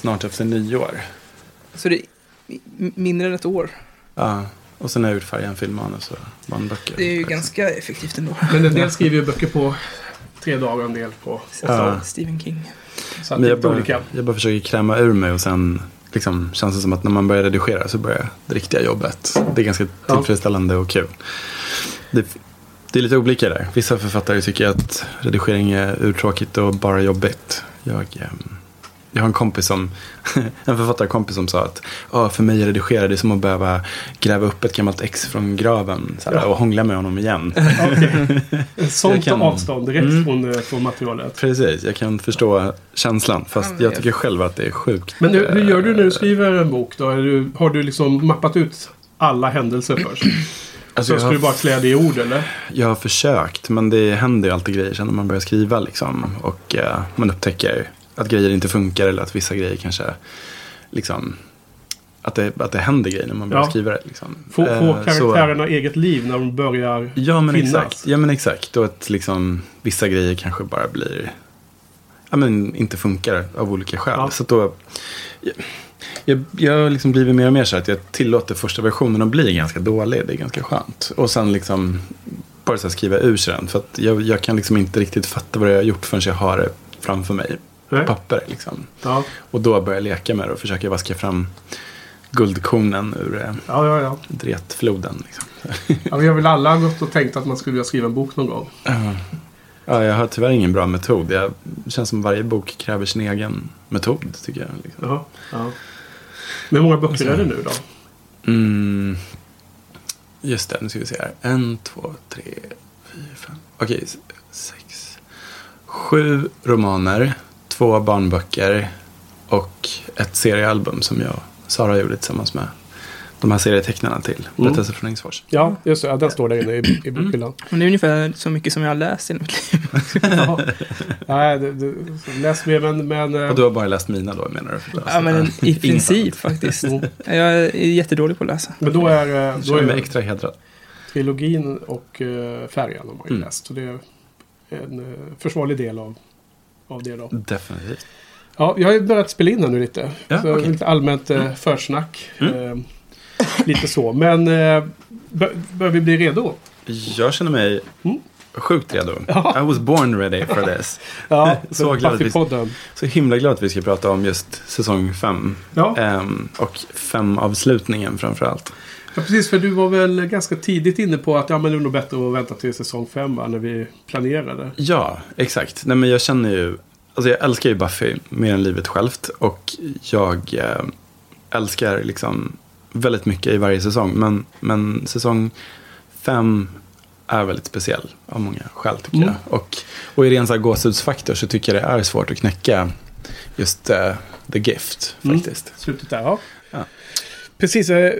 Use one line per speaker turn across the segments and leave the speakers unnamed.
snart efter nyår.
Så det är mindre än ett år.
Ja, och sen har jag gjort färgen filmmanus och barnböcker.
Det är ju ganska effektivt ändå.
Men en del skriver ju böcker på tre dagar, en del på åtta
Ja.
Stephen King.
Så att
Men jag, bara,
olika.
jag bara försöker kräma ur mig och sen liksom, känns det som att när man börjar redigera så börjar det riktiga jobbet. Det är ganska
Ja.
tillfredsställande och kul. Det, det är lite olika där. Vissa författare tycker att redigering är urtråkigt och bara jobbigt. Jag, ehm, jag har en kompis som, en författarkompis som sa att ah, för mig är redigera det är som att behöva gräva upp ett gammalt ex från graven såhär,
Ja.
och hångla med honom igen.
Ett sånt
kan-
avstånd direkt
Mm.
från, eh, från materialet.
Precis, jag kan förstå känslan. Fast jag tycker själv att det är sjukt.
Men hur, hur gör du när du
eh,
skriver en bok då? Du, har du liksom mappat ut alla händelser först?
Alltså,
så ska
har
du bara klä det i ord eller?
Jag har försökt, men det händer ju alltid grejer sen när man börjar skriva. Liksom, och eh, man upptäcker att grejer inte funkar eller att vissa grejer kanske... Liksom, att, det, att det händer grejer när man börjar
Ja.
skriva det. Liksom.
Få,
Eh,
få
så-
karaktärerna eget liv när de börjar
Ja, men
finnas.
exakt. Ja, men exakt. Och att liksom, vissa grejer kanske bara blir... Ja, men inte funkar av olika skäl.
Ja.
Så då... Jag, jag, jag har liksom blivit mer och mer så att jag tillåter första versionen att bli ganska dålig. Det är ganska skönt. Och sen liksom bara så skriva ur sig den. För att jag, jag kan liksom inte riktigt fatta vad jag har gjort förrän jag har det framför mig.
Nej?
Papper liksom.
Ja,
Och då börjar jag leka med det och försöka vaska fram guldkornen ur eh,
ja, ja. ja.
dretfloden. Liksom.
ja vi har väl alla gått och tänkt att man skulle vilja skriva en bok någon gång.
Ja. Ja, jag har tyvärr ingen bra metod. Jag, det känns som varje bok kräver sin egen metod, tycker jag. Liksom.
Ja, ja. Men hur många böcker
Alltså-
är det nu då?
Mm. Just det, nu ska vi se här. En, två, tre, fyra, fem. Okej, sex. Sju romaner, två barnböcker och ett seriealbum som jag och Sara gjorde tillsammans med de här serietecknarna till
Mm.
Berättelser från Ängsfors.
Ja, just det. Ja, den står där inne i, i bokhyllan.
Men det är ungefär så mycket som jag har läst i mitt liv.
Ja. Nej, det, det, så läs mer men... men eh,
Och du har bara läst mina då, menar du?
Ja, men i
Inget
princip faktiskt.
Mm.
Jag är jättedålig på att läsa.
men då är, eh, då
känner mig
är
extra hedrad.
trilogin och uh, färjan har man ju
Mm.
läst. Så det är en uh, försvarlig del av, av det då.
Definitivt.
Ja, jag har ju börjat spela in här nu lite.
Ja,
så
okej.
Lite allmänt uh,
Mm.
försnack.
Mm.
Eh, lite så. Men uh, bör, bör vi bli redo?
Jag känner mig
Mm.
sjukt redo.
Ja.
I was born ready for this.
Ja,
Så glad att vi- Så himla glad att vi ska prata om just säsong fem.
Ja.
Ehm, och fem avslutningen framför allt.
Ja, precis. För du var väl ganska tidigt inne på att ja, men det är nog bättre att vänta till säsong fem va, när vi planerade.
Ja, exakt. Nej, men jag känner ju, alltså jag älskar ju Buffy mer än livet självt. Och jag eh, älskar liksom väldigt mycket i varje säsong. Men, men säsong fem är väldigt speciell av många skäl tycker
Mm.
jag. Och, och i ren så gåshudsfaktor så tycker jag det är svårt att knäcka just eh, The Gift
Mm.
faktiskt.
Slutet där, ja. Precis, eh,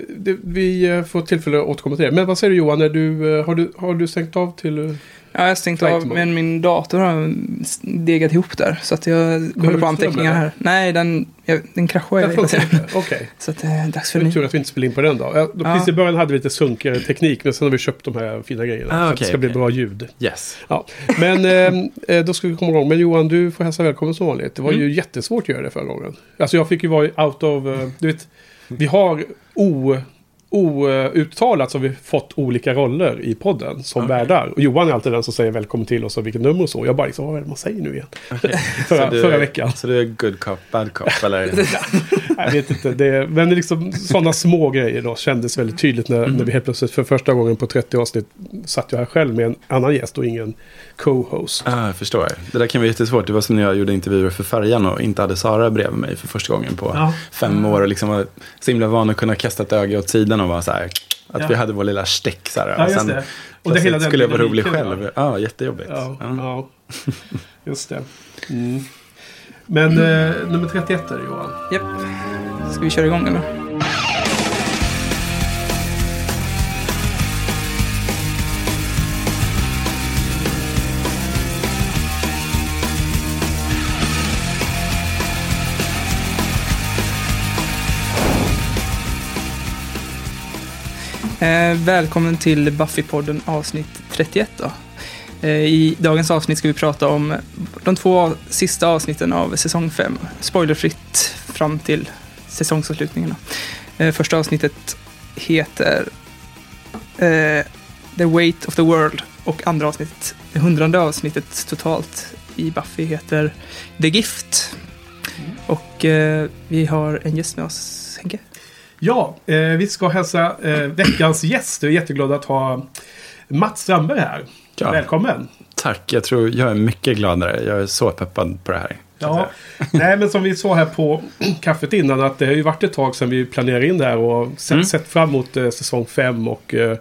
vi eh, får tillfälle att återkomma till det. Men vad säger du Johan, du, eh, har, du, har du stängt av till...
Ja, jag har stängt av, men min dator har degat ihop där. Så att jag kollar på anteckningar här. Nej, den, jag, den kraschade
Jag
hela tiden.
Okej.
Så att det är dags för
Det är
ny.
tur att vi inte spelar in på den då. Ja, då
Ja.
Precis i början hade vi lite sunkigare teknik, men sen har vi köpt de här fina grejerna.
Ah,
så att det ska bli
okej.
bra ljud.
Yes.
Ja. Men eh, då ska vi komma igång. Men Johan, du får hälsa välkommen som vanligt. Det var
Mm.
ju jättesvårt att göra det förra gången. Alltså jag fick ju vara out of... du vet, vi har o... Outtalat så har vi fått olika roller i podden som
Okej.
värdar. Och Johan är alltid den som säger välkommen till oss och vilket nummer och så. Jag bara liksom, vad är det man säger nu igen? förra,
Så du-
förra veckan.
Så du är good cop, bad cop eller?
Jag vet inte. Det, men det är liksom sådana små grejer då kändes väldigt tydligt när,
Mm.
när vi helt plötsligt för första gången på 30 avsnitt satt jag här själv med en annan gäst och ingen co-host.
Ah, jag förstår. Det där kan vara jättesvårt. Det var som när jag gjorde intervjuer för Färjan och inte hade Sara bredvid mig för första gången på
Ja.
fem år. Och liksom var så himla van att kunna kasta ett öga åt sidan och vara så här. Att
Ja.
vi hade vår lilla stick så här.
Ja,
och
just
sen
det. Och det hela
skulle jag vara rolig själv. Ja, jättejobbigt.
Ja,
Ja.
ja. just det. Mm. Men eh, nummer 31 är det Johan.
Japp. Ska vi köra igång eller? Eh, välkommen till Buffy-podden avsnitt 31 då. Eh, I dagens avsnitt ska vi prata om de två sista avsnitten av säsong 5. Spoilerfritt fram till säsongsavslutningarna. Eh, första avsnittet heter eh, The Weight of the World och andra avsnittet, det hundrade avsnittet totalt i Buffy heter The Gift. Och eh, vi har en gäst med oss, Henke.
Ja, eh, vi ska hälsa eh, veckans gäst. Jag är jätteglad att ha Mats Strandberg här.
Ja.
Välkommen!
Tack, jag tror jag är mycket gladare. Jag är så peppad på det här.
Ja, nej men som vi sa här på kaffet innan att det har ju varit ett tag sedan vi planerade in det här och sett,
Mm.
sett fram emot eh, säsong 5 och eh,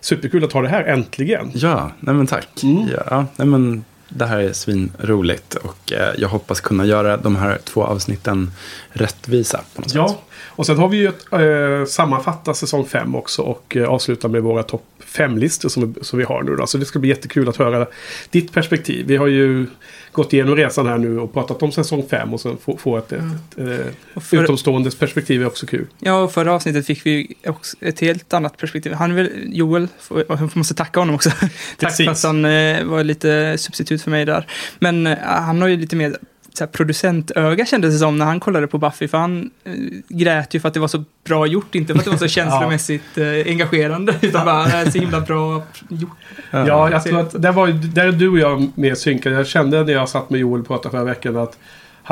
superkul att ha det här äntligen.
Ja, nej men tack.
Mm.
Ja, nej men det här är svinroligt och eh, jag hoppas kunna göra de här två avsnitten rättvisa på något
Ja,
sätt.
Och sen har vi ju ett, eh, sammanfattat säsong 5 också och eh, avsluta med våra topp 5-listor som, som vi har nu. Då. Så det ska bli jättekul att höra ditt perspektiv. Vi har ju gått igenom resan här nu och pratat om säsong 5 och sen få, få ett, ett, ett, eh,
för,
utomståendes perspektiv är också kul.
ja, och förra avsnittet fick vi också ett helt annat perspektiv. Han vill, Joel, jag måste tacka honom också. Tack
Precis.
för att han eh, var lite substitut för mig där. Men eh, han har ju lite mer så här, producentöga kändes det som när han kollade på Buffy. För han eh, grät ju för att det var så bra gjort, inte för att det var så känslomässigt eh, engagerande. Utan bara eh, så himla bra gjort.
Ja, jag tror att där, var, där är du och jag mer synkade. Jag kände när jag satt med Joel och pratade förra veckan att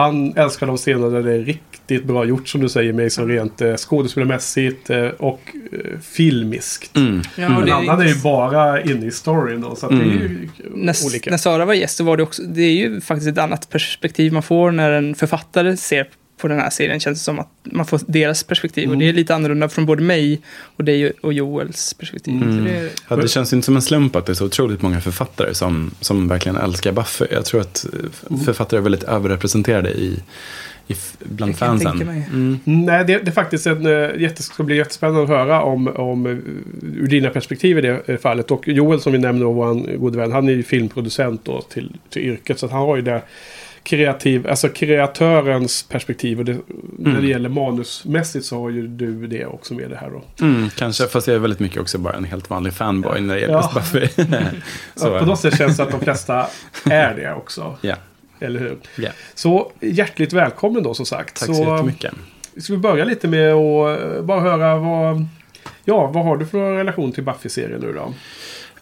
han älskar de scener där det är riktigt bra gjort som du säger Mason rent eh, skådespelarmässigt eh, och eh, filmiskt.
Mm.
Ja,
Men
och det-
annan är ju bara inne i storyn då, så att det är ju
När,
olika.
när Sara var gäst så var det också, det är ju faktiskt ett annat perspektiv man får när en författare ser på den här serien. Känns det som att man får deras perspektiv. Och
Mm.
det är lite annorlunda från både mig och dig och Joels perspektiv.
Mm.
Så det,
Ja, det känns ju inte som en slump att det är så otroligt många författare som, som verkligen älskar Buffy. Jag tror att eh,
Mm.
författare är väldigt överrepresenterade i, bland
jag
fansen. Mm.
Nej, det, det är faktiskt en, eh, jätte, ska bli jättespännande att höra om, om eh, ur dina perspektiv i det fallet. Och Joel som vi nämnde, och vår gode vän, han är ju filmproducent då till, till yrket. Så att han har ju det kreativ, alltså kreatörens perspektiv. Och det, när det
Mm.
gäller manusmässigt så har ju du det också med det här då.
Mm, kanske, fast jag är väldigt mycket också bara en helt vanlig fanboy när det gäller
Ja.
Buffy.
Så, på något sätt känns det att de flesta är det också.
ja,
Eller hur?
ja.
Så hjärtligt välkommen då som sagt.
Tack
så,
så jättemycket.
Ska vi börja lite med att eh, bara höra vad... Ja, vad har du för relation till Buffy-serien nu då?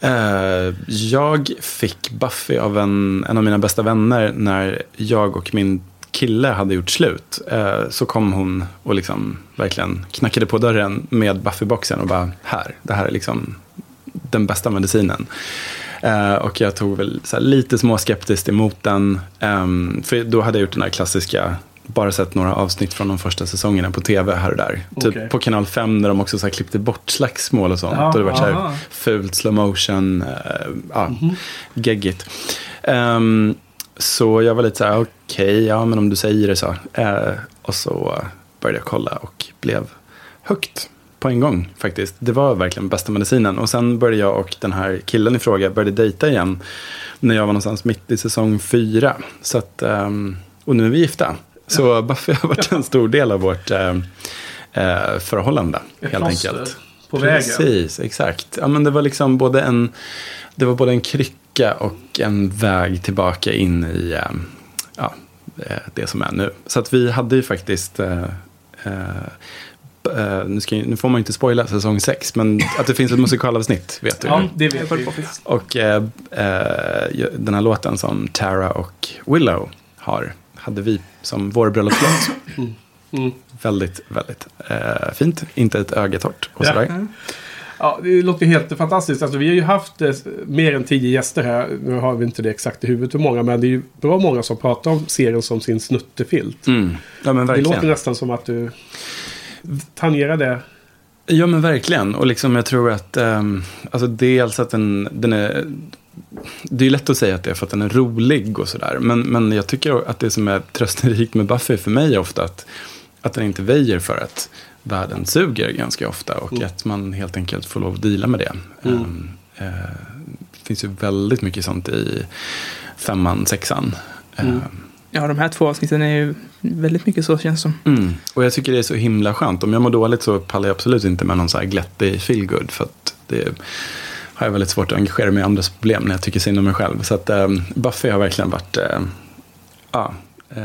Eh, jag fick Buffy av en, en av mina bästa vänner när jag och min kille hade gjort slut. Eh, så kom hon och liksom verkligen knackade på dörren med Buffy-boxen och bara här, det här är liksom den bästa medicinen. Eh, och jag tog väl så här lite småskeptiskt emot den. Ehm, för då hade jag gjort den här klassiska, bara sett några avsnitt från de första säsongerna på tv här och där.
Okej.
Typ på kanal 5 när de också så klippte bort slagsmål och sånt.
Ja,
och det var så här fult slow motion, uh, ja, geggigt. Ehm, så jag var lite så här, okej, ja men om du säger det så. Eh, och så började jag kolla och blev högt på en gång faktiskt. Det var verkligen bästa medicinen. Och sen började jag och den här killen i fråga började dejta igen. När jag var någonstans mitt i säsong fyra. Så att, ehm, och nu är vi gifta. Så Buffy har varit en stor del av vårt eh, eh, förhållande.
Ett
helt enkelt.
På vägen.
Precis, exakt. Ja, men det var liksom både en, det var både en krycka och en väg tillbaka in i eh, ja, eh, det som är nu. Så att vi hade ju faktiskt, eh, eh, nu, ska, nu får man ju inte spoila säsong 6, men att det finns ett musikalavsnitt vet du.
Ja, det vet vi.
Och eh, eh, den här låten som Tara och Willow har, hade vi som vår bröllopslåt.
Mm.
Väldigt, väldigt eh, fint. Inte ett öga torrt och
Ja.
sådär.
Mm.
Ja, det låter helt fantastiskt. Alltså, vi har ju haft eh, mer än tio gäster här. Nu har vi inte det exakt i huvudet hur många, men det är ju bra många som pratar om serien som sin snuttefilt.
Mm. Ja men
Det
verkligen.
låter nästan som att du tangerar det.
Ja men verkligen. Och liksom jag tror att, um, alltså dels att den, den är, det är lätt att säga att det är för att den är rolig och sådär. Men, men jag tycker att det som är trösterikt med Buffy för mig är ofta att, att den inte väjer för att världen suger ganska ofta. Och
Mm.
att man helt enkelt får lov att deala med det.
Mm.
Ehm, eh, det finns ju väldigt mycket sånt i femman, sexan.
Mm.
Ehm,
Ja, de här två avsnitten är ju väldigt mycket så känns det som.
Mm. Och jag tycker det är så himla skönt. Om jag mår dåligt så pallar jag absolut inte med någon så här glättig feelgood. För att det har jag väldigt svårt att engagera mig i andras problem när jag tycker synd om mig själv. Så att eh, Buffy har verkligen varit, eh, ja, eh,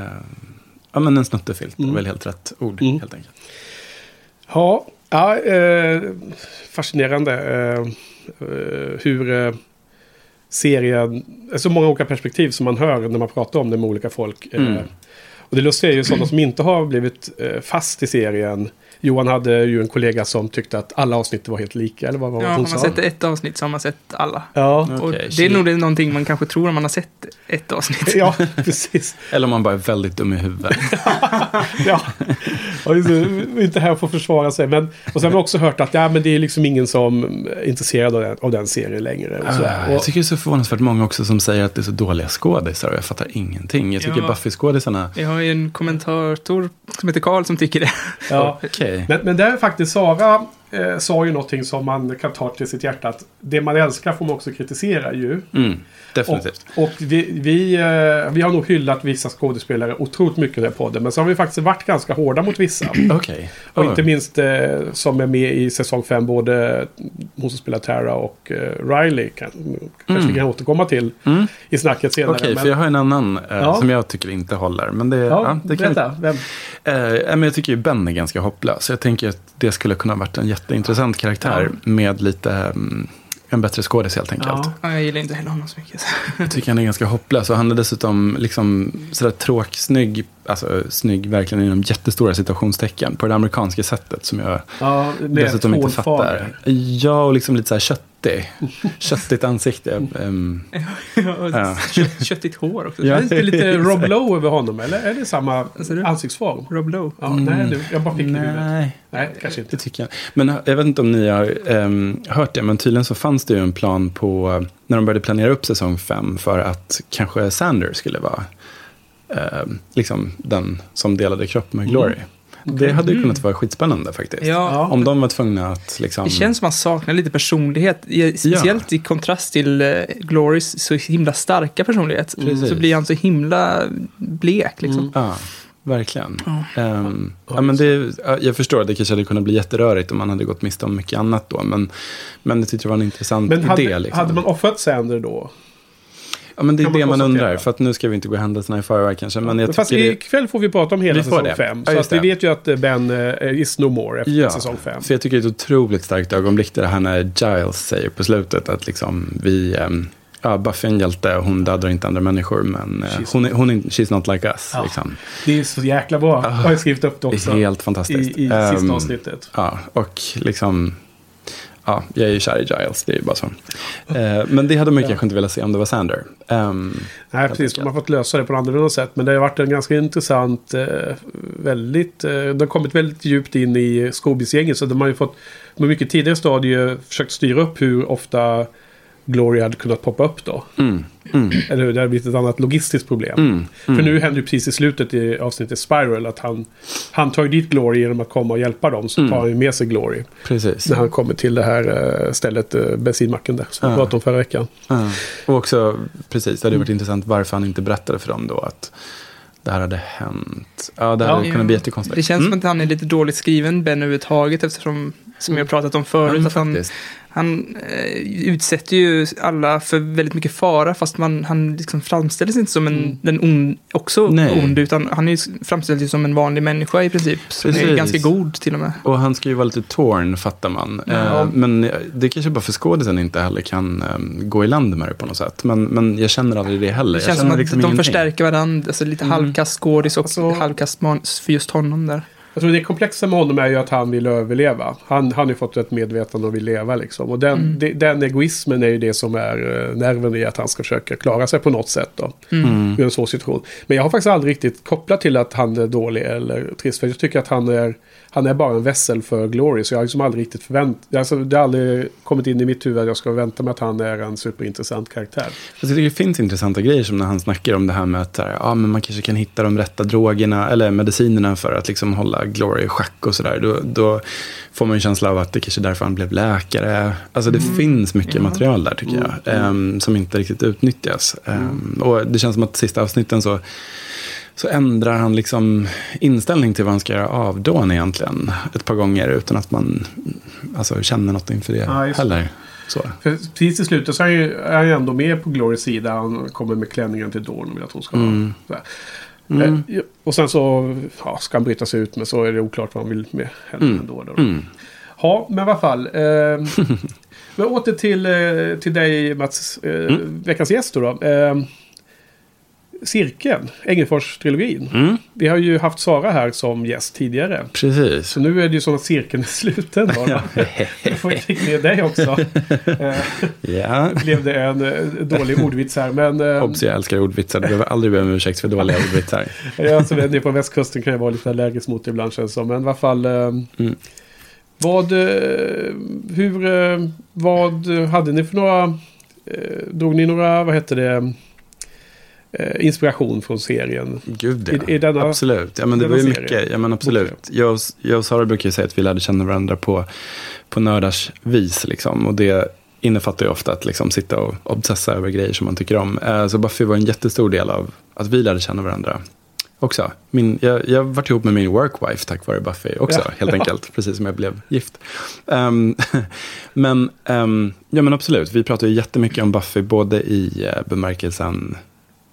Ja, men en snuttefilt
Mm.
väl helt rätt ord,
Mm.
helt enkelt.
Ja, ja eh, fascinerande eh, eh, hur eh, serien... Så många olika perspektiv som man hör när man pratar om det med olika folk.
Mm.
och det lustiga är ju sådana som inte har blivit fast i serien. Johan hade ju en kollega som tyckte att alla avsnitt var helt lika. Eller vad var
Ja,
det
har
hon
man
sa?
sett ett avsnitt så har man sett alla.
Ja,
och det är nog det någonting man kanske tror om man har sett ett avsnitt.
ja, precis.
Eller om man bara är väldigt dum i huvudet.
ja. Och inte här för att försvara sig. Men, och sen har vi också hört att ja, men det är liksom ingen som är intresserad av den, av den serien längre. Och så
Ah,
och,
jag tycker det är så förvånansvärt många också som säger att det är så dåliga skådisar och jag fattar ingenting. Jag tycker
Ja.
Buffy-skådisarna,
Vi har ju en kommentator som heter Karl som tycker det.
ja
okay.
men, men där faktiskt Sara eh, sa ju någonting som man kan ta till sitt hjärta. Att det man älskar får man också kritisera ju.
Mm,
Och,
definitivt.
och vi, vi, eh, vi har nog hyllat vissa skådespelare otroligt mycket i den här podden. Men så har vi faktiskt varit ganska hårda mot vissa.
Okej.
Och
Oh.
inte minst eh, som är med i säsong 5, både hon som spelar Tara och eh, Riley. Kan, kanske
Mm.
vi kan återkomma till
Mm.
i snacket senare.
Okej,
men,
för jag har en annan eh,
Ja.
som jag tycker inte håller. Men det, ja,
ja,
det kan vi,
berätta. Vem?
eh, men jag tycker ju Ben är ganska hopplös. Jag tänker att det skulle kunna ha varit en jätteintressant karaktär med lite mm, en bättre skådis helt enkelt.
Ja.
Ja, jag gillar inte heller honom så mycket.
Jag tycker han är ganska hopplös och han är dessutom liksom sådär tråksnygg, alltså snygg verkligen inom jättestora situationstecken på det amerikanska sättet som jag
Ja,
dessutom inte fattar. Ja, och liksom lite så här köttig. Köttigt ansikte. Ehm, Ja.
Kött, köttigt hår också.
Ja.
Är det inte lite Rob Lowe över honom? Eller är det samma ansiktsform?
Rob Lowe.
Ja, Nej, du, jag bara fick det i huvudet.
nej,
Nej, kanske
det
inte.
tycker jag Men jag vet inte om ni har ehm, hört det, men tydligen så fanns det ju en plan på, när de började planera upp säsong fem, för att kanske Sander skulle vara ehm, liksom den som delade kropp med Glory. Det hade ju kunnat vara skitspännande faktiskt.
Ja,
Ja.
Om de var tvungna att liksom...
det känns som man saknar lite personlighet. Speciellt i kontrast till uh, Glorys så himla starka personlighet.
Precis.
Så blir han så himla blek liksom.
Mm.
Ja, verkligen.
Ja.
Ehm, ja, men det, ja, jag förstår att det kanske hade kunnat bli jätterörigt om man hade gått miste om mycket annat då. Men, men det tyckte jag var en intressant
Men
idé.
hade,
liksom.
hade man offrat Sander då?
Ja, men det är
man
det man undrar. För att nu ska vi inte gå händelserna i förväg kanske. Men jag
Fast
det,
ikväll får vi prata om hela
Vi
säsong
det.
5.
Ja,
så att vi
det.
vet ju att eh, Ben eh, is no more efter
Ja,
säsong 5.
för jag tycker det är ett otroligt starkt ögonblick det här när Giles säger på slutet att liksom vi... ehm, Ja, Buffy är en hjälte och hon dödar inte andra människor. Men
She's-
hon, är, hon är, she's not like us.
Ja.
Liksom.
Det är så jäkla bra. Jag har skrivit upp det
Det
också.
är helt
I,
fantastiskt.
i
Ehm,
sista avsnittet.
Ja, och liksom... Ja, jag är ju kär i Giles, det är ju bara så. Eh, men det hade man ju kanske inte velat se om det var Sander. Ehm,
Nej, precis. De har fått lösa det på annorlunda sätt. Men det har varit en ganska intressant, eh, väldigt... Eh, de har kommit väldigt djupt in i Scoobies-gänget. Så de har ju fått, på mycket tidigare stadier, försökt styra upp hur ofta Glory hade kunnat poppa upp då.
mm, mm,
Eller hur? Det har blivit ett annat logistiskt problem.
mm,
För
mm.
nu händer ju precis i slutet i avsnittet Spiral att han, han tar ju dit Glory genom att komma och hjälpa dem. Så
Mm.
tar han ju med sig Glory.
Precis.
När han kommer till det här eh, stället, eh, bensinmacken där. Som vi
Ja.
pratade om förra veckan.
Ja. Och också, precis, det hade
Mm.
varit intressant varför han inte berättade för dem då att det här hade hänt. Ja, det hade
Ja.
kunnat bli jättekonstigt.
Det känns
Mm.
som att han är lite dåligt skriven, Ben överhuvudtaget, eftersom, som jag har pratat om förut,
men
att han,
faktiskt.
han eh, utsätter ju alla för väldigt mycket fara, fast man, han liksom framställs inte som en,
Mm.
den on, också
Nej.
ond, utan han är ju som en vanlig människa i princip, som är ganska god till och med.
Och han ska ju vara lite torn, fattar man.
Ja.
Eh, men det kanske bara för skådisen inte heller kan eh, gå i land med det på något sätt. Men, men jag känner aldrig det heller.
Det
Jag
känns som att
liksom
de
ingenting.
förstärker varandra, alltså lite
Mm.
halvkast skådis och
Alltså-
halvkast för just honom där.
Jag tror det komplexa med honom är ju att han vill överleva. Han, han har ju fått ett medvetande och vill leva liksom. Och den,
Mm.
det, den egoismen är ju det som är eh, nerven i att han ska försöka klara sig på något sätt då.
Mm.
Mm.
I en svår situation. Men jag har faktiskt aldrig riktigt kopplat till att han är dålig eller trist. För jag tycker att han är, han är bara en vässel för Glory. Så jag har liksom aldrig riktigt förväntat... Alltså, det har aldrig kommit in i mitt huvud att jag ska vänta mig att han är en superintressant karaktär.
Jag tycker det finns intressanta grejer som när han snackar om det här med att här, ja, men man kanske kan hitta de rätta drogerna eller medicinerna för att liksom hålla Glory i schack och sådär. Då, då får man en känsla av att det kanske är därför han blev läkare. Alltså det finns mycket
Ja.
material där tycker jag. ehm, som inte riktigt utnyttjas. Ehm, och det känns som att sista avsnitten så så ändrar han liksom inställning till vad han ska göra av Dawn egentligen. Ett par gånger utan att man alltså, känner något inför det
Ja,
heller. Så.
För precis i slutet så är han ju är han ju ändå med på Glorys sida. Han kommer med klänningen till Dawn och vill att hon ska
Mm. Mm.
Eh, och sen så ja, ska han bryta sig ut men så är det oklart vad han vill med henne
Mm.
ändå. Då.
Mm.
Ja, men alla fall. Eh, men åter till, eh, till dig Mats, eh,
Mm.
veckans gäst då. då. Cirkeln, Engelfors-trilogin.
Mm.
Vi har ju haft Sara här som gäst tidigare.
Precis.
Så nu är det ju så att cirkeln är sluten. Då. Jag får fick med dig också. Eh,
Ja.
blev det en eh, dålig ordvits här. Men eh,
Obs, jag älskar ordvitsar. Du behöver aldrig be om ursäkt för dåliga ordvitsar.
ja, alltså, nere på västkusten kan jag vara lite allergisk mot det ibland känns det som. Men i alla fall.
Mm.
Vad, hur, vad hade ni för några, drog ni några, vad heter det, inspiration från serien?
Gud ja.
I- i denna-
absolut. Ja, men det var ju mycket. Ja, men absolut. Jag och, jag och Sara brukar ju säga att vi lärde känna varandra på, på nördars vis. Liksom. Och det innefattar ju ofta att liksom, sitta och obsessa över grejer som man tycker om. Eh, Så Buffy var en jättestor del av att vi lärde känna varandra också. Min, jag, jag varit ihop med min workwife tack vare Buffy också,
Ja.
helt enkelt. Precis som jag blev gift. Ehm, men, ehm, ja, men absolut, vi pratar ju jättemycket om Buffy, både i uh, bemärkelsen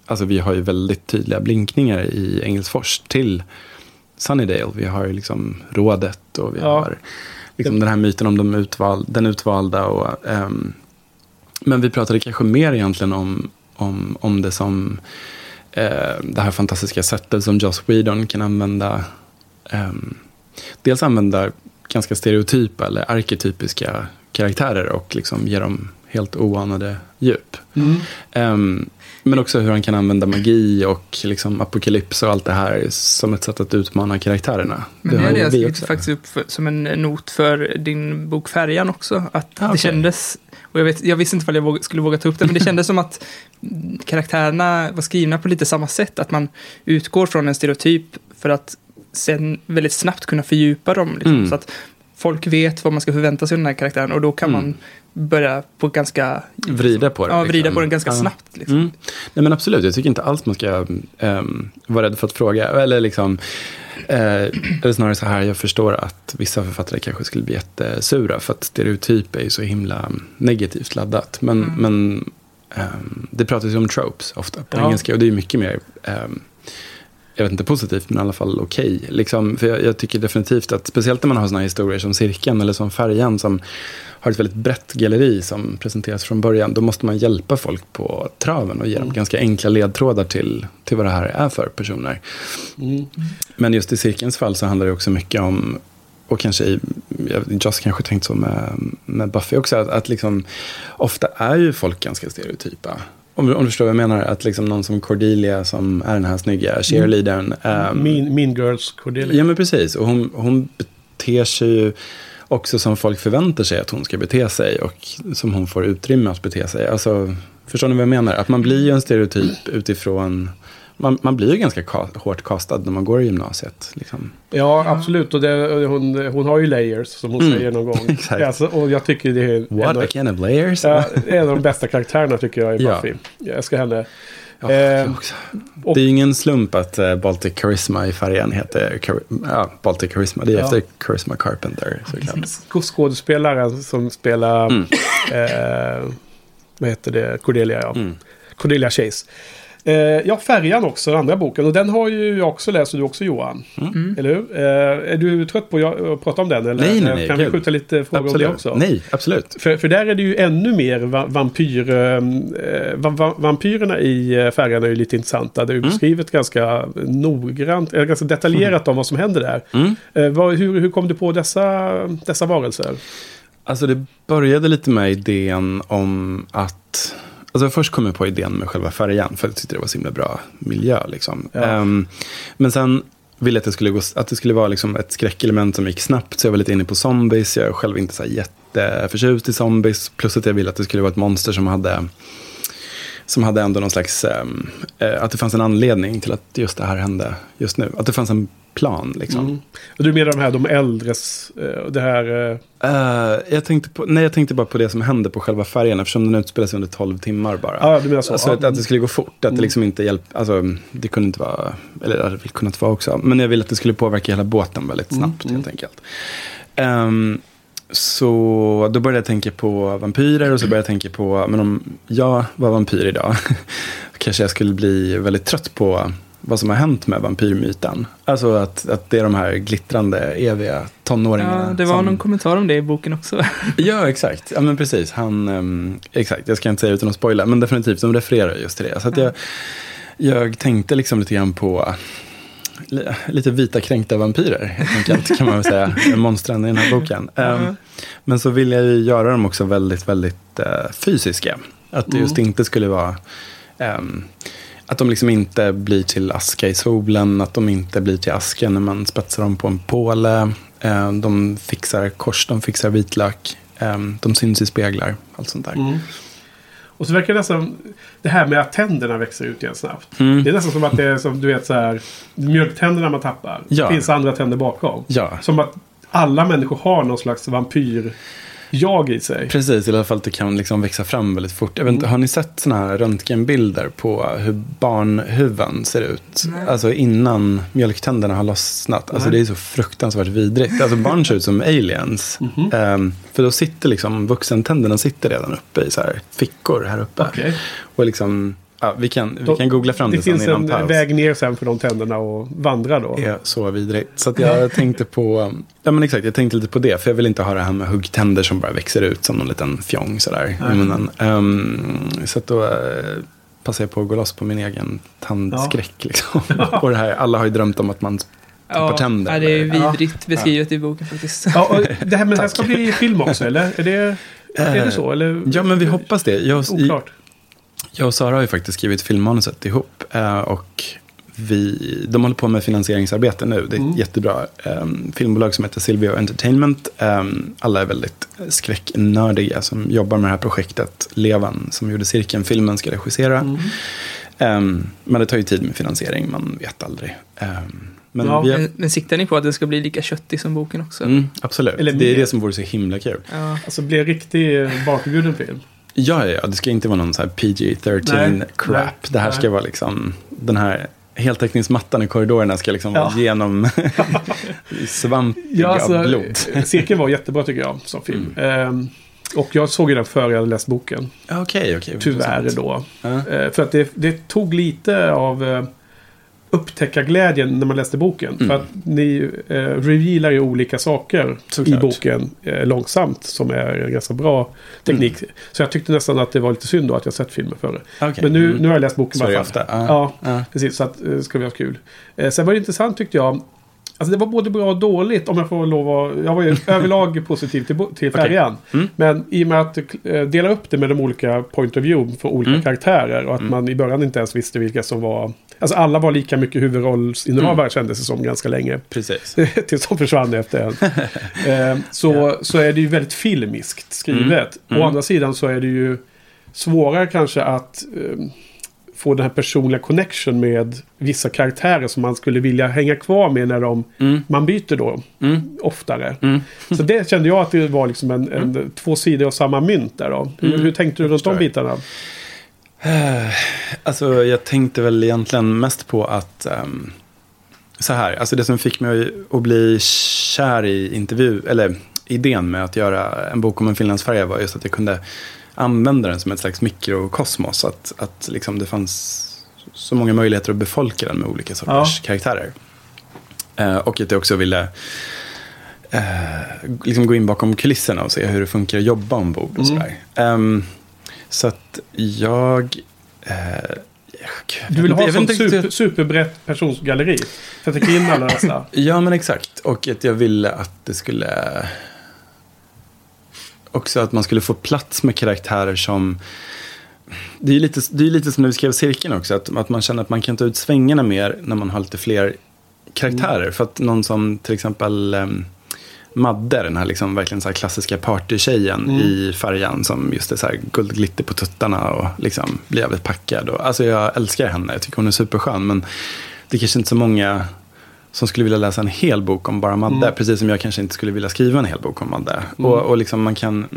Alltså vi har ju väldigt tydliga blinkningar i Engelsfors till Sunnydale. Vi har ju liksom rådet och vi
Ja.
har liksom den här myten om de utval, den utvalda. Och, ehm, men vi pratade kanske mer egentligen om, om, om det som eh, det här fantastiska sättet som Joss Whedon kan använda. ehm, dels använda ganska stereotypa eller arketypiska karaktärer och liksom ge dem helt oanade djup. Ehm, men också hur han kan använda magi och liksom apokalyps och allt det här som ett sätt att utmana karaktärerna.
Men det
har
jag
vi
skrivit faktiskt upp för, som en not för din bok Färjan också. Att
Ah,
det kändes, och jag, vet, jag visste inte om jag våg, skulle våga ta upp det, men det kändes som att karaktärerna var skrivna på lite samma sätt. Att man utgår från en stereotyp för att sen väldigt snabbt kunna fördjupa dem. Liksom,
Mm.
Så att folk vet vad man ska förvänta sig av den här karaktären och då kan
Mm.
man börja på ganska...
Vrida på det,
Ja, vrida
liksom.
på den ganska
Ja.
snabbt. Liksom.
Mm. Nej men absolut, jag tycker inte alls man ska ehm, vara rädd för att fråga. Eller liksom, eh, eller snarare så här, jag förstår att vissa författare kanske skulle bli jättesura. För att stereotyp är ju så himla negativt laddat. Men,
Mm.
men ehm, det pratas ju om tropes ofta på
Ja.
engelska. Och det är ju mycket mer, ehm, jag vet inte positivt, men i alla fall okej. Liksom, för jag, jag tycker definitivt att, speciellt när man har här historier som Cirkeln eller som Färjan, som har ett väldigt brett galleri som presenteras från början, då måste man hjälpa folk på traven och ge dem
Mm.
ganska enkla ledtrådar till, till vad det här är för personer.
Mm.
Men just i cirkelns fall så handlar det också mycket om, och kanske i, Joss kanske tänkt så med, med Buffy också, att, att liksom, ofta är ju folk ganska stereotypa. Om, du- om du förstår vad jag menar, att liksom någon som Cordelia som är den här snygga cheerleadern. ehm,
Mean, mean Girls Cordelia.
Ja men precis, och hon, hon beter sig ju också som folk förväntar sig att hon ska bete sig och som hon får utrymme att bete sig. Alltså, förstår ni vad jag menar? Att man blir ju en stereotyp utifrån, man, man blir ju ganska ka, hårt kastad när man går i gymnasiet. Liksom.
Ja, absolut. Och det, hon, hon har ju layers som hon
Mm.
säger någon gång.
Exakt.
Alltså, och jag tycker det är
What,
en,
a can of layers?
ja, en av de bästa karaktärerna tycker jag i. Buffy. Jag älskar henne.
Ja,
eh, och-
det är ju ingen slump att uh, Baltic Charisma i färgen heter ja, Baltic Charisma. Det är
Ja.
efter Charisma Carpenter såklart.
Sk- Skådespelaren som spelar,
Mm.
eh, vad heter det, Cordelia ja.
Mm.
Cordelia Chase. Eh, ja, Färjan också, den andra boken. Och den har ju jag också läst och du också Johan.
Mm.
Eller hur? Eh, är du trött på att prata om den? Eller
Nej, nej, nej,
kan vi skjuta lite frågor om det
Absolut.
också?
Nej, absolut.
För, för där är det ju ännu mer va vampyr... Eh, va va vampyrerna i eh, Färjan är ju lite intressanta. Det är ju
Mm.
beskrivet ganska noggrant, eller ganska detaljerat om vad som händer där.
Mm.
Eh, vad, hur, hur kom du på dessa, dessa varelser?
Alltså det började lite med idén om att... Alltså först kom jag på idén med själva färjan, för jag tyckte det var så himla bra miljö. Liksom.
Ja.
Ehm, men sen ville jag att det skulle, gå, att det skulle vara liksom ett skräckelement som gick snabbt, så jag var lite inne på zombies. Jag är själv inte så jätteförtjust i zombies, plus att jag ville att det skulle vara ett monster som hade som hade ändå någon slags, ehm, eh, att det fanns en anledning till att just det här hände just nu. Att det fanns en plan liksom.
Mm. Och du menar de här, de äldres, eh, det här... Eh,
jag, tänkte på, nej, jag tänkte bara på det som hände på själva färjan eftersom den utspelar sig under 12 timmar bara.
Ja, du menar så.
Alltså
ja.
att, att det skulle gå fort, att
Mm.
det liksom inte hjälp, alltså det kunde inte vara, eller det hade väl kunnat vara också. Men jag ville att det skulle påverka hela båten väldigt
Mm,
snabbt
mm.
helt enkelt. Ehm, så då började jag tänka på vampyrer och så började jag tänka på, men om jag var vampyr idag, kanske jag skulle bli väldigt trött på vad som har hänt med vampyrmyten. Alltså att, att det är de här glittrande, eviga tonåringarna.
Ja, det var
som...
någon kommentar om det i boken också.
Ja, exakt. Ja, men precis. Han, um, exakt, jag ska inte säga utan att spoila, men definitivt, de refererar just till det. Så att jag, jag tänkte liksom lite grann på lite vita kränkta vampyrer, helt enkelt, kan man väl säga. Monstren i den här boken. Um, men så vill jag ju göra dem också väldigt, väldigt uh, fysiska. Att det just mm. inte skulle vara um, att de liksom inte blir till aska i solen, att de inte blir till aska när man spetsar dem på en påle. Uh, de fixar kors, de fixar vitlök, um, de syns i speglar, allt sånt där. Mm.
Och så verkar det nästan... Det här med att tänderna växer ut igen snabbt. Mm. Det är nästan som att det är som du vet så här. Mjölktänderna man tappar. Ja. Det finns andra tänder bakom.
Ja.
Som att alla människor har någon slags vampyr jag i sig.
Precis, i alla fall att det kan liksom växa fram väldigt fort. Jag vet inte, mm. Har ni sett sådana här röntgenbilder på hur barnhuven ser ut? Nej. Alltså innan mjölktänderna har lossnat. Alltså det är så fruktansvärt vidrigt. Alltså barn ser ut som aliens. Mm -hmm. um, för då sitter liksom vuxentänderna sitter redan uppe i så här fickor här uppe. Okay. Och liksom Ja, vi kan, vi kan googla fram det,
det sen innan paus. Det finns en väg ner sen för de tänderna och vandra då.
Det är så vidrigt. Så jag tänkte på, ja men exakt, jag tänkte lite på det. För jag vill inte ha det här med huggtänder som bara växer ut som någon liten fjong sådär i munnen. Um, så då uh, passar jag på att gå loss på min egen tandskräck. Ja. Liksom. och det här, alla har ju drömt om att man
ja, tänder. Ja, det är vidrigt beskrivet i boken faktiskt.
Ja, och det här med det här ska bli film också, eller? Är det, är det så? Eller?
Ja, men vi hoppas det. Jag, Oklart. Jag och Sara har ju faktiskt skrivit filmmanuset ihop. Eh, och vi, de håller på med finansieringsarbete nu. Det är ett mm. jättebra um, filmbolag som heter Silvio Entertainment. Um, alla är väldigt skräcknördiga som jobbar med det här projektet. Levan som gjorde cirkeln-filmen ska regissera. Mm. Um, men det tar ju tid med finansiering, man vet aldrig.
men, ja, har... men, men siktar ni på att det ska bli lika köttig som boken också? Mm,
absolut, Eller det är det som vore så himla kul.
Ja. Alltså bli riktig bakbjuden film.
Ja, ja, det ska inte vara någon så här PG-13 nej, crap. Nej, det här nej. ska vara liksom den här heltäckningsmattan i korridorerna ska liksom ja. vara genom svampiga ja, alltså, blod.
Cirkeln var jättebra tycker jag som film. Mm. Ehm, och jag såg ju den före jag hade läst boken.
Okej, okay, okej. Okay.
Tyvärr då. Uh. Ehm, för att det, det, tog lite av eh, upptäcka glädjen när man läste boken. Mm. För att ni eh, revealar ju olika saker Såklart. i boken eh, långsamt. Som är en ganska bra teknik. Mm. Så jag tyckte nästan att det var lite synd då att jag sett filmen före. Okay. Men nu, mm. nu har jag läst boken.
Så ofta. Uh.
Ja, uh. precis. Så att, eh, ska vi ha kul. Eh, sen var det intressant tyckte jag. Alltså det var både bra och dåligt om jag får lov att... Jag var ju överlag positiv till, till färjan. Okay. Mm. Men i och med att eh, dela upp det med de olika point of view för olika mm. karaktärer. Och att mm. man i början inte ens visste vilka som var... Alltså alla var lika mycket huvudrollsinnehavare mm. kändes det som ganska länge.
Precis.
Tills de försvann efter en. eh, så, yeah. så är det ju väldigt filmiskt skrivet. Mm. Å andra sidan så är det ju svårare kanske att... Eh, få den här personliga connection med vissa karaktärer som man skulle vilja hänga kvar med när de, mm. man byter då mm. oftare. Mm. Så det kände jag att det var liksom en, en mm. två sidor av samma mynt där då. Hur, mm. hur tänkte du runt de bitarna?
Alltså jag tänkte väl egentligen mest på att um, så här, alltså det som fick mig att bli kär i intervju, eller idén med att göra en bok om en finlandsfärja var just att jag kunde använda den som ett slags mikrokosmos. Att, att liksom det fanns så många möjligheter att befolka den med olika sorters ja. karaktärer. Eh, och att jag också ville eh, liksom gå in bakom kulisserna och se hur det funkar att jobba ombord och mm. sådär. Um, så att jag... Eh,
du vill ha ett sånt super, superbrett personsgalleri? För att täcka in alla dessa?
ja, men exakt. Och att jag ville att det skulle också att man skulle få plats med karaktärer som det är lite, det är lite som när vi skrev cirkeln också, att, att man känner att man kan ta ut svängarna mer när man har lite fler karaktärer. Mm. För att någon som till exempel um, Madde, den här liksom verkligen så här klassiska partytjejen mm. i färjan som just är så här guldglitter på tuttarna och liksom blir jävligt packad. Och, alltså jag älskar henne, jag tycker hon är superskön. Men det är kanske inte så många som skulle vilja läsa en hel bok om bara Madde. Mm. Precis som jag kanske inte skulle vilja skriva en hel bok om Madde. Mm. Och, och liksom man kan...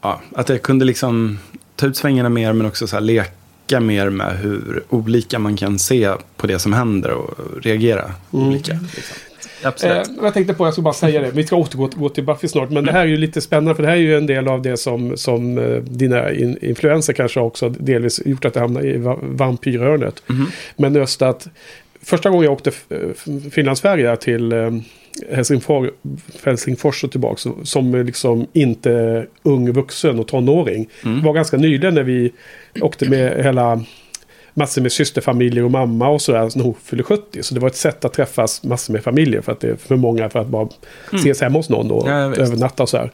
Ja, att jag kunde liksom ta ut svängarna mer men också så leka mer med hur olika man kan se på det som händer och reagera mm. olika. Liksom. Absolut.
Eh, jag tänkte på, jag ska bara säga det, vi ska återgå gå till Buffy snart. Men det här är ju lite spännande för det här är ju en del av det som, som eh, dina in, influenser kanske också delvis gjort att det hamnar i va vampyrhörnet.
Mhm.
Men just att första gången jag åkte eh, Finlandsfärja till eh, Helsingfors, Helsingfors och tillbaka som liksom inte ung vuxen och tonåring.
Mm.
Var ganska nyligen när vi åkte med hela massor med systerfamiljer och mamma och sådär när hon fyllde 70. Så det var ett sätt att träffas massor med familjer för att det är för många för att bara ses hemma hos någon och
Mm. Ja,
övernatta och så här.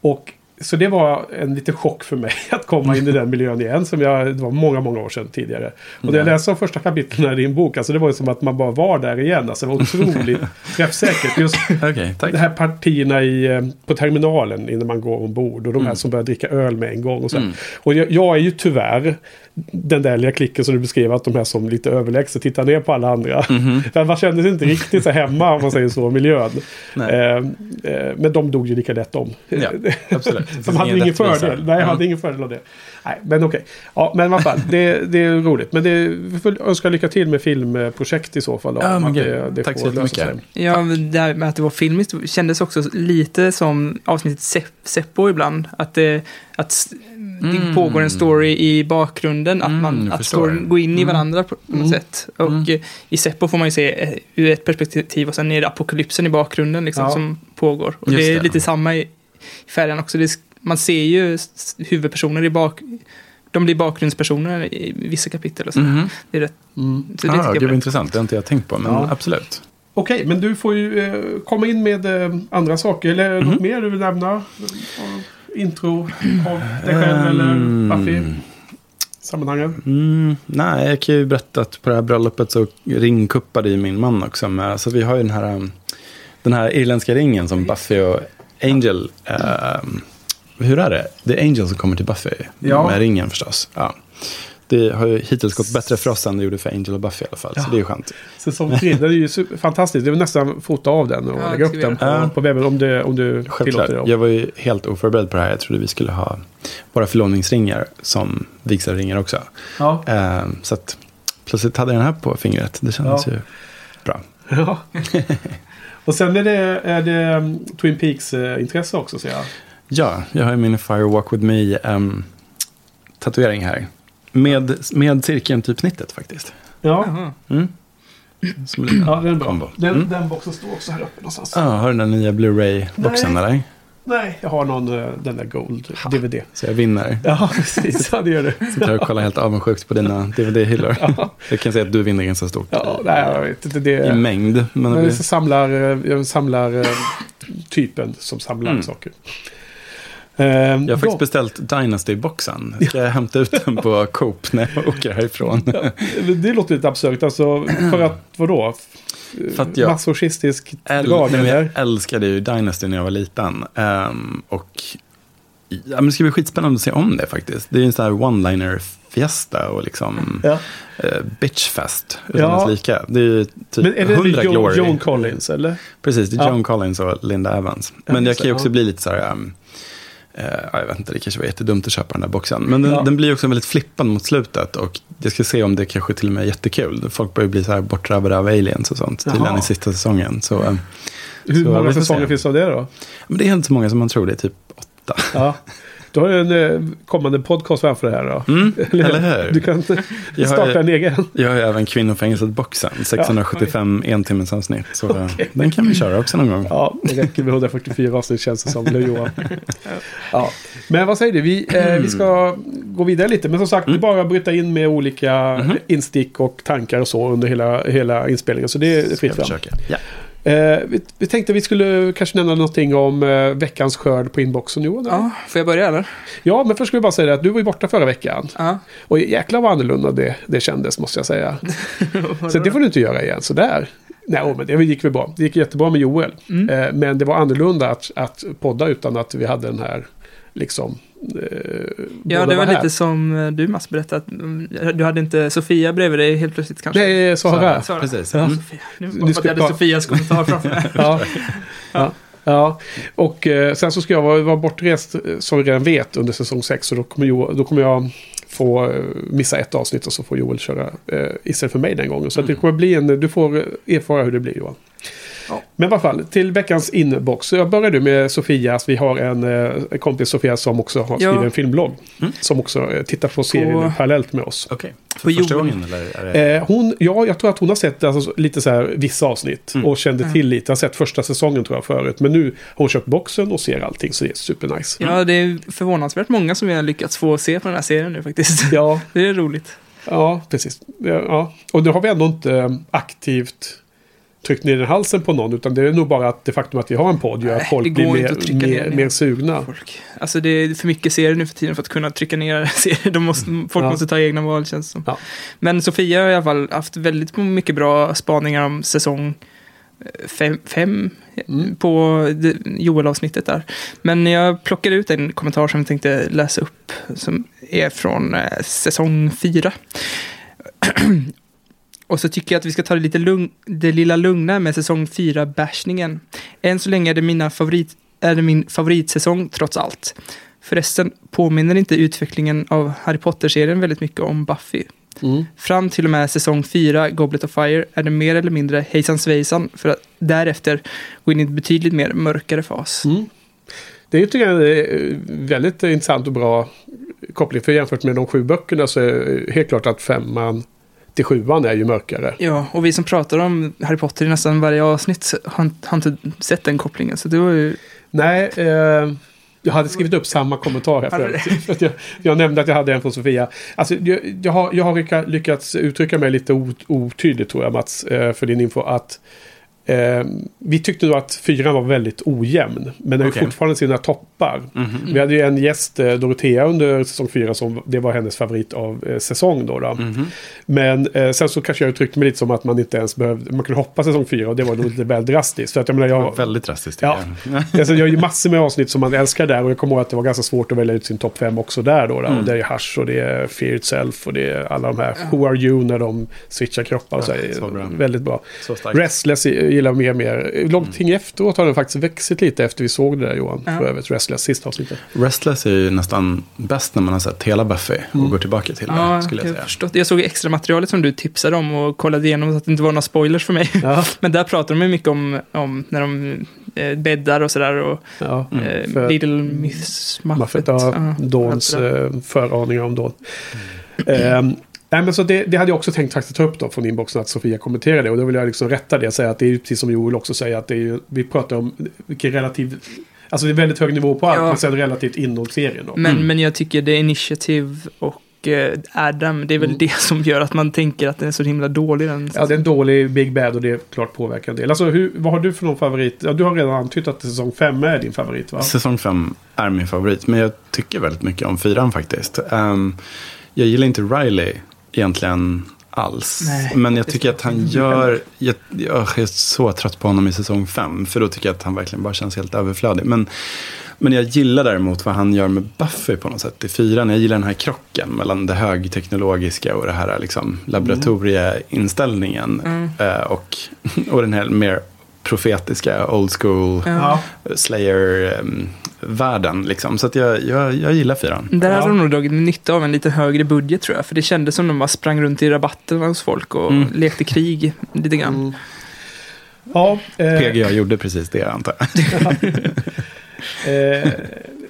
Och så det var en liten chock för mig att komma in i den miljön igen. Som jag, det var många, många år sedan tidigare. Och när jag
Ja.
läste de första kapitlen i din bok, alltså det var ju som att man bara var där igen. Alltså det var otroligt träffsäkert. Just
tack.
de här partierna i, eh, på terminalen innan man går ombord. Och de här
Mm.
som börjar dricka öl med en gång. Och, så.
Mm.
och jag, jag är ju tyvärr den där lilla klicken som du beskrev. Att de här som lite överlägset tittar ner på alla andra.
Mhm.
För man kände sig inte riktigt så hemma om man säger så miljön. Eh, eh, men de dog ju lika lätt om.
Ja, absolut.
De hade
ingen
fördel. Nej, jag hade
Mm.
ingen fördel av det. Nej, men okej. Ja, men i alla fall. Det, det är roligt. Men det, vi får önska lycka till med filmprojekt i så fall. då,
men
att det, det
Tack
får
så jättemycket.
Ja, men det här med att det var filmiskt kändes också lite som avsnittet Sep- Seppo ibland. Att det, att det
Mm.
pågår en story i bakgrunden. Att,
Mm,
man,
jag
att storyn går in i
Mm.
varandra på på något
Mm.
sätt. Och
Mm.
i Seppo får man ju se eh, ur ett perspektiv och sen är det apokalypsen i bakgrunden liksom,
Ja.
som pågår. Och
Just
det är lite samma i, i färjan också. Det är, man ser ju huvudpersoner i bak... De blir bakgrundspersoner i vissa kapitel. Och så.
Mhm.
Det är rätt,
Mm.
så det
Ah, vad
var-
intressant. Det har inte jag tänkt på, men
Ja.
absolut.
Okej, men du får ju eh, komma in med eh, andra saker. Eller något
Mhm.
mer du vill nämna? Av Intro av dig själv eller Buffy? Sammanhanget?
Mm, nej, jag kan ju berätta att på det här bröllopet så ringkuppade ju min man också med. Så vi har ju den här, um, den här irländska ringen som Buffy och Angel. ehm, hur är det? Det är Angel som kommer till Buffy
Ja.
med ringen förstås. Ja. Det har ju hittills gått bättre för oss än det gjorde för Angel och Buffy i alla fall.
Ja.
Så det är ju skönt.
Säsong tre, den är ju super- fantastisk. Det vill nästan fota av den och
Ja,
lägga upp den på,
göra.
på webben om, det, om du
Självklart.
tillåter det.
Jag var ju helt oförberedd på det här. Jag trodde vi skulle ha våra förlovningsringar som vigselringar också.
Ja.
Ehm, så att plötsligt hade jag den här på fingret. Det kändes
Ja.
ju bra.
Ja. och sen är det, är det um, Twin Peaks-intresse också ser jag.
Ja, jag har min Fire Walk With Me ehm, tatuering här. Med, med cirkeln typ snittet faktiskt.
Ja.
Mm. Som en
ja den
kombo.
Den,
Mm.
den boxen står också här uppe någonstans.
Ja, har du den nya Blu-ray-boxen eller?
Nej, jag har någon, eh, den där Gold DVD.
Så jag vinner.
Ja, precis. Ja, det gör du.
Sitter här och kollar helt avundsjukt på dina DVD-hyllor.
Ja,
Jag kan säga att du vinner ganska stort
ja nej, jag vet inte. Det,
i mängd. Men det
Men
blir...
jag samlar, eh, jag samlar eh, typen som samlar
Mm.
saker. Eh,
Jag har faktiskt
ja,
beställt Dynasty-boxen. Ska jag hämta ut den på Coop när jag åker härifrån?
det låter lite absurt. Alltså, för att vadå?
För att jag-
Masochistisk
Äl-
drag eller?
jag älskade ju Dynasty när jag var liten. Ehm, och ja, men det ska bli skitspännande att se om det faktiskt. Det är ju en sån här one-liner-fiesta och liksom
Ja.
eh, bitchfest utan
Ja.
dess like. Det är ju typ
Men är det
100
Joan,
glory.
Joan Collins eller?
Precis, det är
Ja.
Joan Collins och Linda Evans.
Ja,
Men jag kan ju också
ja.
bli lite så här... ja, jag vet inte, det kanske var jättedumt att köpa den där boxen. Men den,
Ja.
den blir också väldigt flippad mot slutet. Och jag ska se om det kanske till och med är jättekul. Folk börjar bli så här bortdrabbade av aliens och sånt. Tydligen
Jaha.
i sista säsongen. Så, eh,
Hur
Så
många säsonger finns av det då?
men det är inte så många som man tror. Det är typ åtta.
Ja. Du har ju en eh, kommande podcast framför det här då.
Mm, eller hur?
Du kan
Jag har
starta en egen.
Jag har ju även Kvinnofängelset-boxen. 675 entimmens avsnitt. Så eh, den kan vi köra också någon gång.
Ja, det räcker med 144 avsnitt känns det som. Eller Johan. Ja. Men vad säger du? Vi, eh, vi ska gå vidare lite. Men som sagt, det är bara att bryta in med olika
Mhm.
instick och tankar och så under hela, hela inspelningen. Så det är fritt fram.
försöka. Ja.
Eh, vi, vi tänkte vi skulle kanske nämna någonting om eh, veckans skörd på inboxen Johan.
Ja, får jag börja eller?
ja, men först ska vi bara säga det att du var ju borta förra veckan.
Ja.
Och jäklar vad annorlunda det, det kändes måste jag säga. Så det får du inte göra igen, sådär. Nej, men det gick väl bra. Det gick jättebra med Joel.
Mm.
Eh, men det var annorlunda att, att podda utan att vi hade den här, liksom... Eh,
Ja, det var
här.
lite som eh, du Mats berättade. att, mm, Du hade inte Sofia bredvid dig helt plötsligt kanske?
Nej, Sara.
Sara.
Precis.
Ja.
Mm.
Sofia. Nu
Du ska
jag hade Sofias kommentar framför mig.
Ja. ja. Ja, och eh, sen så ska jag vara, vara bortrest, eh, som vi redan vet, under säsong 6. Och då kommer, Joel, då kommer jag få eh, missa ett avsnitt och så får Joel köra eh, istället för mig den gången. Så att det kommer bli en, du får eh, erfara hur det blir Johan.
Ja.
Men i alla fall, till veckans inbox. Jag börjar du med Sofia. Vi har en, eh, en kompis, Sofia, som också har
Ja.
skrivit en filmblogg.
Mm.
Som också eh, tittar på serien
På-
parallellt med oss.
Okej. För
På
första gången eller? Är det...
Eh, hon, ja, jag tror att hon har sett alltså, lite så här, vissa avsnitt
Mm.
och kände till lite. Jag har sett första säsongen tror jag förut. Men nu har hon köpt boxen och ser allting så det är supernice.
Ja, det är förvånansvärt många som vi har lyckats få se på den här serien nu faktiskt.
Ja,
Det är roligt.
ja precis. Ja, Ja. Och nu har vi ändå inte eh, aktivt tryckt ner den halsen på någon. Utan det är nog bara att det faktum att vi har en podd gör att folk blir mer, mer, mer sugna.
Folk. Alltså det är för mycket serier nu för tiden för att kunna trycka ner serier. De måste, folk
Ja.
måste ta egna val känns det som.
Ja.
Men Sofia har i alla fall haft väldigt mycket bra spaningar om säsong eh, fem, fem
Mm.
på Joel-avsnittet där. Men jag plockade ut en kommentar som jag tänkte läsa upp som är från eh, säsong fyra. Och så tycker jag att vi ska ta det lite lugn, det lilla lugna med säsong 4-bashningen. Än så länge är det, mina favorit, är det min favoritsäsong trots allt. Förresten påminner inte utvecklingen av Harry Potter-serien väldigt mycket om Buffy.
Mm.
Fram till och med säsong 4, Goblet of Fire, är det mer eller mindre hejsan svejsan för att därefter gå in i en betydligt mer mörkare fas.
Mm. Det är tycker jag, eh, väldigt intressant och bra koppling. För jämfört med de sju böckerna så är det helt klart att femman till sjuan är ju mörkare.
Ja, och vi som pratar om Harry Potter i nästan varje avsnitt har, har inte sett den kopplingen. Så det var ju...
Nej, eh, jag hade skrivit upp samma kommentar här förut. För att jag, jag nämnde att jag hade en från Sofia. Alltså, jag, jag har, jag har lycka- lyckats uttrycka mig lite otydligt tror jag Mats, eh, för din info. Att eh, vi tyckte nog att fyran var väldigt ojämn. Men den har ju
Okej.
fortfarande sina toppar.
Mhm.
Vi hade ju en gäst, eh, Dorotea, under säsong fyra som det var hennes favorit av eh, säsong då. då.
Mhm.
Men eh, sen så kanske jag uttryckte mig lite som att man inte ens behövde, man kunde hoppa säsong fyra och det var nog lite väl drastiskt. För att jag menar, jag,
Väldigt drastiskt
Ja.
jag.
alltså, jag har ju massor med avsnitt som man älskar där och jag kommer ihåg att det var ganska svårt att välja ut sin topp fem också där då. då.
Mm.
Och det är Hush och det är Fear Itself och det är alla de här Who Are You när de switchar kroppar och så.
Ja, så bra.
Väldigt bra.
Så starkt.
Restless gillar mer och mer. Långting efteråt har den faktiskt växit lite efter vi såg det där Johan.
Ja.
För övrigt, Restless, sista avsnittet.
Restless är ju nästan bäst när man har sett hela Buffy och
Mm.
går tillbaka till det,
Ja,
skulle
jag,
jag säga.
förstått. jag såg extra materialet som du tipsade om och kollade igenom så att det inte var några spoilers för mig.
Ja,
Men där pratar de ju mycket om, om när de eh, bäddar och sådär och
ja.
Mm.
eh, Little Miss Muffet.
Muffet, ja, Dawns eh, föraningar om Dawn.
Mm.
Nej, men så det, det hade jag också tänkt faktiskt ta upp då från inboxen att Sofia kommenterade och då vill jag liksom rätta det och säga att det är precis som Joel också säger att det är vi pratar om vilken relativ, alltså det är väldigt hög nivå på allt
Ja.
men sen relativt inom serien då.
Men,
Mm.
men jag tycker det är Initiative och eh, Adam, det är väl
Mm.
det som gör att man tänker att den är så himla dålig. Den.
Ja, det är en dålig Big Bad och det är klart påverkar en del. Alltså, hur, vad har du för någon favorit? Ja, du har redan antytt att säsong 5 är din favorit va?
Säsong fem är min favorit, men jag tycker väldigt mycket om fyran faktiskt. Ehm, jag gillar inte Riley egentligen alls.
Nej,
men jag tycker att han gör... Jag, jag är så trött på honom i säsong fem. För då tycker jag att han verkligen bara känns helt överflödig. Men, men jag gillar däremot vad han gör med Buffy på något sätt i fyran. Jag gillar den här krocken mellan det högteknologiska och det här liksom, laboratorieinställningen.
Mm.
Eh, och, och den här mer profetiska old school
Ja.
Slayer-världen. liksom. Så att jag, jag, jag gillar fyran.
Där
Ja.
hade de nog dragit nytta av en lite högre budget tror jag. För det kändes som de bara sprang runt i rabatten hos folk och
Mm.
lekte krig lite grann.
Mm. Ja, eh,
PGA gjorde precis det antar jag.
Eh,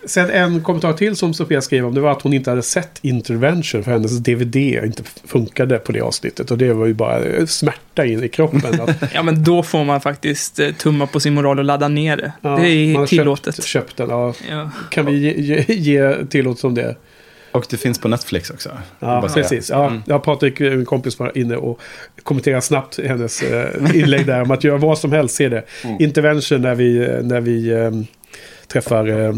sen en kommentar till som Sofia skrev om det var att hon inte hade sett Intervention för hennes DVD inte funkade på det avsnittet. Och det var ju bara eh, smärta in i kroppen.
Ja, men då får man faktiskt eh, tumma på sin moral och ladda ner det.
ja,
det
man
är tillåtet.
Köpt, köpt den. Ja.
Ja.
Kan vi ge, ge, ge tillåtelse om det?
Och det finns på Netflix också.
Ja, precis. Ja,
Mm.
ja, Patrik, en kompis, var inne och kommenterade snabbt hennes eh, inlägg där om att göra vad som helst. Se det.
Mm.
Intervention när vi, när vi eh, träffar eh, eh,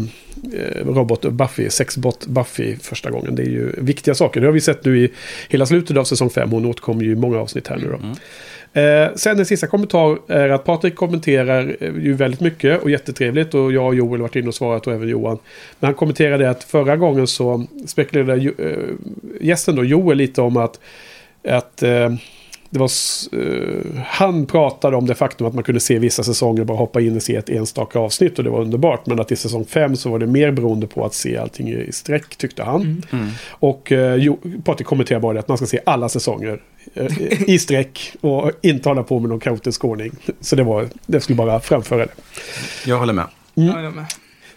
robot Buffy, sexbot Buffy första gången. Det är ju viktiga saker. Det har vi sett nu i hela slutet av säsong 5. Hon återkommer ju i många avsnitt här nu då.
Mm.
Eh, sen en sista kommentar är att Patrik kommenterar eh, ju väldigt mycket och jättetrevligt och jag och Joel har varit inne och svarat och även Johan. Men han kommenterade att förra gången så spekulerade eh, gästen då Joel lite om att, att eh, det var, eh, han pratade om det faktum att man kunde se vissa säsonger bara hoppa in och se ett enstaka avsnitt och det var underbart. Men att i säsong 5 så var det mer beroende på att se allting i sträck tyckte han.
Mm.
Och eh, jo, Patrik kommenterade bara det att man ska se alla säsonger eh, i sträck och inte hålla på med någon kaotisk ordning. Så det var, det skulle bara framföra det.
Jag håller med.
Ja, jag med.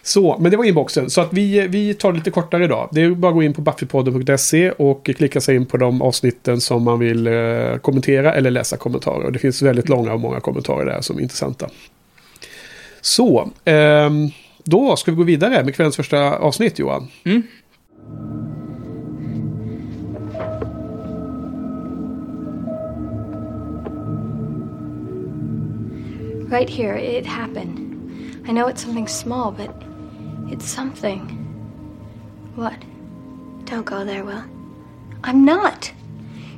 Så, men det var inboxen. Så att vi, vi tar det lite kortare idag. Det är bara att gå in på buffypodden.se och klicka sig in på de avsnitten som man vill eh, kommentera eller läsa kommentarer. Och det finns väldigt långa och många kommentarer där som är intressanta. Så, ehm, då ska vi gå vidare med kvällens första avsnitt Johan.
Mm.
Right here, it happened. I know it's something small, but it's something. What? Don't go there, Will. I'm not.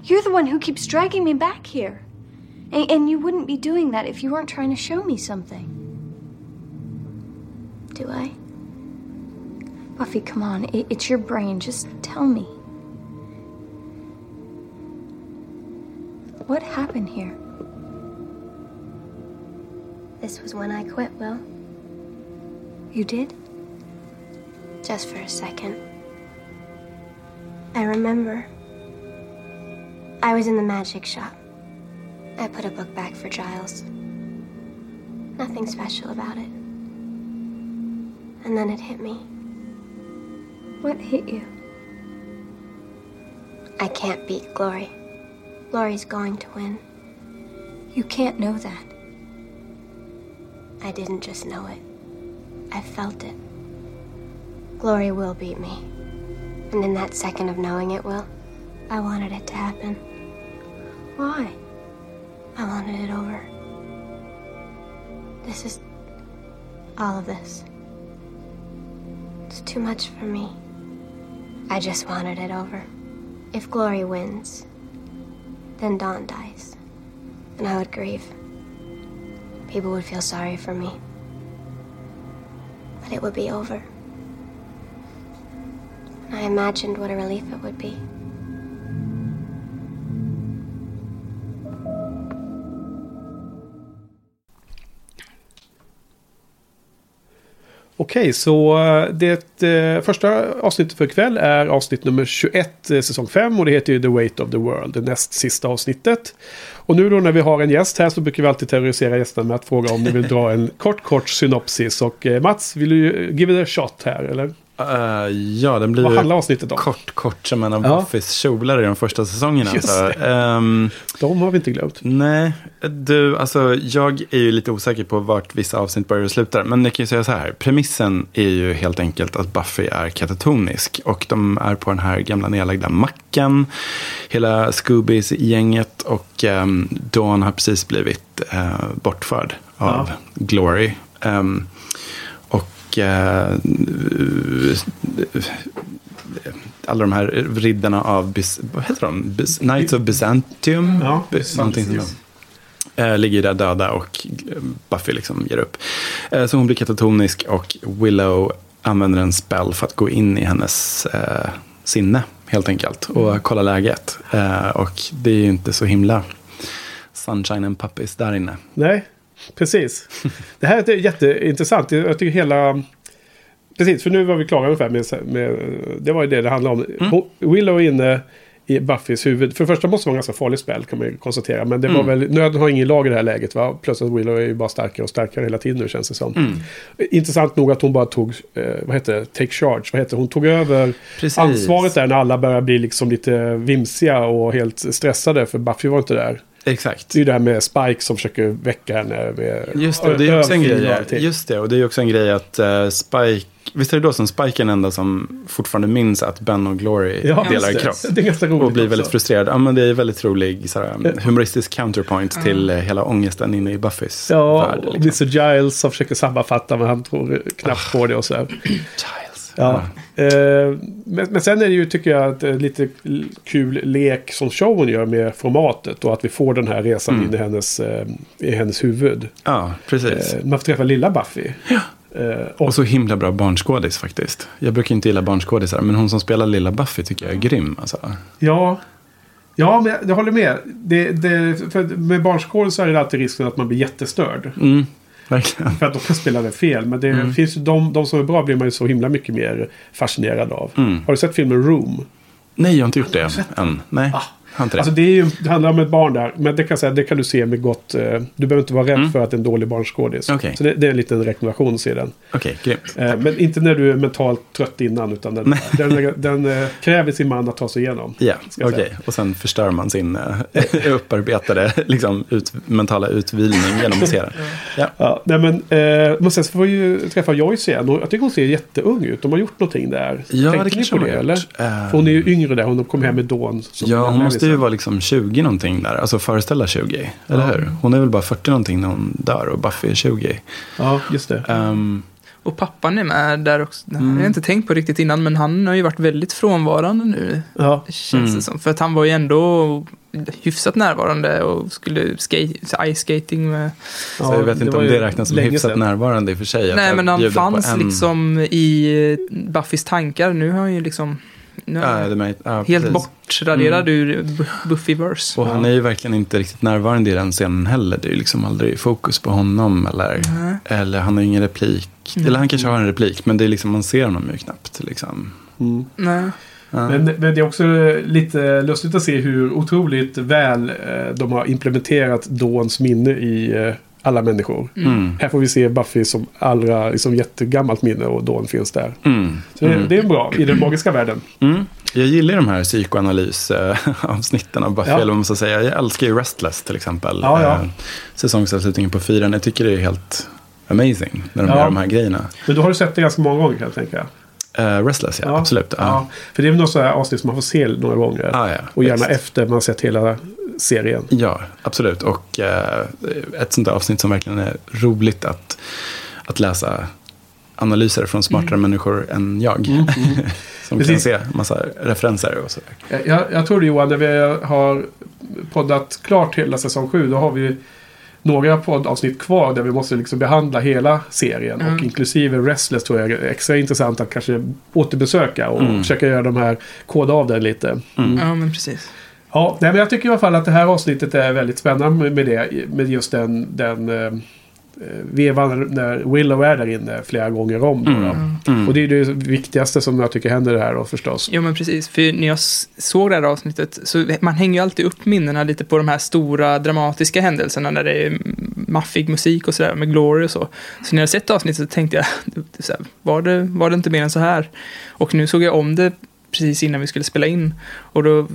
You're the one who keeps dragging me back here. And, you wouldn't be doing that if you weren't trying to show me something. Do I? Buffy, come on. It, it's your brain. Just tell me. What happened here? This was when I quit, Will. You did? Just for a second. I remember. I was in the magic shop. I put a book back for Giles. Nothing special about it. And then it hit me. What hit you? I can't beat Glory. Glory's going to win. You can't know that. I didn't just know it. I felt it. Glory will beat me. And in that second of knowing it will, I wanted it to happen. Why? I wanted it over. This is. all of this. It's too much for me. I just wanted it over. If Glory wins, then Dawn dies. And I would grieve. People would feel sorry for me. But it would be over. And I imagined what a relief it would be.
Okej, så eh, det eh, första avsnittet för ikväll är avsnitt nummer 21, eh, säsong 5. Och det heter ju The Weight of the World, det näst sista avsnittet. Och nu då när vi har en gäst här så brukar vi alltid terrorisera gästerna med att fråga om ni vill dra en kort, kort synopsis. Och eh, Mats, vill du give it a shot här, eller?
Eh, ja, den blir
Vad handlar avsnittet om?
kort, kort som en av
Ja.
Buffys kjolar i de första säsongerna.
Just
Så, ehm,
De har vi inte glömt.
nej, du, alltså jag är ju lite osäker på vart vissa avsnitt börjar och slutar. Men jag kan ju säga så här, premissen är ju helt enkelt att Buffy är katatonisk. Och de är på den här gamla nedlagda macken. Hela Scoobies-gänget och um, Dawn har precis blivit eh, bortförd av
Ja.
Glory. Ehm, och eh, alla de här riddarna av, vad heter de? Bis, Knights of Byzantium?
Ja,
där. Eh, ligger där döda och Buffy liksom ger upp. Eh, så hon blir katatonisk och Willow använder en spell för att gå in i hennes eh, sinne helt enkelt och kolla läget. Eh, och det är ju inte så himla sunshine and puppies där inne.
Nej, precis. Det här är jätteintressant. Jag tycker hela... Precis, för nu var vi klara ungefär med... med det var ju det det handlade om. Hon- Willow är inne i Buffys huvud. För det första måste det vara en ganska farlig spel kan man ju konstatera. Men det var väl... Nöden har ingen lag i det här läget va? Plötsligt Willow är ju bara starkare och starkare hela tiden nu känns det som. Intressant nog att hon bara tog... Eh, vad heter det? Take charge. Vad heter? Hon tog över
Precis.
ansvaret där när alla börjar bli liksom lite vimsiga och helt stressade. För Buffy var inte där.
Exakt.
Det är ju det här med Spike som försöker väcka henne. Med
Just det, och det är också en
och
grej. Just det, och det är också en grej att eh, Spike, visst är det då som Spike är den enda som fortfarande minns att Ben och Glory
Ja,
delar
det.
kropp.
Det är ganska roligt
Och blir
också.
väldigt frustrerad. Ja, men det är väldigt rolig såhär, humoristisk counterpoint till eh, hela ångesten inne i Buffys
Ja,
värld.
och
Liksom.
Mr Giles som försöker sammanfatta men han tror knappt på det och så här.
Giles.
Ja. Eh, men, men sen är det ju, tycker jag, att, eh, lite kul lek som showen gör med formatet. Och att vi får den här resan
Mm.
in i hennes, eh, i hennes huvud.
ja, precis.
Eh, man får träffa lilla Buffy. Eh, och,
Och så himla bra barnskådis faktiskt. Jag brukar inte gilla barnskådisar, men hon som spelar lilla Buffy tycker jag är grym. Alltså.
ja, Ja, men jag håller med. Det, det, för med barnskål så är det alltid risken att man blir jättestörd.
Mm, verkligen.
För att de kan spela det fel. Men det
Mm.
finns ju de, de som är bra blir man ju så himla mycket mer fascinerad av.
Mm.
Har du sett filmen Room?
Nej, jag har inte gjort det än. Nej,
Ah. Alltså det, är ju, det handlar om ett barn där. Men det kan, säga, det kan du se med gott... eh, du behöver inte vara rädd
Mm.
för att det är en dålig barnskådis.
Okej.
Så det, det är en liten rekommendation att se den.
Okej, grymt.
Eh, men inte när du är mentalt trött innan. Utan den, den, den, eh, kräver sin man att ta sig igenom.
Ja,
jag
okej.
säga.
Och sen förstör man sin eh, upparbetade liksom, ut, mentala utvilning genom att se den. Ja.
Ja, nej men, eh, men sen så får vi ju träffa Joyce igen. Jag tycker hon ser jätteung ut. De har gjort någonting där.
Ja,
Tänkte
det
ni på
de
det eller?
Eh,
För hon är ju yngre där. Hon kom hem med Dawn. som
Ja, hon måste ju
bebisen.
vara liksom 20 någonting där. Alltså föreställa 20, eller
Ja.
hur? Hon är väl bara 40 någonting när hon dör och Buffy är 20.
Ja, just det.
Ehm,
Och pappan är med där också. Det har
Mm.
jag inte tänkt på riktigt innan, men han har ju varit väldigt frånvarande nu.
Ja.
Känns
Mm.
det som. För att han var ju ändå hyfsat närvarande och skulle skate, ice skating med...
så jag vet inte om det räknas som hyfsat
sedan.
närvarande i och för sig.
Nej, men han fanns
en-
liksom i Buffys tankar. Nu har han ju liksom... Nu är
Ja, det ja,
helt
precis.
bortraderad ur Bu- Buffyverse.
Och han är ju verkligen inte riktigt närvarande i den scenen heller. Det är ju liksom aldrig fokus på honom. Eller,
Nej.
eller han har ingen replik.
Mm.
Eller han kanske har en replik, men det är liksom, man ser honom ju knappt. Liksom.
Mm.
Nej.
Ja.
Men, men det är också lite lustigt att se hur otroligt väl eh, de har implementerat Dawns minne i eh, alla människor.
Mm.
Här får vi se Buffy som allra liksom, jättegammalt minne och Dawn finns där.
Mm.
Så det,
Mm.
det är bra i den magiska världen.
Mm. Jag gillar de här psykoanalysavsnitten av Buffy,
Ja.
eller vad man ska säga. Jag älskar ju Restless till exempel.
Ja, ja.
Eh, Säsongsavslutningen på fyran. Jag tycker det är helt amazing när de
Ja.
gör de här grejerna.
Men då har du sett det ganska många gånger kan jag tänka.
Uh, Restless, ja. Absolut.
Ja.
Ja.
För det är väl något sådant avsnitt som man får se några gånger.
Ah, ja.
och gärna
Visst.
efter man sett hela serien.
Ja, absolut. Och eh, ett sånt där avsnitt som verkligen är roligt att, att läsa analyser från smartare människor än jag. som kan
Mm. Precis.
se massa referenser och sådär.
Jag, jag tror det Johan, när vi har poddat klart hela säsong 7, då har vi några poddavsnitt kvar där vi måste liksom behandla hela serien.
Mm.
Och inklusive Restless tror jag är extra intressant att kanske återbesöka och
Mm.
försöka göra de här, koda av den lite.
Mm.
Ja, men precis.
Ja, nej, men jag tycker i alla fall att det här avsnittet är väldigt spännande med det. Med just den, den eh, vevan när Willow är där inne flera gånger om. Då,
Mm.
då.
Mm.
Och det är det viktigaste som jag tycker händer här då förstås.
Jo, men precis. För när jag såg det här avsnittet, så man hänger ju alltid upp minnena lite på de här stora dramatiska händelserna när det är maffig musik och sådär med Glory och så. Så när jag sett avsnittet så tänkte jag, det- så här, var, det, var det inte mer än så här? Och nu såg jag om det precis innan vi skulle spela in. Och då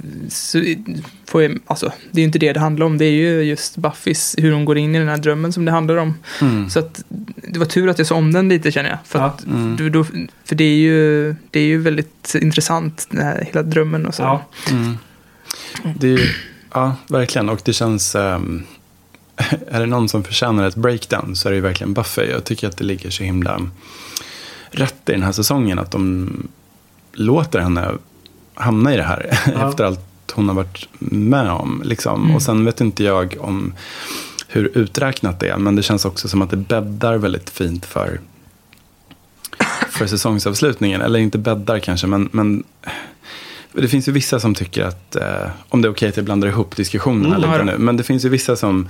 får jag, alltså, det är ju inte det det handlar om. Det är ju just Buffys, hur hon går in i den här drömmen som det handlar om.
Mm.
Så att det var tur att jag såg om den lite känner jag. För,
Ja.
att,
Mm.
du- då, för det är ju, det är ju väldigt intressant, den här hela drömmen och så.
Ja.
Mm. Det är, ja, verkligen. Och det känns... ehm, är det någon som förtjänar ett breakdown så är det ju verkligen Buffy. Jag tycker att det ligger så himla rätt i den här säsongen att de låter henne hamna i det här
Ja.
efter allt hon har varit med om. Liksom.
Mm.
Och sen vet inte jag om hur uträknat det är, men det känns också som att det bäddar väldigt fint för, för säsongsavslutningen. Eller inte bäddar kanske, men, men det finns ju vissa som tycker att, eh, om det är okej att jag blandar ihop diskussionerna
Mm,
lite nu, men det finns ju vissa som,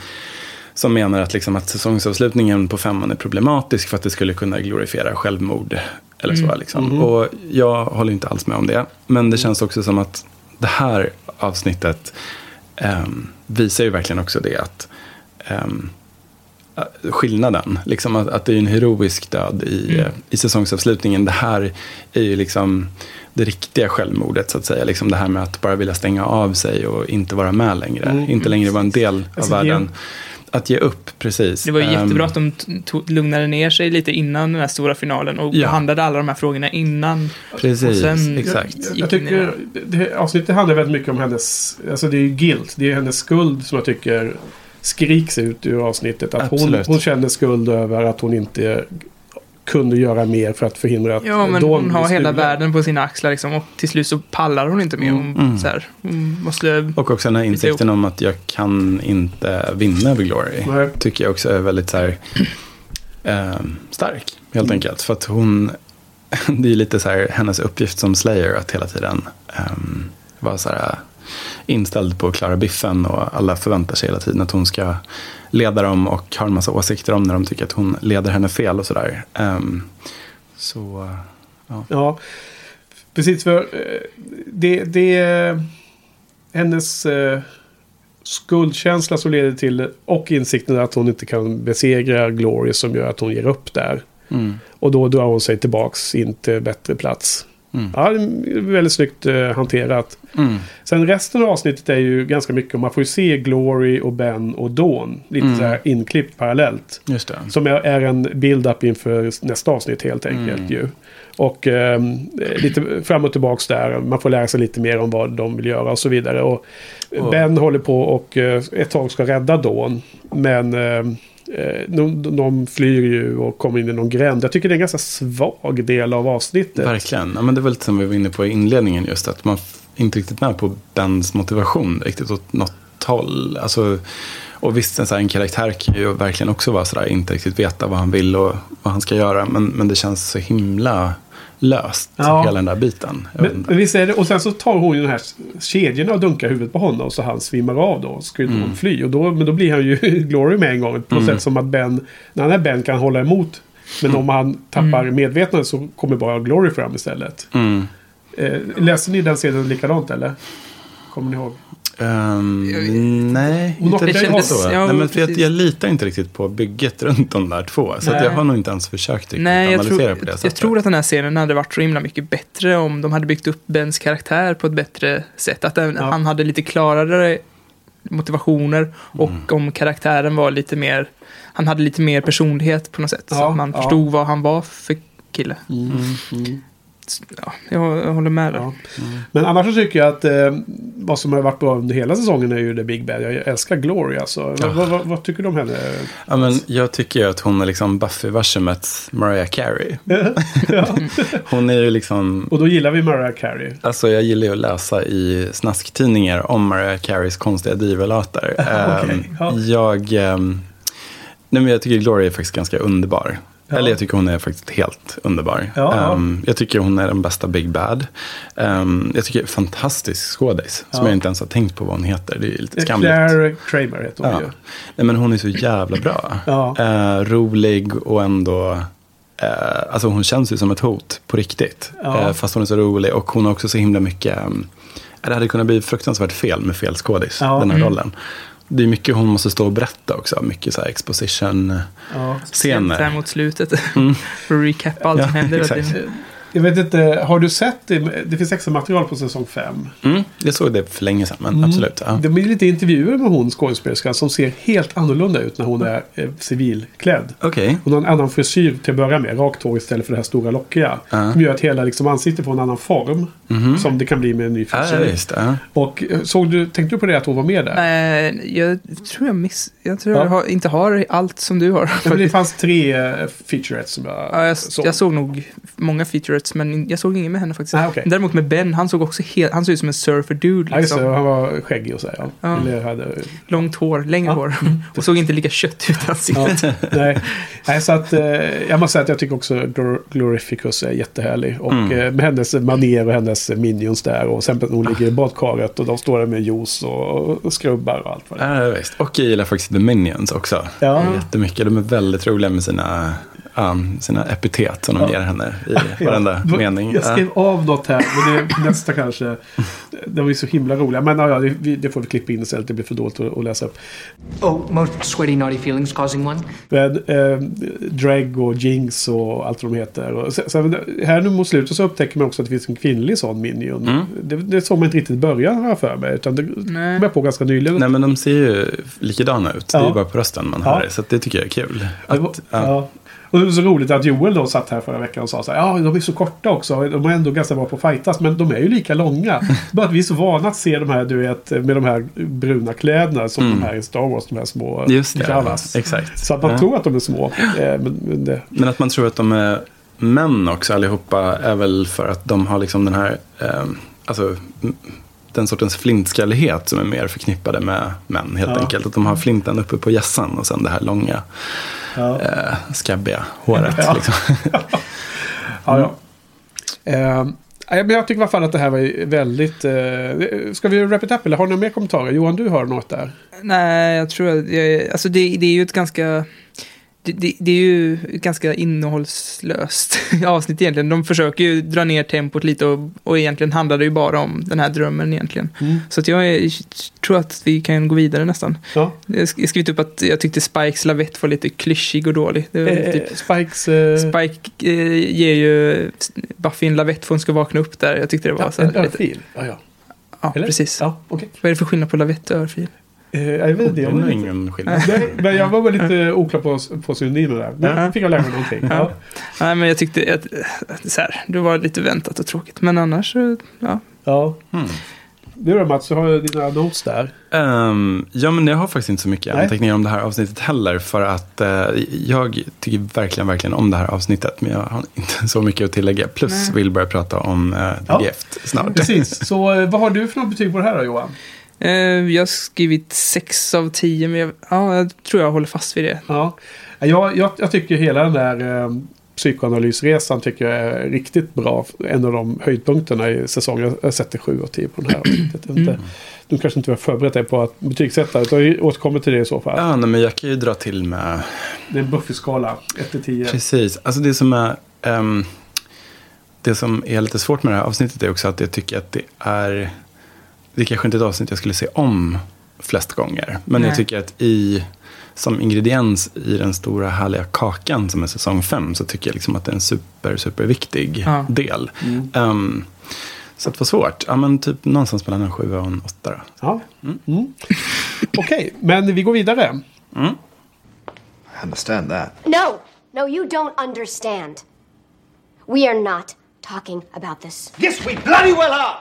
som menar att, liksom, att säsongsavslutningen på femman är problematisk för att det skulle kunna glorifiera självmord. Eller så,
Mm.
liksom.
Mhm.
Och jag håller inte alls med om det. Men det känns också som att det här avsnittet ehm, visar ju verkligen också det att äh, skillnaden. Liksom att, att det är en heroisk död i,
Mm.
i säsongsavslutningen. Det här är ju liksom det riktiga självmordet så att säga. Liksom det här med att bara vilja stänga av sig och inte vara med längre.
Mm.
Inte längre vara en del
Alltså,
av
ge-
världen. Att ge upp, precis.
Det var ju
Ehm,
jättebra att de lugnade ner sig lite innan den här stora finalen och
Ja.
behandlade alla de här frågorna innan.
Precis,
sen-
exakt.
Jag, jag tycker det, avsnittet handlar väldigt mycket om hennes, alltså det är ju guilt, det är hennes skuld som jag tycker skriks ut ur avsnittet. Att hon, hon känner skuld över att hon inte kunde göra mer för att förhindra att
Ja, men hon har hela världen på sina axlar liksom, och till slut så pallar hon inte mer. Hon,
Mm.
så här, hon måste...
Och också den här insikten om att jag kan inte vinna över Glory.
Nej.
Tycker jag också är väldigt så här, eh, stark. Helt enkelt. För att hon, det är lite så här hennes uppgift som Slayer att hela tiden um, vara så här, inställd på att klara biffen och alla förväntar sig hela tiden att hon ska leda dem och har en massa åsikter om när de tycker att hon leder henne fel och sådär. Um, så, ja.
Ja, precis för eh, det, det är hennes eh, skuldkänsla som leder till och insikten att hon inte kan besegra Glory som gör att hon ger upp där.
Mm.
Och då drar hon sig tillbaks in till bättre plats.
Mm.
Ja, väldigt snyggt eh, hanterat.
Mm.
Sen resten av avsnittet är ju ganska mycket, man får ju se Glory och Ben och Dawn. Lite
Mm.
så här inklippt parallellt.
Just det.
Som är, en build-up inför nästa avsnitt helt enkelt
Mm.
ju. Och ehm, lite fram och tillbaks där. Man får lära sig lite mer om vad de vill göra och så vidare. Och
Och-
Ben håller på och eh, ett tag ska rädda Dawn. Men ehm, eh, Eh, de, de flyr ju och kommer in i någon gränd. Jag tycker det är en ganska svag del av avsnittet.
Verkligen. Ja, men det var lite som vi var inne på i inledningen just att man inte riktigt med på Bens motivation riktigt åt något håll. Alltså, och visst, en, så här, en karaktär kan ju verkligen också vara sådär, inte riktigt veta vad han vill och vad han ska göra. Men, men det känns så himla löst,
Ja.
hela den där biten.
Men, visst är det, och sen så tar hon ju den här kedjorna och dunkar huvudet på honom så han svimmar av då. Så ju
Mm.
hon fly. Och då, men då blir han ju Glory med en gång. På
Mm.
sätt som att Ben, när han är Ben kan hålla emot. Men om han tappar medvetandet så kommer bara Glory fram istället.
Mm.
Eh, läste ni den scenen likadant eller? Kommer ni ihåg?
Ehm, nej, inte
kändes-
så.
ja,
nej, men för jag, jag litar inte riktigt på bygget runt de där två. Så jag har nog inte ens försökt riktigt
Nej, jag
analysera
tror,
på det
jag
sättet.
tror att den här scenen hade varit så himla mycket bättre om de hade byggt upp Bens karaktär på ett bättre sätt. Att den,
Ja.
han hade lite klarare motivationer och
Mm.
om karaktären var lite mer, han hade lite mer personlighet på något sätt. så
Ja,
att man
ja.
förstod vad han var för kille.
Mm.
Ja, jag, håller med där.
Ja. Men annars så tycker jag att eh, vad som har varit bra under hela säsongen är ju The Big Bad. Jag älskar Glory alltså.
Ja.
Vad, vad, vad tycker du om henne?
Ja, men jag tycker ju att hon är liksom Buffy-versumets Mariah Carey. Hon är ju liksom...
Och då gillar vi Mariah Carey.
Alltså jag gillar ju att läsa i snasktidningar om Mariah Careys konstiga divalater. Ehm,
ja.
Jag... nej men jag tycker Gloria är faktiskt ganska underbar.
Ja.
Eller jag tycker hon är faktiskt helt underbar.
Ja.
Ehm, jag tycker hon är den bästa Big Bad. Ehm, jag tycker fantastisk skådis. Som
Ja.
jag inte ens har tänkt på vad hon heter. Det är lite skamligt.
Claire Kramer heter hon
Ja.
ju.
Nej, men hon är så jävla bra.
Ja.
Eh, rolig och ändå... Eh, alltså hon känns ju som ett hot på riktigt. Eh, fast hon är så rolig och hon har också så himla mycket... Um, det hade kunnat bli fruktansvärt fel med fel skådis, den här
Mm.
rollen. Det är mycket hon måste stå och berätta också. Mycket så här exposition-scener.
Ja.
Speciellt här mot slutet.
Mm.
För att recappa allt
Ja,
som händer.
exakt.
Jag vet inte, har du sett det? Det finns extra material på säsong 5.
Mm, jag såg det för länge sedan, men
Mm.
absolut. Ja.
Det blir lite intervjuer med hon skådespelerskan som ser helt annorlunda ut när hon är eh, civilklädd.
Okej.
Hon har en annan frisyr till att börja med. Rakt hår istället för det här stora lockiga.
Ja.
Som gör att hela liksom, ansiktet får en annan form.
Mhm.
Som det kan bli med en ny
Ja,
frisyr.
visst. Ja.
Och eh, såg du, tänkte du på det att hon var med där?
Nej, jag tror jag miss... Jag tror
Ja.
jag har, inte har allt som du har.
Men det fanns tre eh, featurettes som jag,
Ja, jag,
såg.
jag såg nog många featurettes, men jag såg ingen med henne faktiskt.
Nej, okej.
Däremot med Ben, han såg också helt... Han såg ut som en surfer dude.
Ja.
Liksom.
Han var skäggig och så. här, Ja.
Ja.
Eller hade...
Långt hår, längre
Ja.
hår. Och såg inte lika kött ut i ansiktet.
Ja, nej. nej, så att eh, jag måste säga att jag tycker också Glor- Glorificus är jättehärlig. Och
Mm.
eh, med hennes maner och hennes minions där. Och sen hon ligger i badkaret och de står där med juice och skrubbar och allt vad det är.
Ja, visst. Och jag gillar faktiskt The Minions också.
Ja.
Jättemycket. De är väldigt roliga med sina, um, sina epitet som de
Ja.
ger henne i varenda
Ja,
mening.
Jag skrev av något här, men det är nästa kanske. De var ju så himla roliga. Men ja, det, det får vi klippa in istället. Det blir för dåligt att, att läsa upp.
Oh, most sweaty, naughty feelings causing one?
Men, eh, Drag och Jinx och allt vad de heter. Och sen, sen, här nu mot slutet så upptäcker man också att det finns en kvinnlig sån minion.
Mm.
Det, det såg man inte riktigt i början jag för mig. Utan det kom jag på ganska nyligen.
Nej men de ser ju likadana ut. Det är
Ja.
ju bara på rösten man
Ja.
hör det. Så att det tycker jag är kul.
Det var,
Att,
ja. Och det var så roligt att Joel då satt här förra veckan och sa så här. Ja, de är så korta också. De är ändå ganska bra på att fightas. Men de är ju lika långa. Bara att vi är så vana att se de här, du vet, med de här bruna kläderna. Som
Mm.
de här i Star Wars. De här små
Just det, exakt.
Så att man
Ja.
tror att de är små. Eh, men, men det,
Men att man tror att de är män också allihopa är väl för att de har liksom den här, ehm, alltså den sortens flintskallighet som är mer förknippade med män helt
Ja.
enkelt. Att de har flinten uppe på hjässan och sen det här långa,
ja.
eh, skabbiga håret.
Ja.
Liksom.
Ja, ja. Eh, jag tycker i alla fall att det här var väldigt... Eh, ska vi wrap it up eller har ni några mer kommentarer? Johan, du har något där.
Nej, jag tror att jag, alltså det, det är ju ett ganska... Det, det, är ju ganska innehållslöst avsnitt egentligen. De försöker ju dra ner tempot lite och, och egentligen handlar det ju bara om den här drömmen egentligen.
Mm.
Så att jag är, tror att vi kan gå vidare nästan.
Ja.
Jag jag skrivit upp att jag tyckte Spikes lavett var lite klyschig och dålig.
Eh,
typ,
Spikes... Eh,
Spike eh, ger ju Buffy en lavett för hon ska vakna upp där. Jag tyckte det var
ja,
så här
en
lite...
örfil. Ja, ja.
Ja,
Eller?
precis.
Ja, okej.
Vad är det för skillnad på lavett och örfil?
Jag vet inte.
Det
Jag
är
var lite,
ingen skillnad.
nej, men jag var väl lite oklar på, på synonymer där. Men
Ja.
fick jag lära mig någonting. Ja.
Nej, men jag tyckte att, så här, det var lite väntat och tråkigt. Men annars, ja.
Ja.
Hmm.
Du då Mats, du har dina notes där.
Ehm, ja, men jag har faktiskt inte så mycket
Nej.
anteckningar om det här avsnittet heller. För att eh, jag tycker verkligen, verkligen om det här avsnittet. Men jag har inte så mycket att tillägga. Plus
Nej.
vill börja prata om The
Ja.
Gift snart.
Precis. Så eh, vad har du för något betyg på det här då Johan?
Eh, jag har skrivit 6 av 10, men jag, ja, jag tror jag håller fast vid det.
Ja. Jag, jag, jag tycker hela den där eh, psykoanalysresan tycker jag är riktigt bra. En av de höjdpunkterna i säsongen. Jag sätter 7 av 10 på den här avsnittet. Vet inte-
Mm.
Du kanske inte har förberett dig på att betygsätta. Jag återkommer till det i så fall.
Ja, nej, men jag kan ju dra till med
Det är en Buffy-skala. 1 till 10.
Precis. Alltså det som är... ehm, det som är lite svårt med det här avsnittet är också att jag tycker att det är... Det är kanske inte ett avsnitt jag skulle se om flest gånger. Men
Nej.
jag tycker att i... Som ingrediens i den stora härliga kakan som är säsong fem så tycker jag liksom att det är en super, super viktig
Ja.
del.
Mm.
Ehm, så att det var svårt. Ja, men typ någonstans mellan en sjua och en åtta. då.
Ja. Mm. Okej, men vi går vidare.
Mm.
I understand that.
No! No, you don't understand. We are not talking about this.
Yes, we bloody well are!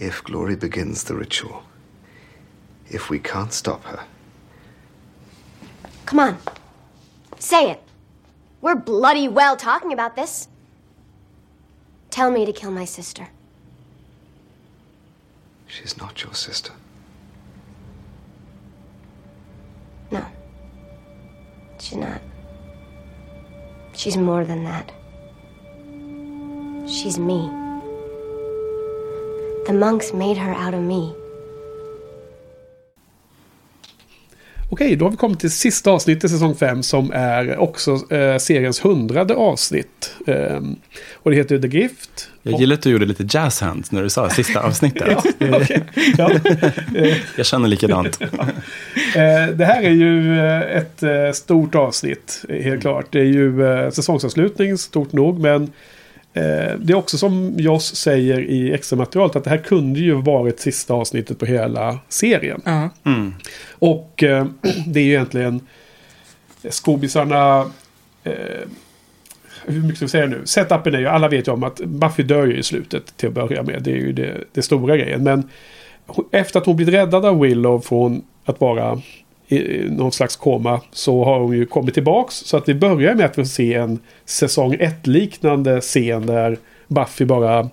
If Glory begins the ritual, if we can't stop her,
Come on. Say it. We're bloody well talking about this. Tell me to kill my sister.
she's not your sister.
No. She's not. She's more than that. She's me. The monks made her out of me.
Okej, då har vi kommit till sista avsnittet i säsong 5 som är också eh, seriens hundrade avsnitt. Ehm, och det heter The Gift.
Jag gillar att du gjorde lite jazz hands när du sa sista avsnittet.
Okej. Ja.
Jag känner likadant.
Eh, det här är ju eh, ett eh, stort avsnitt, eh, helt klart. Det är ju eh, säsongsavslutning, stort nog, men eh, det är också som Joss säger i extra materialet att det här kunde ju varit sista avsnittet på hela serien.
Ja.
Mm.
Och eh, det är ju egentligen skobisarna... Eh, hur mycket ska vi säga nu? Setupen är ju, alla vet ju om att Buffy dör ju i slutet till att börja med. Det är ju det, det stora grejen. Men efter att hon blivit räddad av Willow från att vara i någon slags koma så har hon ju kommit tillbaks. Så att vi börjar med att vi ser en säsong 1-liknande scen där Buffy bara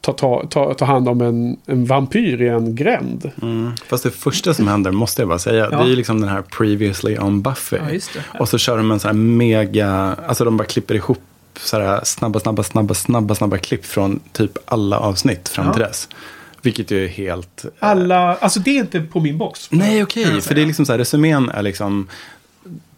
tar, tar, tar, tar hand om en, en vampyr i en gränd.
Mm. Fast det första som händer, måste jag bara säga,
Ja.
det är ju liksom den här previously on Buffy.
Ja, just det.
Och så kör de en sån här mega, alltså de bara klipper ihop så här snabba, snabba, snabba, snabba, snabba klipp från typ alla avsnitt fram
Ja.
till dess. Vilket ju är helt... eh,
Alla, alltså det är inte på min box.
Nej, okej. för det är liksom så här, resumén är liksom...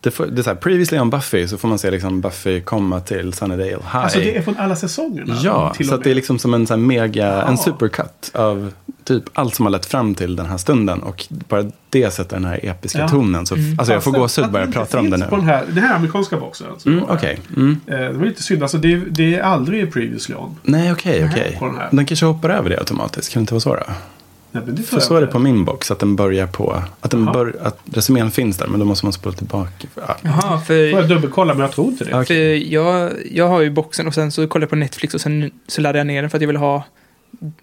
Det, får, det är så här, previously on Buffy så får man se liksom Buffy komma till Sunnydale High.
Alltså det är från alla säsongerna.
Ja, så att det är liksom som en här mega,
Ja.
en supercut av typ allt som har lett fram till den här stunden. Och bara det sätter den här episka
Ja.
tonen. Så, Alltså jag får
Fast
gåshud bara
det
jag pratar om det nu.
På den, här, den här amerikanska boxen. som
Mm. Okej. Mm.
Eh, Det var lite synd. Alltså det, det är aldrig previously on.
Nej, okej, okej.
på den.
Den kanske hoppar över det automatiskt. Kan det inte vara så då?
Nej, men det tror
För
jag
så är det på min box. Att den börjar på... Att, den
Jaha.
bör, att resumén finns där. Men då måste man spola tillbaka. Ja.
Jaha,
Får jag
för,
dubbelkolla men jag tror inte det.
Ja.
för jag, jag har ju boxen och sen så kollade jag på Netflix och sen så laddade jag ner den för att jag ville ha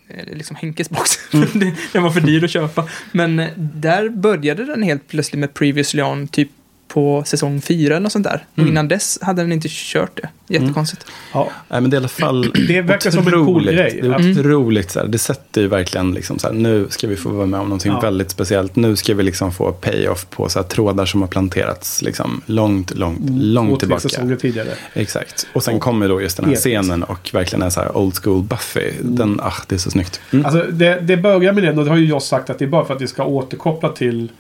eh, liksom Henkes box.
Mm.
den var för dyr att köpa. Men eh, där började den helt plötsligt med Previously On typ på säsong fyra eller något sånt där.
Mm.
Och innan dess hade den inte kört det. Jättekonstigt.
Ja.
Nej, men det är i alla fall
Det verkar som en cool grej.
Det är
Mm.
otroligt. Så här, det sätter ju verkligen liksom så här, nu ska vi få vara med om någonting
Ja.
väldigt speciellt. Nu ska vi liksom få payoff på så här, trådar som har planterats liksom långt, långt, långt
Två, tre
tillbaka.
säsonger tidigare.
Exakt. Och sen kommer då just den här scenen och verkligen är så här old school Buffy. Den, ah, det är så snyggt. Mm.
Alltså det, det börjar med den och det har ju jag sagt att det är bara för att vi ska återkoppla till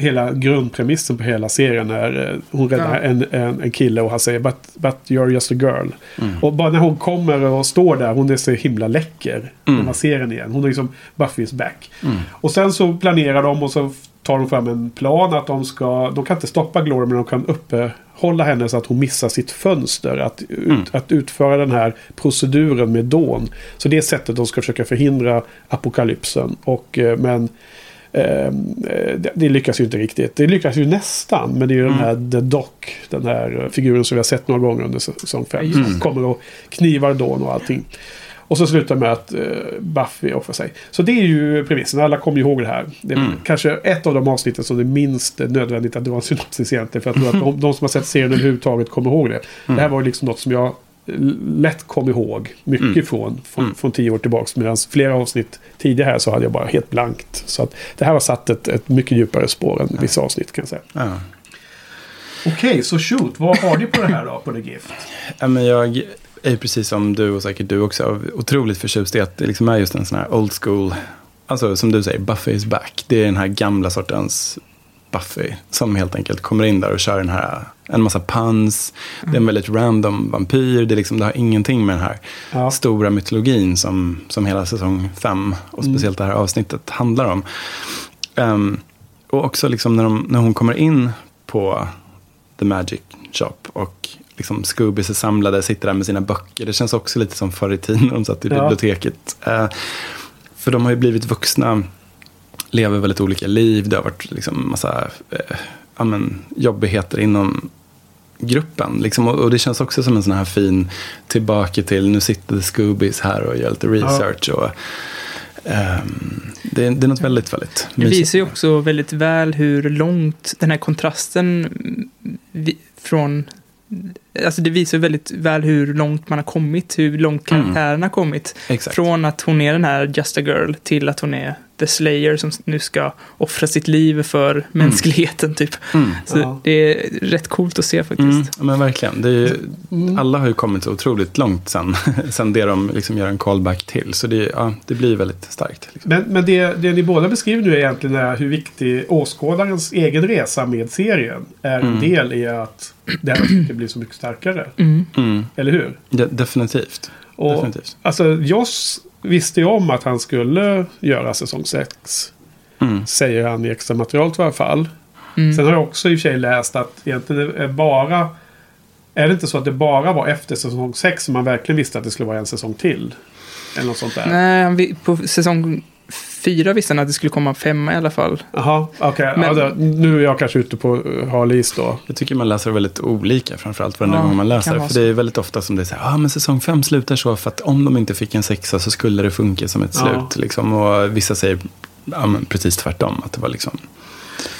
hela grundpremissen på hela serien. När eh, hon räddar
Ja.
en, en, en kille och han säger but, but you're just a girl.
Mm.
Och bara när hon kommer och står där, hon är så himla läcker. När man ser henne igen. Hon är liksom Buffy is back.
Mm.
Och sen så planerar de och så tar de fram en plan att de ska, de kan inte stoppa Glory men de kan uppehålla henne så att hon missar sitt fönster. Att, ut,
Mm.
att utföra den här proceduren med Dawn. Så det är sättet de ska försöka förhindra apokalypsen. Och, eh, men det, det lyckas ju inte riktigt. Det lyckas ju nästan. Men det är ju den här The Doc. Den här eh, figuren som vi har sett några gånger under säsong 5. Som kommer och knivar Dawn och allting. Och så slutar med att eh, Buffy offrar sig. Så det är ju premissen. Alla kommer ju ihåg det här. Det är
Mm.
kanske ett av de avsnitten som det är minst nödvändigt att dra en synopsis egentligen. För jag tror att de, de som har sett serien överhuvudtaget kommer ihåg det. Det här var ju liksom något som jag lätt kom ihåg mycket
Mm.
från, från,
Mm.
från tio år tillbaka. Medan flera avsnitt tidigare här så hade jag bara helt blankt. Så att det här har satt ett, ett mycket djupare spår än vissa avsnitt kan jag säga.
Ja.
Okej, så shoot. Vad har ni på det här då? På The Gift?
Ja, men jag är precis som du och säkert du också otroligt förtjust i att det liksom är just en sån här old school, alltså som du säger, Buffy is back. Det är den här gamla sortens Buffy som helt enkelt kommer in där och kör den här, en massa puns. Det är en väldigt random vampyr, det, är liksom, det har ingenting med den här
Ja.
stora mytologin som, som hela säsong fem och speciellt det här avsnittet handlar om. Ehm, och också liksom när, de, när hon kommer in på The Magic Shop och liksom Scoobies är samlade, sitter där med sina böcker. Det känns också lite som förr i tiden när de satt i
Ja.
biblioteket. Eh, för de har ju blivit vuxna, lever väldigt olika liv. Det har varit liksom massa eh, ja, men, jobbigheter inom gruppen. Liksom, och, och det känns också som en sån här fin tillbaka till, nu sitter The Scoobies här och gör lite research. Och, ehm, det, är- det är något väldigt, väldigt
Det visar ju också väldigt väl hur långt den här kontrasten mm, vi- från... Alltså det visar väldigt väl hur långt man har kommit, hur långt
Mm.
karaktären har kommit.
Exakt.
Från att hon är den här Just a Girl till att hon är The Slayer som nu ska offra sitt liv för mänskligheten typ.
Mm.
Så
Ja.
det är rätt coolt att se faktiskt.
Mm, men verkligen. Det är ju,
Mm.
Alla har ju kommit så otroligt långt sen, sen det de liksom gör en callback till. Så det, ja, det blir väldigt starkt. Liksom.
Men, men det, det ni båda beskriver nu egentligen är hur viktig åskådarens egen resa med serien är en
Mm.
del i att det här blir så mycket starkare.
Mm.
Mm.
Eller hur?
De, definitivt.
Och,
definitivt.
Alltså, Joss visste ju om att han skulle göra säsong 6.
Mm.
Säger han i extra materialet i alla fall.
Mm.
Sen har jag också i och för sig läst att egentligen är bara... Är det inte så att det bara var efter säsong 6 som man verkligen visste att det skulle vara en säsong till? Eller något sånt där.
Nej, på säsong fyra visste han att det skulle komma femma i alla fall.
Jaha, okej.
Men-
Ja, nu är jag kanske ute på uh, hal is då.
Jag tycker man läser väldigt olika, framförallt varje
Ja,
gång man
kan
läser.
vara
För det är väldigt ofta som det är så här, ah, men säsong fem slutar så för att om de inte fick en sexa så skulle det funka som ett
Ja.
slut. Liksom. Och vissa säger ja, men precis tvärtom, att det var liksom,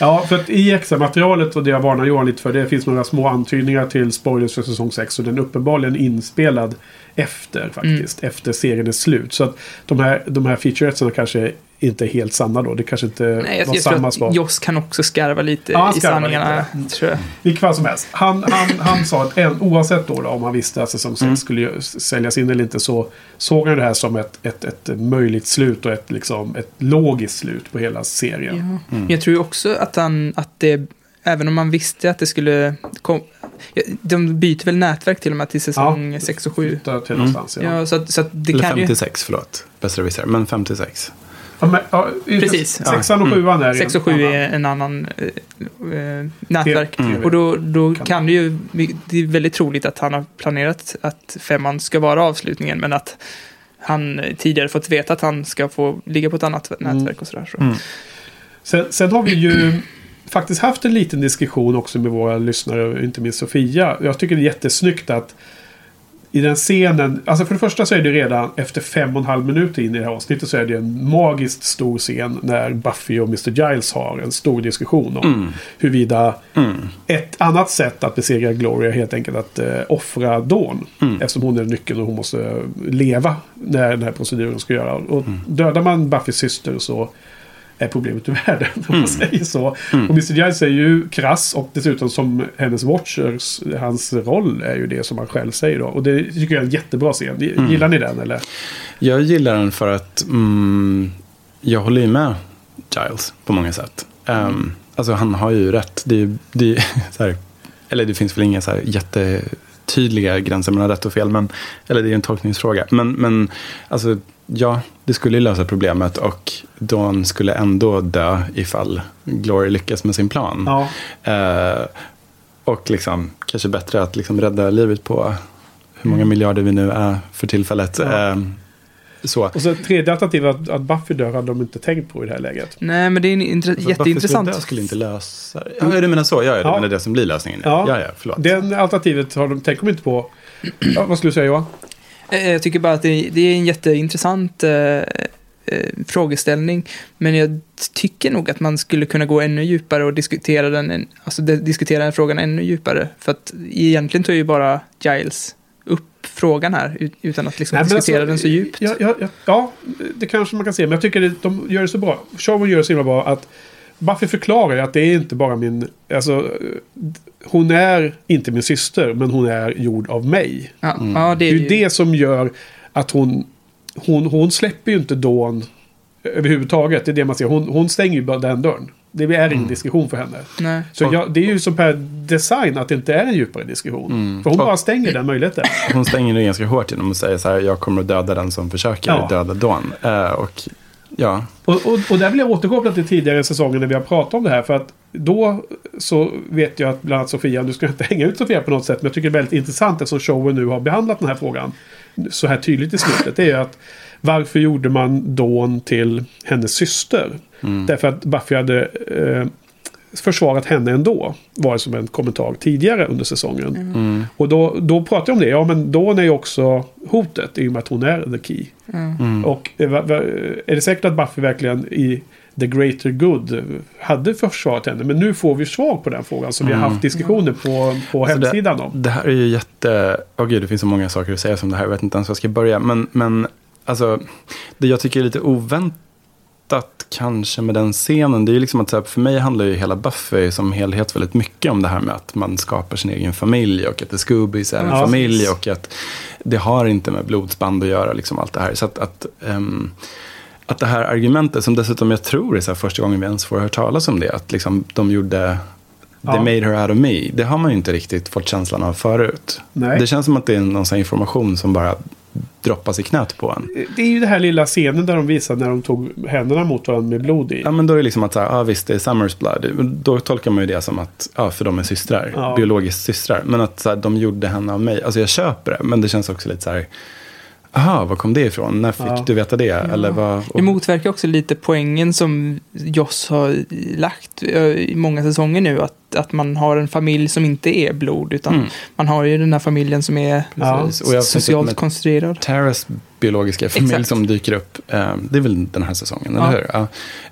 Ja, för att i extra materialet och det jag varnar Johan lite för. Det finns några små antydningar till spoilers för säsong 6. Och den är uppenbarligen inspelad efter faktiskt. Efter serien är slut. Så att de här, de här featuretserna kanske inte är helt sanna då. Det kanske inte
Nej, jag,
var
jag
samma svar.
att Joss kan också skarva lite
Ja, han
i sanningarna.
lite.
Tror jag.
Vilket fall som helst. Han, han, han sa att en, oavsett då, då om han visste att säsong 6
Mm.
skulle säljas in eller inte så såg han det här som ett, ett, ett möjligt slut och ett, liksom, ett logiskt slut på hela serien.
Ja.
Mm.
Jag tror ju också att, han, att det, även om man visste att det skulle kom, ja, de byter väl nätverk till och med till säsong 6 och 7.
Flytta till
Mm.
Ja.
Ja, så att, så att det
eller
kan ju...
56, förlåt, bästa visar, men 56.
Ja, men, ja,
Precis.
Sexan och
Mm.
sjuan är
6 och
en
7
annan.
är en annan eh, eh, nätverk.
Mm.
Och då, då
Kan-
kan det ju, det är väldigt troligt att han har planerat att femman ska vara avslutningen, men att han tidigare fått veta att han ska få ligga på ett annat nätverk och sådär. Så.
Mm.
Sen, sen har vi ju faktiskt haft en liten diskussion också med våra lyssnare, inte minst Sofia. Jag tycker det är jättesnyggt att i den scenen, alltså för det första så är det redan efter fem och en halv minut in i det här avsnittet så är det en magiskt stor scen när Buffy och Mr. Giles har en stor diskussion om
Mm.
huruvida ett annat sätt att besegra Gloria är helt enkelt att eh, offra Dawn.
Mm.
Eftersom hon är nyckeln och hon måste leva när den här proceduren ska göra. Och
Mm.
dödar man Buffys syster så är problemet ur världen. Om
Mm.
man säger så. Och Mr. Giles är ju krass och dessutom som hennes Watchers, hans roll är ju det som han själv säger då. Och det tycker jag är en jättebra scen.
Mm.
Gillar ni den eller?
Jag gillar den för att mm, jag håller ju med Giles på många sätt. Um, alltså han har ju rätt. Det, det, här, eller det finns väl inga så här jättetydliga gränser mellan rätt och fel. Men, eller det är en tolkningsfråga. Men, men alltså, ja, det skulle ju lösa problemet och Dawn skulle ändå dö ifall Glory lyckas med sin plan.
Ja.
Eh, och liksom, kanske bättre att liksom rädda livet på hur många miljarder vi nu är för tillfället.
Mm. Ja.
Eh, så.
Och så tredje alternativet att, att Buffy dör hade de inte tänkt på i det här läget.
Nej, men det är en intre-
Alltså,
jätteintressant.
Varför skulle inte lösa det? Ja, du menar så. Ja, ja, du
Ja.
menar det som blir lösningen.
Ja.
Ja, ja, förlåt.
Den alternativet har de, tänker de inte på. Ja, vad skulle du säga Johan?
Eh, Jag tycker bara att det, det är en jätteintressant eh, eh, frågeställning. Men jag tycker nog att man skulle kunna gå ännu djupare och diskutera den, en- alltså diskutera den frågan ännu djupare. För att egentligen tar ju bara Giles upp frågan här ut- utan att liksom
Nej,
diskutera
alltså,
den så djupt.
Ja, ja, ja, ja, det kanske man kan se. Men jag tycker att de gör det så bra. Showen gör det så himla bra att Buffy förklarar ju att det är inte bara min... Alltså, hon är inte min syster, men hon är gjord av mig.
Ja,
Mm.
ja, det
Det
är
är
ju
ju det som gör att hon... Hon, hon släpper ju inte Dawn överhuvudtaget. Det är det man ser. Hon, hon stänger ju bara den dörren. Det är ingen
Mm.
diskussion för henne.
Nej.
Så jag, det är ju som per design att det inte är en djupare diskussion.
Mm.
För hon bara stänger den möjligheten.
Hon stänger det ganska hårt genom att säga så här, jag kommer att döda den som försöker
Ja.
döda Dawn. Eh, och ja,
Och, och, och där vill jag återkoppla till tidigare säsonger när vi har pratat om det här. För att då så vet jag att bland annat Sofia, du ska inte hänga ut Sofia på något sätt, men jag tycker det är väldigt intressant eftersom showen nu har behandlat den här frågan så här tydligt i slutet. Det är ju att varför gjorde man Dawn till hennes syster? Därför att Buffy hade eh, försvarat henne ändå. Var det som en kommentar tidigare under säsongen.
mm,
Och då, då pratar jag om det. Ja, men Dawn är ju också hotet i och med att hon är the key.
mm.
Och eh, är det säkert att Buffy verkligen i The Greater Good hade försvarat henne? Men nu får vi svar på den frågan som vi har
Mm.
haft diskussioner på, på
Alltså det-
hemsidan om.
Det här är ju jätte... Åh gud, det finns så många saker att säga som det här. Jag vet inte ens var jag ska börja. Men, men alltså, det jag tycker är lite oväntat kanske med den scenen. Det är ju liksom att här, för mig handlar ju hela Buffy som helhet väldigt mycket om det här med att man skapar sin egen familj. Och att The Scoobies är en
Ja,
familj. Och att det har inte med blodsband att göra, liksom allt det här. Så att... att ehm, att det här argumentet, som dessutom jag tror är så första gången vi ens får höra talas om det, att liksom de gjorde
Ja.
They made her out of me. Det har man ju inte riktigt fått känslan av förut.
Nej.
Det känns som att det är någon information som bara droppas i knät på en.
Det är ju den här lilla scenen där de visar när de tog händerna mot varandra med blod i.
Ja, men då är det liksom att, så här, ja visst, det är Summers blood. Då tolkar man ju det som att, ja, för de är systrar.
Ja.
Biologiskt systrar. Men att så här, de gjorde henne av mig. Alltså jag köper det, men det känns också lite så här, aha, var kom det ifrån? När fick
Ja.
du veta det? Eller vad?
Det motverkar också lite poängen som Joss har lagt eh, i många säsonger nu. Att, att man har en familj som inte är blod. Utan
Mm.
man har ju den här familjen som är
Ja.
Och
socialt konstruerad.
Terras biologiska familj
Exakt.
som dyker upp. Eh, det är väl den här säsongen,
Ja.
eller hur? Ja.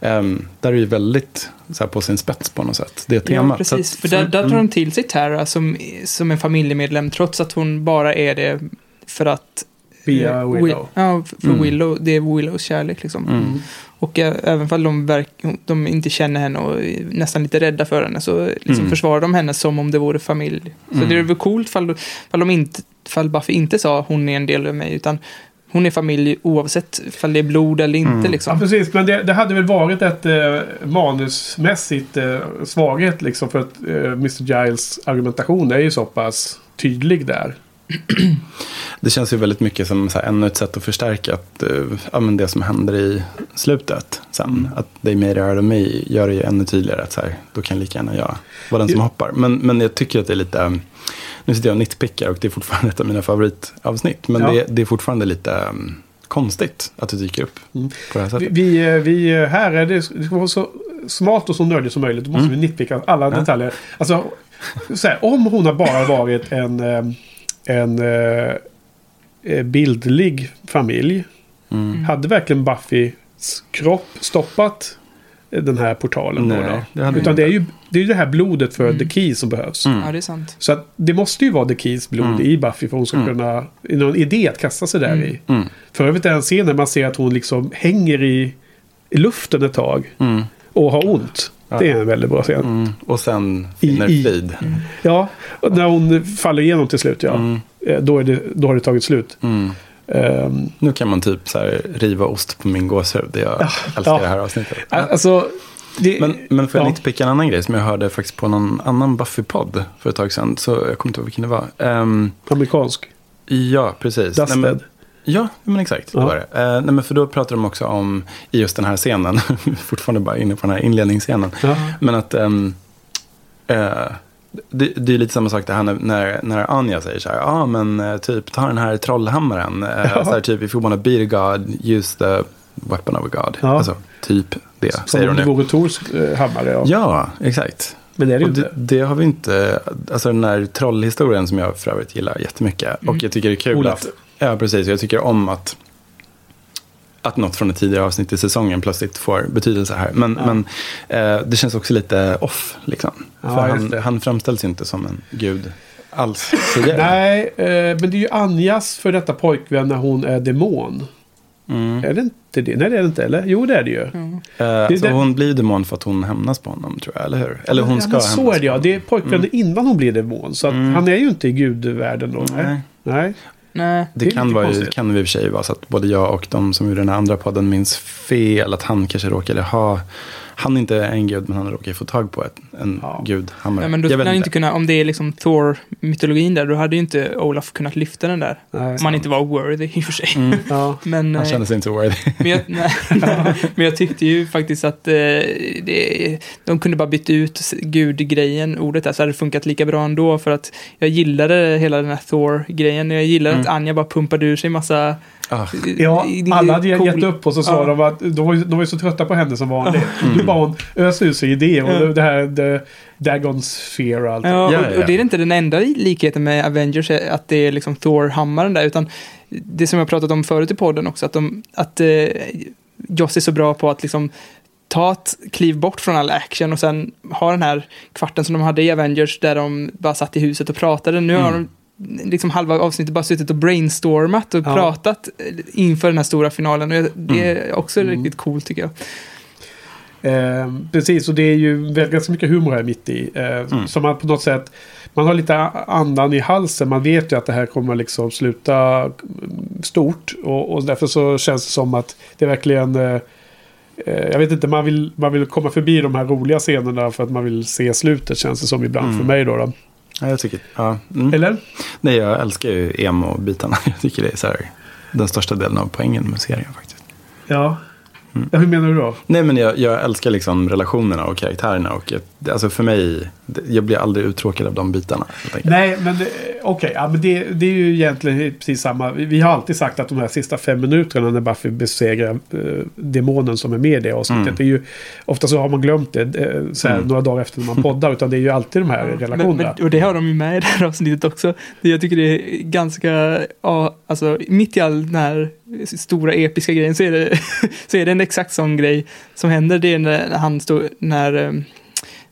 Eh, där är ju väldigt så här, på sin spets på något sätt. Det
Ja,
temat. Så
precis.
att-
För där, där tar
mm.
de till sig Tara som, som en familjemedlem. Trots att hon bara är det för att...
Via Willow.
Wi- Ja, för
Mm.
Willow. Det är Willows kärlek liksom.
Mm.
Och eh, även om de, verk, de inte känner henne och är nästan lite rädda för henne så liksom
Mm.
försvarar de henne som om det vore familj. Så
Mm.
det är väl coolt fall, fall, de inte, fall Buffy inte sa hon är en del av mig utan hon är familj oavsett fall det är blod eller inte
Mm.
Ja,
liksom.
precis. Men det, det hade väl varit ett eh, manusmässigt eh, svaghet liksom. För att eh, Mr. Giles argumentation är ju så pass tydlig där.
Det känns ju väldigt mycket som så här, ännu ett sätt att förstärka att, eh, ja, men det som händer i slutet sen.
Mm.
Att They made it out of me gör det ju ännu tydligare att så här, då kan lika gärna jag vara den som hoppar. Men, men jag tycker att det är lite, eh, nu sitter jag och nitpickar och det är fortfarande ett av mina favoritavsnitt. Men
Ja.
det, det är fortfarande lite um, konstigt att det dyker upp
Mm.
på det här sättet.
vi, eh, vi eh, här är det, det ska vara så smart och så nördigt som möjligt. Då måste
Mm.
vi nitpicka alla
Ja.
detaljer. Alltså, så här, om hon har bara varit en, eh, en, eh, eh, bildlig familj.
Mm.
Hade verkligen Buffys kropp stoppat eh, den här portalen? då
Nej,
då?
det
Utan det är ju det, är ju det här blodet för The Key som behövs.
Mm.
Ja, det är sant.
Så att det måste ju vara The Keys blod
Mm.
i Buffy för hon ska
Mm.
kunna... Någon idé att kasta sig där i.
Mm.
För övrigt är en scen när man ser att hon liksom hänger i, i luften ett tag.
Mm.
Och har ont.
Ja.
Det är en väldigt bra scen.
Mm. Och sen
I-
finner
i-
frid.
Ja, och när hon faller igenom till slut ja.
Mm.
Eh, Då, är det, då har det tagit slut.
Mm.
Ehm,
Nu kan man typ så här riva ost på min gåshud. Jag älskar
ja.
det här avsnittet.
Alltså... Det,
Men, men får jag
ja.
nitpicka en annan grej som jag hörde faktiskt på någon annan Buffy-podd för ett tag sedan. Så jag kommer inte ihåg vilken det var. Ehm,
Amerikansk.
ja, precis. Nej,
Dusted.
Ja, men exakt. Det
Ja.
var det. Eh, nej, men för då pratar de också om, i just den här scenen, fortfarande bara inne på den här inledningsscenen.
Ja.
Men att ehm, eh, det, det är lite samma sak det här när, när, när Anja säger så här, ja ah, men eh, typ ta den här trollhammaren. Eh,
Ja.
så här, typ if you wanna be the God, use the weapon of a God.
Ja.
Alltså, typ det
Som
säger
om
hon
det
nu.
vore Tors eh, hammare. Ja.
Ja, exakt.
Men det är det
Och det,
inte.
det har vi inte, alltså den här trollhistorien som jag för övrigt gillar jättemycket. Och jag tycker det är kul
Olaf.
att, ja precis, jag tycker om att, att något från ett tidigare avsnitt i säsongen plötsligt får betydelse här. Men, men eh, det känns också lite off, liksom.
Ja,
För han, han framställs ju inte som en gud alls tidigare.
Nej, eh, men det är ju Anjas för detta pojkvän när hon är demon.
Mm.
Är det inte det? Nej, det är det inte. Eller? Jo, det är det ju.
Eh,
Det-
så
det-
hon blir demon för att hon hämnas på honom, tror jag, eller hur? Eller hon
ja,
ska hämnas
Så är det ja. Det är pojkvännen innan hon blir demon. Så att
Mm.
han är ju inte i gudvärlden då. Nej.
Nej.
Nej.
Det,
Det
kan, vara, ju-
konstigt.
kan i och för sig vara så att både jag och de som gjorde den här andra podden minns fel. Att han kanske råkade ha, han är inte en gud men han råkade få tag på ett, en
Ja.
gudhammare.
Ja, men då skulle han
inte.
inte kunna, om det är liksom Thor-mytologin där, då hade ju inte Olaf kunnat lyfta den där.
Nej.
Om han inte var worthy i och för sig.
Mm,
Ja.
Men,
han
eh,
kände sig inte så worthy.
men, jag, nej, men jag tyckte ju faktiskt att eh, det, de kunde bara byta ut gudgrejen, ordet där, så hade det funkat lika bra ändå. För att jag gillade hela den här Thor-grejen. Jag gillade
Mm.
att Anja bara pumpade ur sig massa...
Ah,
Ja, alla hade
cool-
gett upp och så sa
Ja.
de att de var, ju, de var ju så trötta på henne som vanligt.
Mm.
Nu bara hon öste ur sig idéer och
Ja.
det här the, Dagons fear och allt.
Ja, och,
ja, ja.
och det är inte den enda likheten med Avengers, är att det är liksom Thor-hammaren där, utan det som jag pratat om förut i podden också, att, de, att eh, Joss är så bra på att liksom ta ett kliv bort från all action och sen ha den här kvarten som de hade i Avengers där de bara satt i huset och pratade. Nu har de liksom halva avsnittet bara suttit och brainstormat och
Ja.
pratat inför den här stora finalen. Och det är också
Mm.
riktigt coolt tycker jag.
Eh, precis, och det är ju ganska mycket humor här mitt i. Eh,
Mm.
Som man på något sätt, man har lite andan i halsen. Man vet ju att det här kommer liksom sluta mm, stort. Och, och därför så känns det som att det verkligen... Eh, eh, jag vet inte, man vill, man vill komma förbi de här roliga scenerna för att man vill se slutet känns det som ibland
Mm.
för mig då. då.
Ja, jag tycker, ja. Mm.
Eller?
Nej, jag älskar ju emo-bitarna. Jag tycker det är så här, den största delen av poängen med serien faktiskt.
Ja.
Mm.
ja. Hur menar du då?
Nej, men jag, jag älskar liksom relationerna och karaktärerna. Och jag, alltså för mig, det- jag blir aldrig uttråkad av de bitarna.
Nej, men eh, okej. ja, men det, det är ju egentligen precis samma. Vi, vi har alltid sagt att de här sista fem minuterna när Buffy besegrar eh, demonen som är med i det avsnittet.
Mm.
Det är ju, ofta så har man glömt det eh, så här,
Mm.
några dagar efter när man poddar. Utan det är ju alltid de här
Men,
relationerna.
men, och det har de ju med i det här avsnittet också. Det jag tycker det är ganska, ja, alltså mitt i all den här stora episka grejen så är det, så är det en exakt sån grej som händer. Det är när han står, när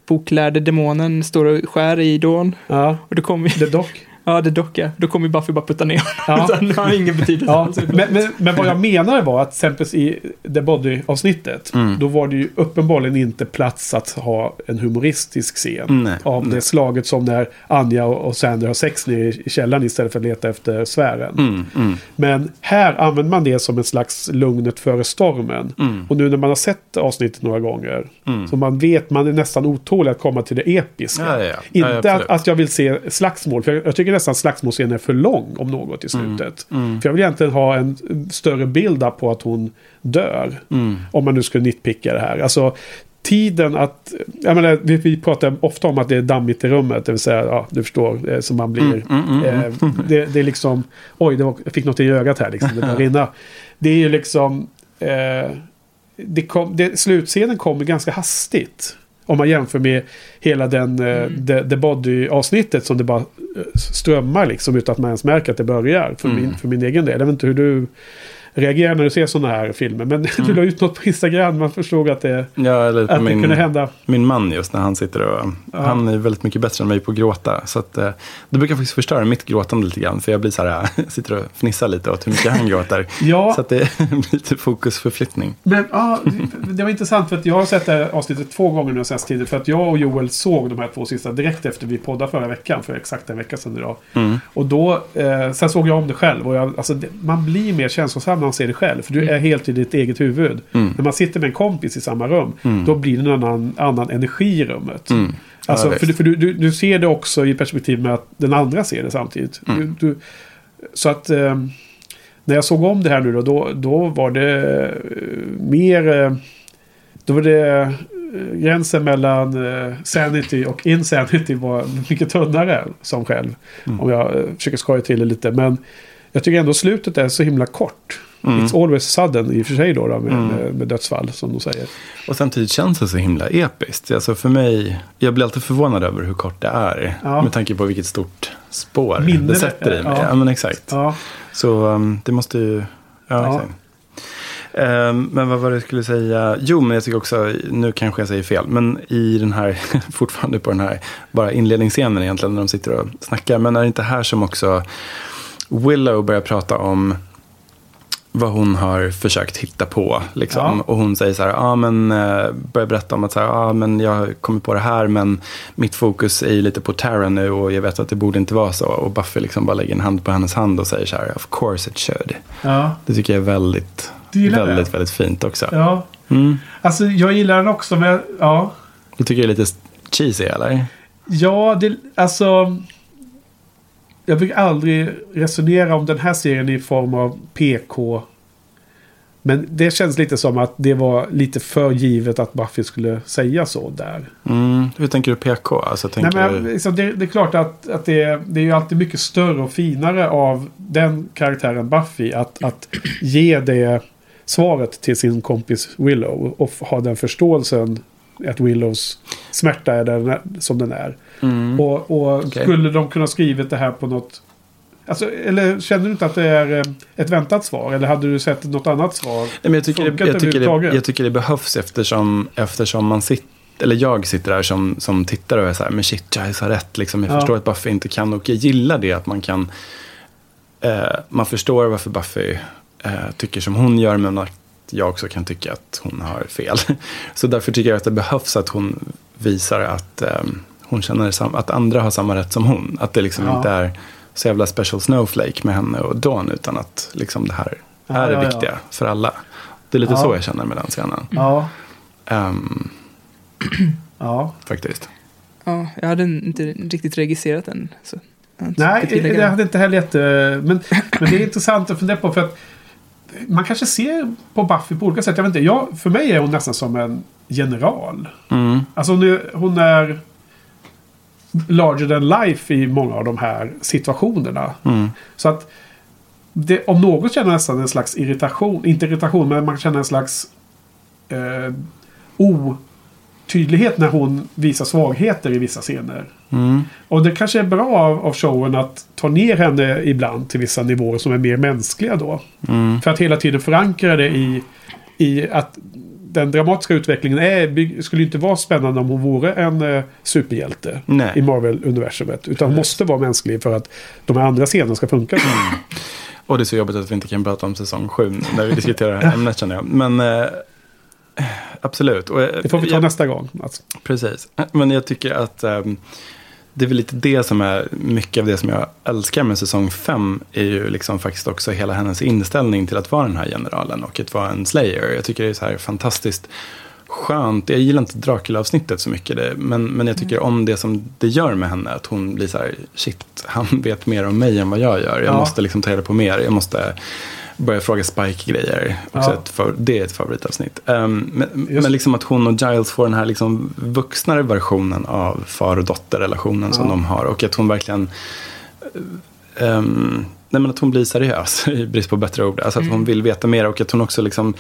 boklärde demonen står och skär i Dawn.
ja,
Och då kommer
det dock.
Ja det docka, då kommer Buffy bara putta ner honom.
Ja.
Han har ingen betydelse
Ja,
alls.
men, men, men vad jag menar var att exempelvis i The Body-avsnittet.
Mm.
Då var det ju uppenbarligen inte plats att ha en humoristisk scen.
Nej,
Av
nej.
det slaget som när Anja och Sander har sex nere i källaren istället för att leta efter sfären.
Mm, mm,
Men här använder man det som en slags lugnet före stormen.
mm,
Och nu när man har sett avsnittet några gånger.
mm.
Så man vet, man är nästan otålig att komma till det episka.
Ja, ja,
Inte att, att jag vill se slagsmål. För jag, jag tycker nästan slagsmålscenen är för lång om något i slutet.
Mm.
För jag vill egentligen ha en större bild på att hon dör.
Mm.
Om man nu skulle nitpicka det här. Alltså tiden att... Jag menar, vi, vi pratar ofta om att det är dammigt i rummet. Det vill säga, ja, du förstår, eh, som man blir...
Mm, mm, mm, mm.
Eh, det, det är liksom... Oj, det var, jag fick något i ögat här liksom. Det började rinna. Det är ju liksom... Eh, det kom, det, slutscenen kommer ganska hastigt. Om man jämför med hela den mm. the, the Body-avsnittet som det bara eh, strömmar liksom utan att man ens märker att det börjar. För, mm. min, för min egen del. Jag vet inte hur du reagerar när du ser sådana här filmer. Men mm. du la ut något på Instagram, man förstod att det,
ja, eller
att
min,
det kunde hända.
Min man just när han sitter och, ja. han är väldigt mycket bättre än mig på att gråta. Så att, eh, det brukar faktiskt förstöra mitt gråtande lite grann. För jag blir så här, sitter och fnissar lite åt hur mycket han gråter.
ja.
Så att det blir lite fokusförflyttning.
Men ja, det var intressant för att jag har sett det här avsnittet två gånger nu senaste tiden. För att jag och Joel såg de här två sista direkt efter vi poddade förra veckan. För exakt en vecka sedan idag. Mm. Och då, eh, sen såg jag om det själv. Och jag, alltså, det, man blir mer känslosam man ser det själv. För du är helt i ditt eget huvud.
Mm.
När man sitter med en kompis i samma rum,
mm.
då blir det en annan, annan energi i rummet.
Mm.
Alltså, för, för du, du, du, ser det också i perspektiv med att den andra ser det samtidigt.
Mm.
Du, så att eh, när jag såg om det här nu då, då, då var det eh, mer... Eh, då var det eh, gränsen mellan eh, sanity och insanity var mycket tunnare som själv.
Mm.
Om jag försöker skoja till det lite. Men jag tycker ändå slutet är så himla kort.
Mm.
It's always sudden i och för sig då, då med,
Mm.
med, med dödsfall som de säger.
Och samtidigt känns det så himla episkt. Alltså för mig, jag blir alltid förvånad över hur kort det är.
Ja.
Med tanke på vilket stort spår
Minne
det sätter i mig.
ja.
Ja, men exakt.
Ja,
Så um, det måste ju... Ja,
Ja.
exakt. Ehm, men vad var det jag skulle säga? Jo, men jag tycker också, nu kanske jag säger fel, men i den här, fortfarande på den här, bara inledningsscenen egentligen, när de sitter och snackar, men är det inte här som också Willow börjar prata om vad hon har försökt hitta på. Liksom.
Ja.
Och hon säger så här, ah, men, eh, börjar berätta om att så här, ah, men jag har kommit på det här, men mitt fokus är ju lite på Tara nu och jag vet att det borde inte vara så. Och Buffy liksom bara lägger en hand på hennes hand och säger så här, of course it should.
ja.
Det tycker jag är väldigt, väldigt, väldigt fint också.
ja.
Mm.
Alltså jag gillar den också, men ja.
Du tycker det är lite cheesy eller?
Ja, det, alltså. Jag brukar aldrig resonera om den här serien i form av PK. Men det känns lite som att det var lite för givet att Buffy skulle säga så där.
Mm. Hur tänker du PK? Alltså, tänker
Nej, men, liksom, det, det är klart att, att det, är- det är ju alltid mycket större och finare av den karaktären Buffy att, att ge det svaret till sin kompis Willow och ha den förståelsen att Willows smärta är den, som den är.
Mm.
Och, och
Okej.
skulle de kunna skrivit det här på något... Alltså, eller känner du inte att det är eh, ett väntat svar? Eller hade du sett något annat svar?
Nej, men jag, tycker det, jag, tycker det, jag tycker det behövs eftersom, eftersom man sitter eller jag sitter där som, som tittare och är så här, men shit, Giles har rätt. Liksom. Jag
Ja.
förstår att Buffy inte kan och jag gillar det att man kan, eh, man förstår varför Buffy eh, tycker som hon gör, men att jag också kan tycka att hon har fel. Så därför tycker jag att det behövs att hon visar att eh, hon känner sam- att andra har samma rätt som hon. Att det liksom
Ja.
inte är så jävla special snowflake med henne och Dawn, utan att liksom det här
Ja,
är det
ja, ja.
viktiga för alla. Det är lite
Ja.
så jag känner med den scenen.
Ja,
Ehm,
ja.
faktiskt.
Ja, jag hade inte riktigt registrerat den. Så jag
Nej, det
där.
hade inte heller jätte... Men, men det är intressant att fundera på för att man kanske ser på Buffy på olika sätt. Jag vet inte, jag, för mig är hon nästan som en general.
Mm.
Alltså hon är, hon är larger than life i många av de här situationerna.
Mm.
Så att det, om något känner jag nästan en slags irritation. Inte irritation, men man känner en slags eh, otydlighet när hon visar svagheter i vissa scener.
Mm.
Och det kanske är bra av, av showen att ta ner henne ibland till vissa nivåer som är mer mänskliga då.
Mm.
För att hela tiden förankra det i, i att den dramatiska utvecklingen är, skulle inte vara spännande om hon vore en eh, superhjälte
Nej.
i Marvel-universumet. Utan hon måste vara mänsklig för att de här andra scenerna ska funka.
Och det är så jobbigt att vi inte kan prata om säsong sju när vi diskuterar det här ämnet känner jag. Men eh, absolut. Och, eh,
Det får vi ta
jag,
nästa gång. Mats.
Precis. Men jag tycker att ehm, det är väl lite det som är mycket av det som jag älskar med säsong fem. Är ju liksom faktiskt också hela hennes inställning till att vara den här generalen och att vara en slayer. Jag tycker det är så här fantastiskt skönt. Jag gillar inte Dracula-avsnittet så mycket. Det, men, men jag tycker om det som det gör med henne. Att hon blir så här, shit, han vet mer om mig än vad jag gör. Jag
Ja.
måste liksom ta reda på mer. Jag måste börja fråga Spike-grejer.
Ja.
för, det är ett favoritavsnitt. Ehm, men, men liksom att hon och Giles får den här liksom vuxnare versionen av far och dotterrelationen som
Ja.
de har. Och att hon verkligen... ehm, nej men att hon blir seriös, i brist på bättre ord. Alltså att hon vill veta mer och att hon också liksom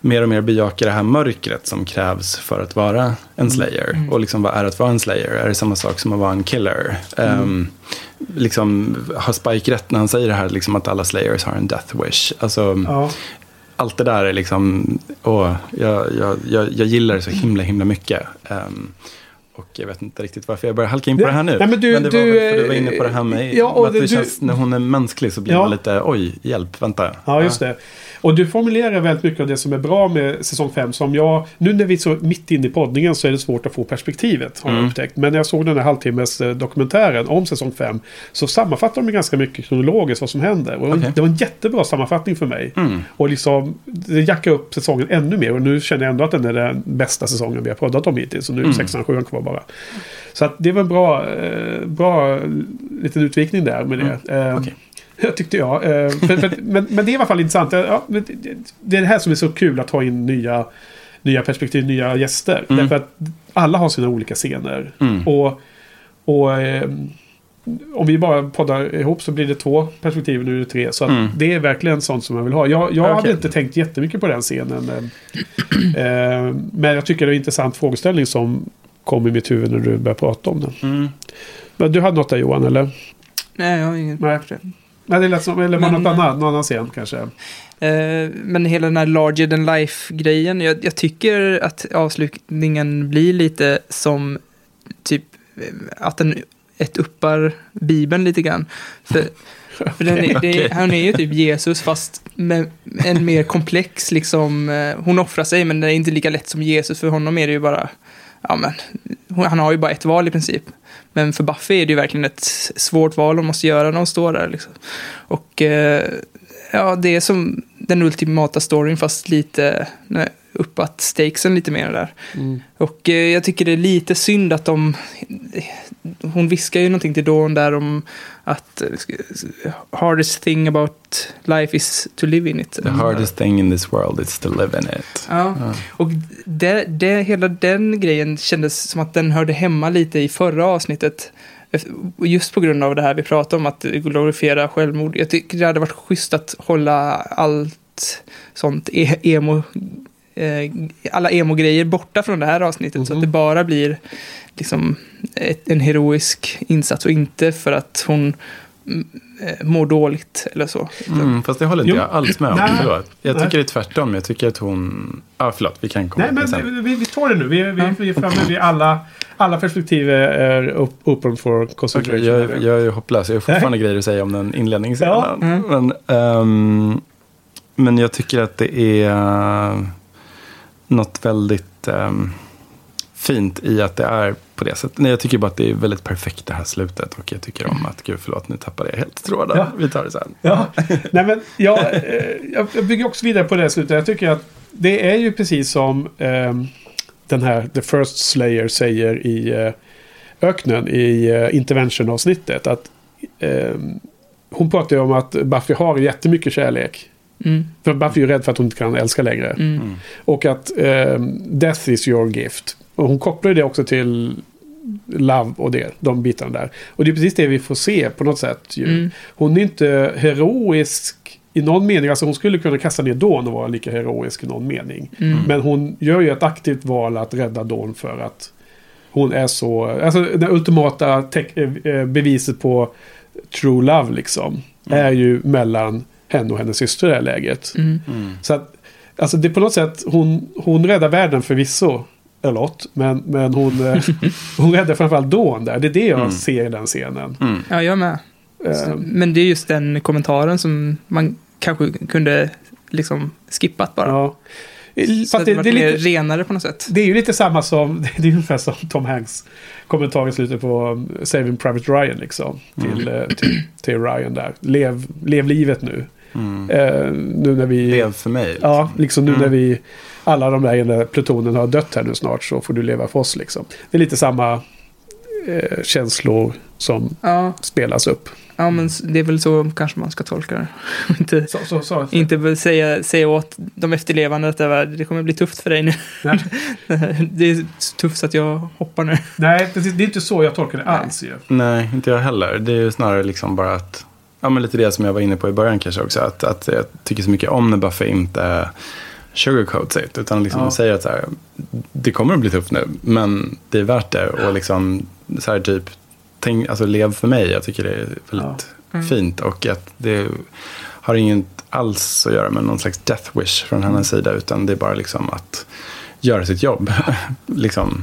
mer och mer bejaka det här mörkret som krävs för att vara en slayer. Och liksom vad är att vara en slayer? Är det samma sak som att vara en killer? Um, liksom, har Spike rätt när han säger det här, liksom att alla slayers har en death wish? Alltså,
Ja.
allt det där är liksom, åh, jag, jag, jag, jag gillar det så himla, himla mycket. Ehm, och jag vet inte riktigt varför jag börjar halka in på det här nu.
Nej, men du-
det var
du,
väl för du var inne på det här med
ja, och
att det
du-
känns, när hon är mänsklig så blir
Ja.
man lite, oj, hjälp, vänta.
Ja, just det. Och du formulerar väldigt mycket av det som är bra med säsong 5. Som jag, nu när vi är så mitt inne i poddningen så är det svårt att få perspektivet. Har jag upptäckt. Men när jag såg den här halvtimmes eh, dokumentären om säsong 5. Så sammanfattar de ganska mycket kronologiskt vad som händer. Och
Okej.
Det var en jättebra sammanfattning för mig. Och liksom, det jackar upp säsongen ännu mer. Och nu känner jag ändå att den är den bästa säsongen vi har poddat om hittills. Så nu är det sexan, sjuan kvar bara. Så att det var en bra, eh, bra liten utvikning där med det. Eh,
Okej.
Jag tyckte jag. Eh, för, för, men, men det är i alla fall intressant. Ja, det, är det här som är så kul att ta in nya, nya perspektiv, nya gäster.
Mm.
Därför att alla har sina olika scener.
Mm.
Och, och eh, om vi bara poddar ihop så blir det två perspektiv, nu är det tre. Så att
Mm.
det är verkligen sånt som jag vill ha. Jag, jag hade
Okej.
inte tänkt jättemycket på den scenen. eh, eh, men jag tycker det är en intressant frågeställning som kom i mitt huvud när du började prata om den.
Mm.
Men du hade något där Johan, eller?
Nej, jag har inget
Nej.
På det.
Det lät som, eller
Men-
något annat, någon annan scen kanske.
Eh, men hela den här larger than life-grejen, jag, jag tycker att avslutningen blir lite som typ eh, att den ett uppar Bibeln lite grann. För, för den är, det,
Okej.
han är ju typ Jesus fast med en mer komplex liksom, eh, hon offrar sig men det är inte lika lätt som Jesus för honom är det ju bara, ja men, han har ju bara ett val i princip. Men för Buffy är det ju verkligen ett svårt val hon måste göra när hon står där liksom. Och eh, ja, det är som den ultimata storyn fast lite nej, uppat stakesen lite mer där. Och eh, jag tycker det är lite synd att de... Hon viskar ju någonting till Dawn där om att eh, hardest thing about life is to live in it.
The hardest thing in this world is to live in it.
Ja, och det, det, hela den grejen kändes som att den hörde hemma lite i förra avsnittet. Just på grund av det här vi pratade om, att glorifiera självmord. Jag tycker det hade varit schysst att hålla allt sånt e- emo, eh, alla emo-grejer borta från det här avsnittet. Så att det bara blir liksom ett, en heroisk insats och inte för att hon mm, eh, mår dåligt eller så.
Mm, fast det håller inte
Jo.
jag alls med om.
Nej.
Förlåt. Jag
Nej.
tycker det är tvärtom. Jag tycker att hon... Ja, förlåt. Vi kan komma
Nej, men
sen.
vi, vi, tar det nu. Vi, vi, vi är framme vid alla, alla perspektiv är upp, open for
Okej,
consideration.
jag, jag är hopplös. Jag har fortfarande grejer att säga om den inledningsscenen.
Ja.
Men, ehm, men jag tycker att det är uh, något väldigt ehm, fint i att det är på det sättet. Nej, jag tycker bara att det är väldigt perfekt det här slutet. Och jag tycker om att, gud förlåt, nu tappade jag helt tråden.
Ja.
Vi tar det sen.
Ja, nej men jag, eh, jag bygger också vidare på det här slutet. Jag tycker att det är ju precis som ehm, den här The First Slayer säger i eh, öknen i eh, intervention-avsnittet. Att ehm, hon pratar ju om att Buffy har jättemycket kärlek.
Mm,
För Buffy är ju rädd för att hon inte kan älska längre.
mm,
Och att ehm, death is your gift. Och hon kopplar det också till love och det, de bitarna där. Och det är precis det vi får se på något sätt. Ju.
Mm.
Hon är inte heroisk i någon mening. Alltså hon skulle kunna kasta ner Dawn och vara lika heroisk i någon mening.
mm.
Men hon gör ju ett aktivt val att rädda Dawn för att hon är så... Alltså det ultimata te- eh, beviset på true love liksom. Är ju mellan henne och hennes syster i det här läget.
Mm.
Så att, alltså det är på något sätt, hon, hon räddar världen förvisso. A lot, men, men hon, eh, hon räddar framförallt Dawn där. Det är det jag
Mm.
ser i den scenen.
Mm.
Ja, jag med.
Eh,
Men det är just den kommentaren som man kanske kunde liksom skippat bara.
ja.
Så
Fast
att
det,
det,
det, är lite,
renare på något sätt.
det är ju lite samma som, det är ungefär som Tom Hanks kommentar i slutet på um, Saving Private Ryan liksom. Till, eh, till, till Ryan där. Lev, lev livet nu.
Mm.
Eh, nu när vi...
Lev för mig. liksom.
Ja, liksom nu
Mm.
när vi... Alla de där där plutonen har dött här nu snart så får du leva för oss liksom. Det är lite samma eh, känslor som
Ja,
spelas upp.
ja, men det är väl så kanske man ska tolka det. inte,
Så, så, så.
inte säga, säga åt de efterlevande att det, var, det kommer bli tufft för dig nu.
Nej.
det är tufft så att jag hoppar nu.
Nej, precis, det är inte så jag tolkar det alls ju.
Nej, inte jag heller. Det är ju snarare liksom bara att, ja men lite det som jag var inne på i början kanske också, att, att jag tycker så mycket om när Buffy inte sugarcoats it. Utan liksom
Ja.
säger att så här, det kommer att bli tufft nu. Men det är värt det. Och liksom så här typ, tänk, alltså lev för mig. Jag tycker det är väldigt fint. Och att det har inget alls att göra med någon slags death wish från hennes
Mm.
sida. Utan det är bara liksom att göra sitt jobb. liksom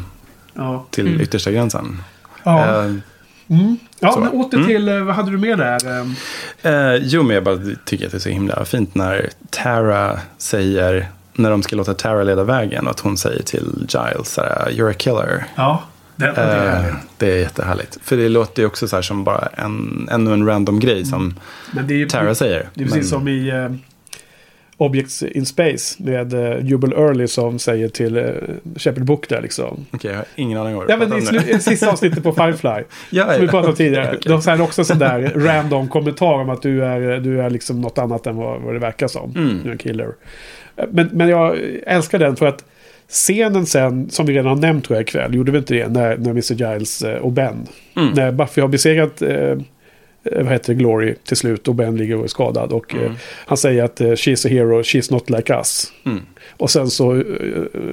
Ja.
till
Mm.
yttersta gränsen.
Ja,
Eh,
mm. ja
så.
men åter
Mm.
till, eh, vad hade du med där? Eh,
Eh, jo, men jag bara tycker att det är så himla fint när Tara säger, när de ska låta Tara leda vägen och att hon säger till Giles, you're a killer.
Ja, det, det är
Eh,
härligt.
det är jättehärligt. För det låter ju också så här som bara en, ännu en random grej som
Men det är
Tara säger.
Det är precis
Men-
som i eh, Objects in Space med eh, Jubal Early som säger till eh, Shepard Book där liksom.
Okej, jag har ingen aning om vad
Ja men slu- i sista avsnittet på Firefly.
Ja,
Som vi
ja.
pratade om tidigare.
Okej.
De säger också sån där random kommentar om att du är, du är liksom något annat än vad, vad det verkar som.
Mm.
Du är en killer. Men, men jag älskar den för att scenen sen, som vi redan har nämnt tror jag ikväll, gjorde vi inte det, när, när Mr. Giles eh, och Ben,
Mm.
när Buffy har besegrat eh, vad heter Glory till slut och Ben ligger och är skadad. Och eh,
Mm.
han säger att eh, she's a hero, she's not like us.
Mm.
Och sen så eh,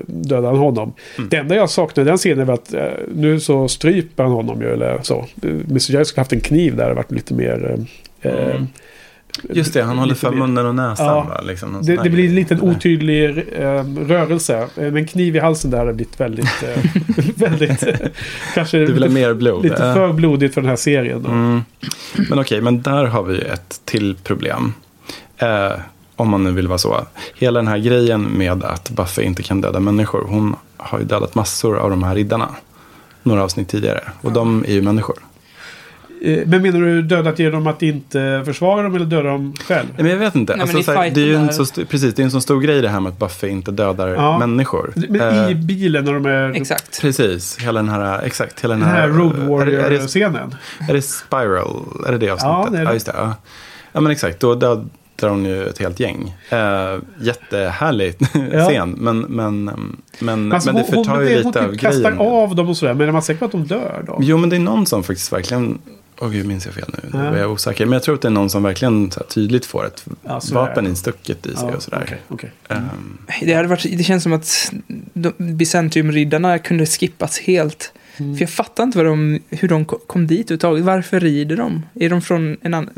dödar han honom. Det enda jag saknar i den scenen är att eh, nu så stryper han honom ju eller så. Eh, Mr. Giles skulle haft en kniv där och varit lite mer... Eh, eh,
Mm. Just det, han håller för munnen och näsan.
Ja.
Va? Liksom,
Det, det blir en liten otydlig eh, rörelse. Eh, en kniv i halsen där har blivit väldigt... Eh, väldigt kanske
Du vill ha
lite,
mer blod?
lite
Eh.
för blodigt för den här serien.
Mm. Men okej, men där har vi ett till problem. Eh, om man nu vill vara så. Hela den här grejen med att Buffy inte kan döda människor. Hon har ju dödat massor av de här riddarna. Några avsnitt tidigare. Och de är ju människor.
Eh, Men menar du dödat genom att inte försvara dem eller döda dem själv?
Nej, Men jag vet inte.
Nej,
alltså,
men i
så här, det är ju en så st- precis, det är en så stor grej det här med att Buffy inte dödar
Ja.
människor.
Men
Eh,
i bilen när de är...
Exakt.
Precis, hela den här, exakt. Hela den
Den här
här,
Road
är, det, är, det,
Warrior-scenen.
är det Spiral? Är det det avsnittet?
det är det.
just det. Ja. ja, men exakt. Då dödar hon ju ett helt gäng. Eh, jättehärlig
Ja.
scen. Men, men, men,
Alltså,
men det
hon-
förtar
hon,
ju
hon
lite
typ
av
kastar
grejen.
av dem och sådär. Men är man säker på att de dör då?
Jo, men det är någon som faktiskt verkligen... Åh gud, minns jag fel nu? Nu
Ja.
är jag osäker. Men jag tror att det är någon som verkligen så här, tydligt får ett
Ja,
vapen instucket i sig och sådär.
okej, okej.
Ehm,
Det, hade varit, det känns som att Byzantium-riddarna kunde skippas helt.
Mm.
För jag fattar inte vad de, hur de ko- kom dit överhuvudtaget. Varför rider de? Är de från en annan...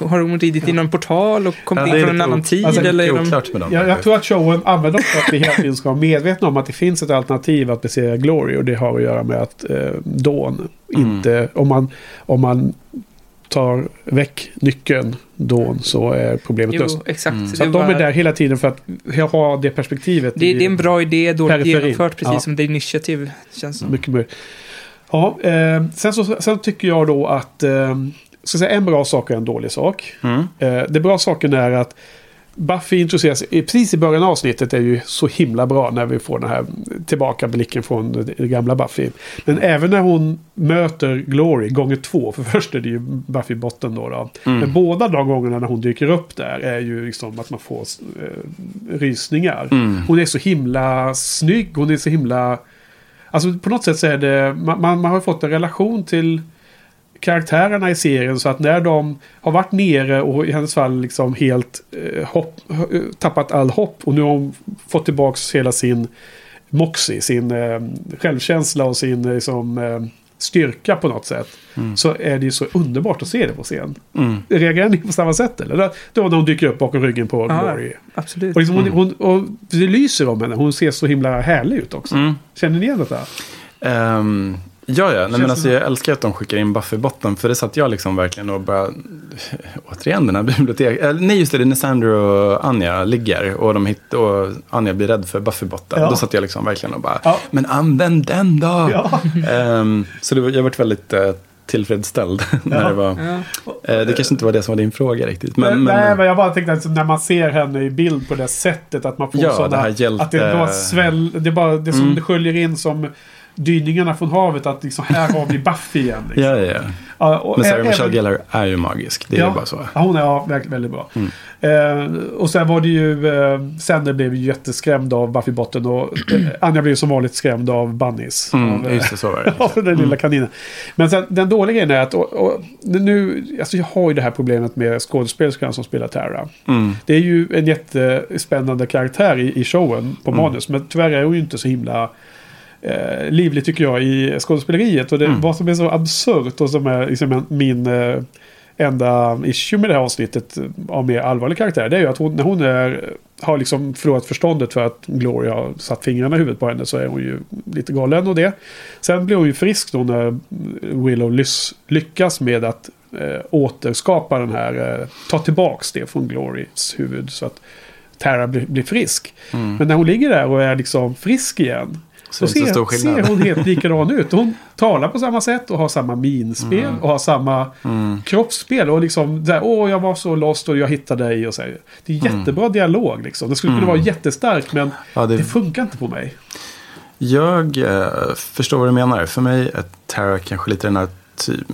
Har de ridit i någon portal och kommit
Ja,
in från en annan tid?
alltså,
eller är de...
med dem.
Jag, jag tror att showen använder för att vi hela tiden ska vara medvetna om att det finns ett alternativ att besegra Glory. Och det har att göra med att eh, Dawn
Mm.
inte... Om man, om man tar väck nyckeln Dawn så är problemet löst.
exakt.
Mm.
Så de är där hela tiden för att ha det perspektivet.
det, det är en bra idé, dåligt
Periferin.
genomfört, precis
Ja.
som The Initiative känns som.
Mycket möjligt. Ja, eh, sen, så, sen tycker jag då att... Eh, ska säga en bra sak och en dålig sak.
Mm.
Eh, det bra saken är att Buffy introduceras precis i början av avsnittet är ju så himla bra när vi får den här tillbakablicken från det- det gamla Buffy. Men även när hon möter Glory gånger två, för först är det ju Buffy botten då. då.
Mm.
Men båda de gångerna när hon dyker upp där är ju liksom att man får eh, rysningar.
Mm.
Hon är så himla snygg, hon är så himla... Alltså på något sätt så är det... Man, man, man har fått en relation till karaktärerna i serien så att när de har varit nere och i hennes fall liksom helt eh, hopp, eh, tappat all hopp och nu har hon fått tillbaks hela sin moxie, sin eh, självkänsla och sin eh, liksom, eh, styrka på något sätt.
Mm.
Så är det ju så underbart att se det på scen.
Mm.
Reagerar ni på samma sätt eller? Då- när hon dyker upp bakom ryggen på
Ja.
Glory.
Absolut.
Och, liksom hon,
Mm.
hon, och det lyser om henne. Hon ser så himla härlig ut också.
Mm.
Känner ni igen detta?
Ehm, ja, ja. Nej, men alltså, jag älskar att de skickar in Buffy botten. För det satt jag liksom verkligen och bara... Återigen den här biblioteket. Nej, just det. Det är när Sandra och Anja ligger. Och, de hitt, och Anja blir rädd för Buffy botten.
Ja.
Då satt jag liksom verkligen och bara...
Ja.
Men använd den då!
Ja.
Ehm, så det var, jag varit väldigt eh, tillfredsställd. när
Ja.
det, var,
Ja.
eh, det kanske inte var det som var din fråga riktigt. Men,
Men,
men,
nej, men jag bara tänkte att när man ser henne i bild på det sättet att man får
Ja,
sådana...
det här hjälte-
Att det bara sväll... Det, är bara, det som
Mm.
det sköljer in som dyningarna från havet. Att liksom, här har vi Buffy igen. Liksom.
Ja, ja, ja.
Och
Men Sarah Michelle Gellar är ju magisk. Det är
ja,
ju bara så.
Ja, hon är ja, verkligen väldigt bra.
Mm.
Eh, och sen var det ju... Eh, Sander blev ju jätteskrämd av Buffy-botten. Och eh, Anja blev som vanligt skrämd av Bunnies.
Mm,
av, eh,
just det, så var det.
av den lilla kaninen. Men sen, den dåliga grejen är att... Och, och, nu, alltså jag har ju det här problemet med skådespelerskan som spelar Tara.
Mm.
Det är ju en jättespännande karaktär i, i showen på
Mm.
manus. Men tyvärr är hon ju inte så himla eh, livlig tycker jag i skådespeleriet. Och det,
Mm.
vad som är så absurt och som är liksom min eh, enda issue med det här avsnittet eh, av mer allvarlig karaktär. Det är ju att hon, när hon är, har liksom förlorat förståndet för att Gloria har satt fingrarna i huvudet på henne så är hon ju lite galen och det. Sen blir hon ju frisk då när Willow lyckas med att eh, återskapa den här, eh, ta tillbaks det från Glorias huvud så att Tara blir, blir frisk.
Mm.
Men när hon ligger där och är liksom frisk igen.
Så
Så ser, ser hon helt likadan ut. Hon talar på samma sätt och har samma minspel och har samma
Mm.
kroppsspel. Och liksom där, åh jag var så lost och jag hittade dig. Och så. här. Det är jättebra dialog liksom. Det skulle kunna
Mm.
vara jättestark men
Ja, det,
det funkar inte på mig.
Jag eh, förstår vad du menar. För mig är Terra kanske lite den här typ,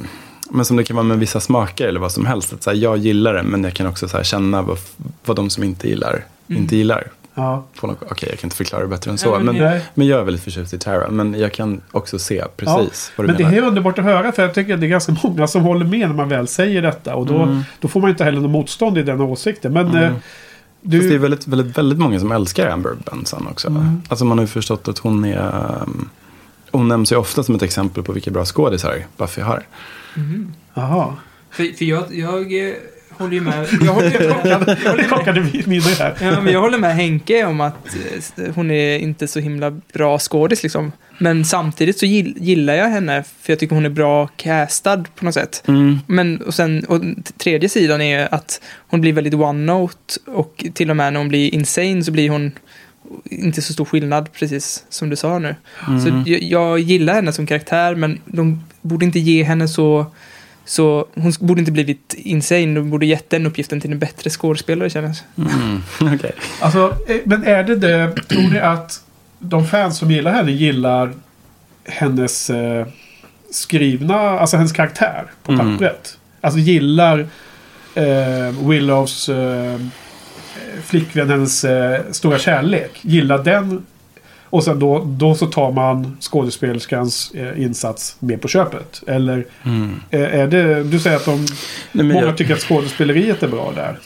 men som det kan vara med vissa smaker eller vad som helst. Att så här, jag gillar det men jag kan också så här, känna vad, vad de som inte gillar inte gillar.
Ja.
Okej, jag kan inte förklara det bättre än så.
Ja, men
men,
Nej.
men jag är väldigt förtjust i Terra. Men jag kan också se precis vad du
Men det
menar.
är underbart att höra för jag tycker att det är ganska många som håller med när man väl säger detta. Och då,
Mm.
då får man inte heller något motstånd i den åsikten. Men
Mm.
eh, du...
Fast det är väldigt, väldigt, väldigt många som älskar Amber Benson också.
Mm.
Alltså man har ju förstått att hon är... um, Hon nämns ju ofta som ett exempel på vilka bra skådisar Buffy har.
Jaha.
För, för jag, jag eh, håller ju med. Jag håller, ju
kakade mindre här.
Ja, men jag håller med Henke om att eh, hon är inte så himla bra skådis liksom. Men samtidigt så gill, gillar jag henne för jag tycker hon är bra castad på något sätt. Men och sen, och tredje sidan är att hon blir väldigt one-note och till och med när hon blir insane så blir hon inte så stor skillnad precis som du sa nu.
Mm.
Så jag, jag gillar henne som karaktär men de borde inte ge henne så så hon borde inte blivit insane, de borde gett den uppgiften till en bättre skådespelare känns
Mm. Okej.
Alltså, eh, men är det det, tror ni att de fans som gillar henne gillar hennes eh, skrivna, alltså hennes karaktär på
Mm.
pappret? Alltså gillar eh, Willows eh, flickvän, hennes eh, stora kärlek, gillar den och sen då, då så tar man skådespelerskans eh, insats med på köpet? Eller
Mm.
eh, är det, du säger att de,
Nej,
många
jag,
tycker att skådespeleriet är bra där?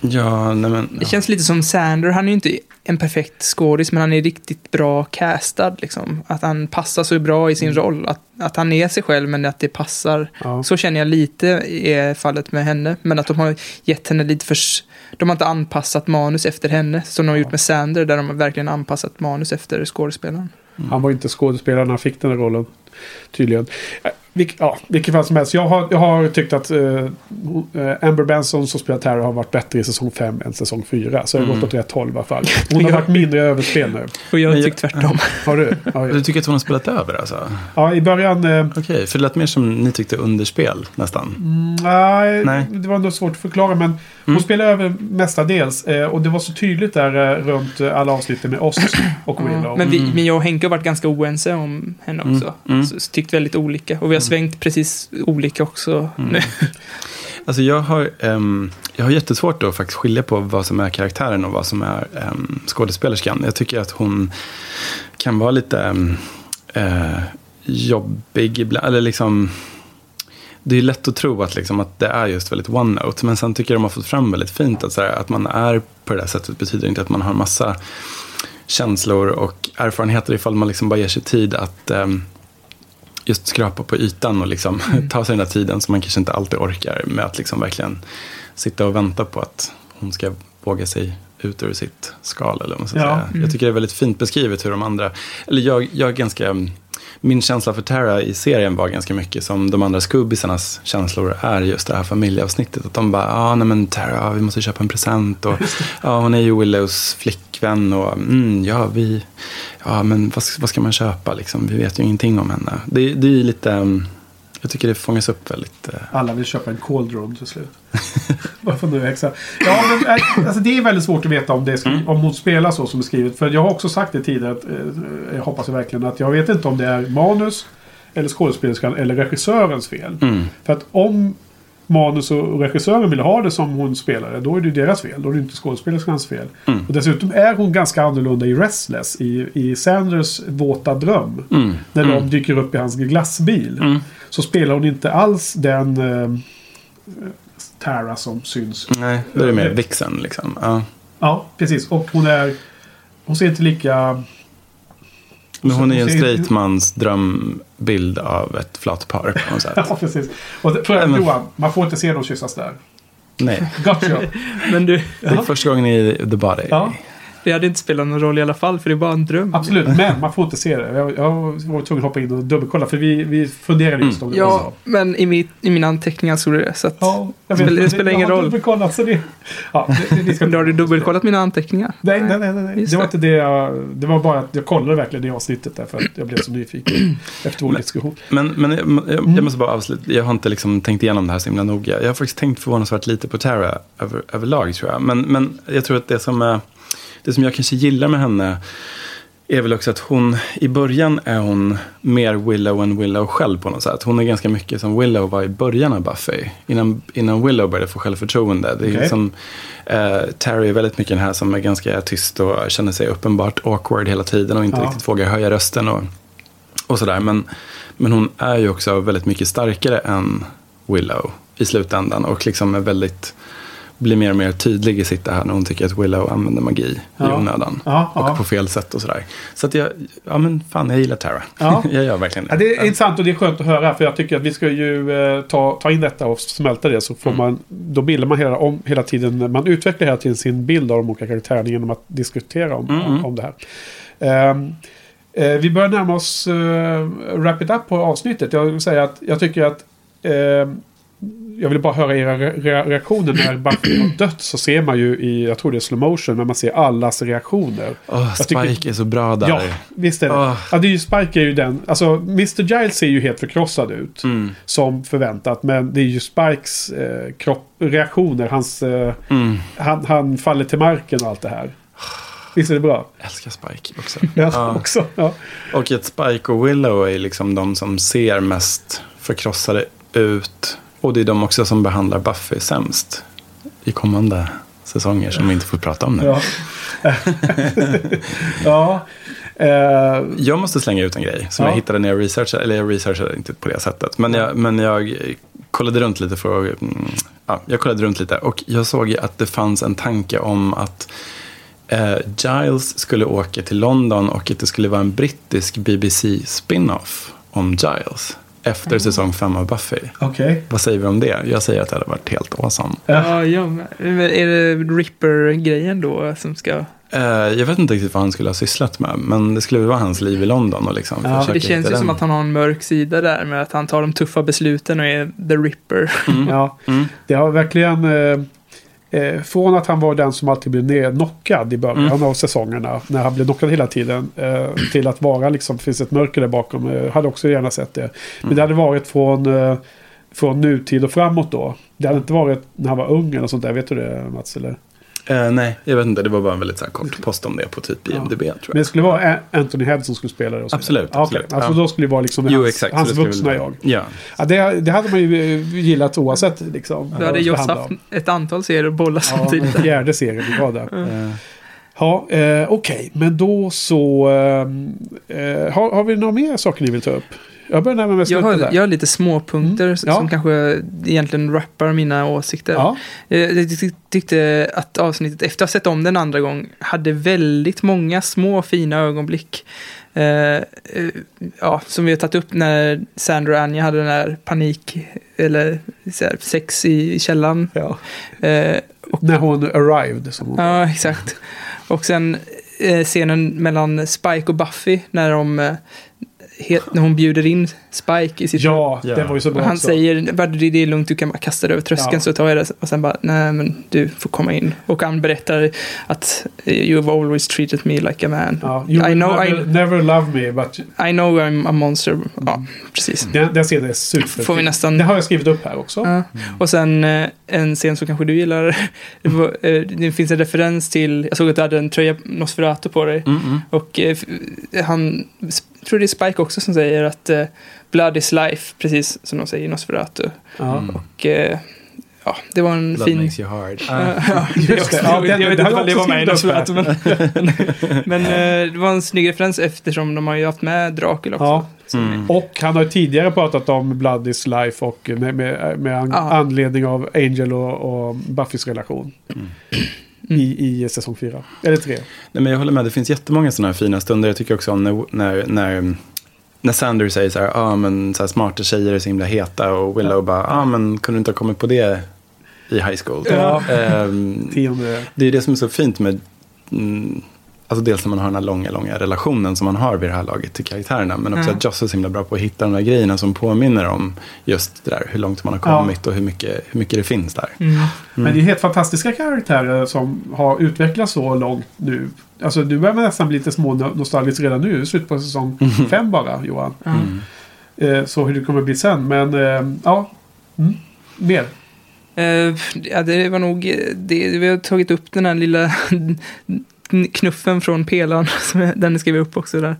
ja, nej men,
Det känns lite som Sander, han är ju inte en perfekt skådis, men han är riktigt bra castad. Liksom. Att han passar så bra i sin
Mm.
roll. Att, att han är sig själv, men att det passar.
Ja.
Så känner jag lite är fallet med henne. Men att de har gett henne lite för... De har inte anpassat manus efter henne, som de har gjort med Sander, där de har verkligen anpassat manus efter skådespelaren.
Han var inte skådespelare när han fick den här rollen. Tydligen. Vilk, ja, vilket fall som helst. Jag har, jag har tyckt att eh, eh, Amber Benson som spelar Terror har varit bättre i säsong 5 än säsong 4. Så jag har
Mm.
gått åt rätt håll i alla fall. Hon har varit mindre överspel nu.
Och jag
jag-
tycker tvärtom.
Har du? Ja,
du tycker att hon har spelat över alltså?
ja i början... Eh,
Okej, för det lät mer som ni tyckte underspel nästan.
nej,
Nej.
det var nog svårt att förklara. Men hon
Mm.
spelar över mestadels. Eh, och det var så tydligt där eh, runt alla avsnitten med oss och
Ja,
Willow.
men, vi,
Mm.
men jag och Henke har varit ganska oense om henne
Mm,
också.
mm.
Så, så tyckt väldigt olika. Och vi har svängt precis olika också
Mm.
nu.
Alltså jag har, ehm, jag har jättesvårt då att faktiskt skilja på vad som är karaktären och vad som är um, skådespelerskan. Jag tycker att hon kan vara lite um, eh, jobbig ibland. Eller liksom, det är lätt att tro att, liksom, att det är just väldigt one-note. Men sen tycker jag de har fått fram väldigt fint att, så här, att man är på det där sättet betyder inte att man har massa känslor och erfarenheter ifall man liksom bara ger sig tid att ehm, just skrapa på ytan och liksom ta sig den där tiden som man kanske inte alltid orkar med att liksom verkligen sitta och vänta på att hon ska våga sig ut ur sitt skal. Eller vad man ska
Ja.
säga. Jag tycker det är väldigt fint beskrivet hur de andra, eller jag, jag är ganska, min känsla för Tara i serien var ganska mycket som de andra skubbisarnas känslor är just det här familjeavsnittet. Att de bara, ja ah, nej men Tara, ja, vi måste köpa en present och ja, hon är ju Willows flickvän och mm, ja, vi, ja men vad, vad ska man köpa liksom? Vi vet ju ingenting om henne. Det, det är ju lite, mm, jag tycker det fångas upp väldigt. eh,
Alla vill köpa en cauldron till slut. Varför nu exakt? Ja, men äh, alltså, det är väldigt svårt att veta om, det skri- om hon spelar så som är skrivet. För jag har också sagt det tidigare, att, eh, jag hoppas verkligen att jag vet inte om det är manus, eller skådespelerskan, eller regissörens fel.
Mm.
För att om manus och regissören vill ha det som hon spelade, då är det deras fel. Då är det inte skådespelerskans fel.
Mm.
Och dessutom är hon ganska annorlunda i Restless, i, i Sanders våta dröm.
Mm.
När
Mm.
de dyker upp i hans glassbil.
Mm.
Så spelar hon inte alls den eh, Tara som syns.
Nej, då är det mer vixen liksom. Ja.
Ja, precis. Och hon är... Hon ser inte lika...
Men hon är ju en straight mans drömbild av ett flatpar på något sätt.
Ja, precis. Och det,
men-
Johan, man får inte se dem kyssas där.
Nej,
Gotcha.
Men du,
det är första gången i The Body.
Ja,
det hade inte spelat någon roll i alla fall, för det är bara en dröm.
absolut. Men man får inte se det. Jag, jag var tvungen att hoppa in och dubbelkolla. För vi, vi funderade just om det. var
Ja,
så.
men i, mitt, i mina anteckningar stod det så att...
Ja, jag
Det spelar- det spelar
jag
ingen roll.
dubbelkollat, så det, ja, det, det, vi ska
har du dubbelkollat mina anteckninningar?
Nej, nej, nej. nej.
Just
Det var
det.
inte det jag... Det var bara att jag kollade verkligen det avsnittet där för att jag blev så nyfiken efter vår diskussion.
Men, men jag, jag,
Mm.
jag måste bara avsluta. Jag har inte liksom tänkt igenom det här så himla noga. Jag har faktiskt tänkt förvånansvärt lite på Tara över, överlag tror jag. Men, men jag tror att det som, är, det som jag kanske gillar med henne är väl också att hon, i början är hon mer Willow än Willow själv på något sätt. Hon är ganska mycket som Willow var i början av Buffy. Innan, innan Willow började få självförtroende. Det är
Okej.
liksom, eh, Terry är väldigt mycket den här som är ganska tyst och känner sig uppenbart awkward hela tiden och inte
Ja.
riktigt vågar höja rösten och, och sådär. Men, men hon är ju också väldigt mycket starkare än Willow i slutändan och liksom är väldigt blir mer och mer tydlig i sitt det här när hon tycker att Willow använder magi i
Ja.
onödan.
Ja,
och
ja.
på fel sätt och sådär. Så att jag, ja men fan jag gillar Tara.
Ja.
jag gör verkligen
Ja, det är intressant och det är skönt att höra för jag tycker att vi ska ju eh, ta, ta in detta och smälta det så får
Mm.
man då bildar man hela, om, hela tiden, man utvecklar hela tiden sin bild av de olika karaktärerna genom att diskutera om,
Mm, mm.
om det här. Ehm, eh, vi börjar närma oss uh, wrap it up på avsnittet. Jag vill säga att jag tycker att ehm, jag vill bara höra era re- re- reaktioner när Buffy har dött. Så ser man ju i, jag tror det är slow motion, men man ser allas reaktioner.
Åh,
Jag tycker-
Spike är så bra där.
Ja, visst är det.
Åh.
Ja, det är ju Spike är ju den. Alltså, Mr. Giles ser ju helt förkrossad ut.
Mm,
Som förväntat. Men det är ju Spikes eh, kropp, reaktioner. Hans, eh,
mm.
han, han faller till marken och allt det här. Visst är det bra?
Älskar Spike också.
Ja,
Ja.
också. Ja.
Och att Spike och Willow är liksom de som ser mest förkrossade ut. Och det är de också som behandlar Buffy sämst i kommande säsonger som vi inte får prata om nu.
Ja. ja. Eh,
Jag måste slänga ut en grej som
Ja.
jag hittade när jag researchade, eller jag researchade inte på det sättet. Men jag, men jag kollade runt lite för att, mm, ja, jag kollade runt lite och jag såg att det fanns en tanke om att eh, Giles skulle åka till London och att det skulle vara en brittisk BBC-spin-off om Giles efter säsong fem av Buffy.
Okej.
Vad säger vi om det? Jag säger att det hade varit helt awesome.
Ja, ja, men är det Ripper-grejen då som ska...
Eh, jag vet inte riktigt vad han skulle ha sysslat med, men det skulle väl vara hans liv i London och liksom
Ja,
Det känns ju som
den.
att han har en mörk sida där med att han tar de tuffa besluten och är the Ripper.
Mm.
Ja.
Mm.
Det har verkligen... Eh, från att han var den som alltid blev ner- knockad i början
Mm.
av säsongerna. När han blev knockad hela tiden. Eh, till att vara liksom, finns ett mörker där bakom. Eh, hade också gärna sett det. Men
Mm.
det hade varit från, eh, från nutid och framåt då. Det hade inte varit när han var ung eller sånt där. Vet du det Mats? Eller?
Eh, nej, jag vet inte. Det var bara en väldigt så här, kort post om det på typ IMDB tror
Men det skulle vara Anthony Head som skulle spela det.
Absolut.
Ja, okej.
absolut.
Alltså
Ja.
då skulle det vara liksom
Jo,
hans,
exakt.
hans vuxna jag.
Ja.
Ja, det, det hade man ju eh, gillat oavsett liksom.
Då hade
handlar
haft
om.
ett antal serier att bolla
Ja,
samtidigt.
den fjärde serien vi var där. Ja, eh, okej. Men då så... Eh, eh, har, har vi några mer saker ni vill ta upp? Jag börjar närma mig
Jag
slutet
har,
där.
jag har lite småpunkter
Mm, ja.
som kanske egentligen rappar mina åsikter.
Ja,
Eh, Jag tyck- tyckte att avsnittet, efter att ha sett om den andra gång, hade väldigt många små fina ögonblick. Eh, eh, ja, som vi har tagit upp när Sandra och Anja hade den här panik, eller här, sex i källaren.
ja.
Eh,
När hon arrived. Som hon,
ja, exakt. Och sen scenen mellan Spike och Buffy när de, när hon bjuder in Spike i sitt
Ja,
Ja.
det var ju så bra
Och han
också.
säger, "Bara, det är lugnt, du kan bara kasta det över tröskeln
Ja.
så tar jag det. Och sen bara, nej men du får komma in. Och han berättar att eh, you've always treated me like a man.
Ja,
I know,
never,
I,
never love me, but
I know I'm a monster. Ja, precis.
den, den scenen är super.
Får vi nästan-
Det har jag skrivit upp här också.
Ja. Och sen eh, en scen som kanske du gillar. Det, var, eh, det finns en referens till, jag såg att du hade en tröja Nosferatu på dig.
Mm, mm.
Och han, tror det är Spike också som säger att eh, blood is life, precis som de säger i Nosferatu.
Mm.
Och eh, ja, det var en
Blood
fin...
makes you hard.
Ja,
Just
jag vet inte om det var med i Nosferatu, men, men eh, det var en snygg referens eftersom de har ju haft med Dracula också.
Ja.
Mm.
Och han har ju tidigare pratat om Blood is life och med, med, med an, anledning av Angel och, och Buffys relation.
Mm.
I, I säsong fyra. Eller tre.
Nej, men jag håller med, det finns jättemånga sådana här fina stunder. Jag tycker också om när, när, när, när Sander säger så här, ah, men så här, smarta tjejer är så himla heta och Willow bara, ah, men kunde du inte ha kommit på det i high school?
Ja. Tionde.
det är det som är så fint med, mm, alltså dels när man har den här långa, långa relationen som man har vid det här laget till karaktärerna, men också
Ja.
att Joss är så himla bra på att hitta de där grejerna som påminner om just det där, hur långt man har
Ja.
kommit och hur mycket, hur mycket det finns där.
Mm.
Men det är helt fantastiska karaktärer som har utvecklats så långt nu. Alltså du börjar nästan bli lite små nostalgisk redan nu. Slut på säsong fem bara, Johan.
Mm.
Eh, så hur det kommer bli sen. Men eh, ja, mm. mer.
Eh, ja, det var nog, det, vi har tagit upp den här lilla knuffen från pelaren, som den skrev jag upp också där.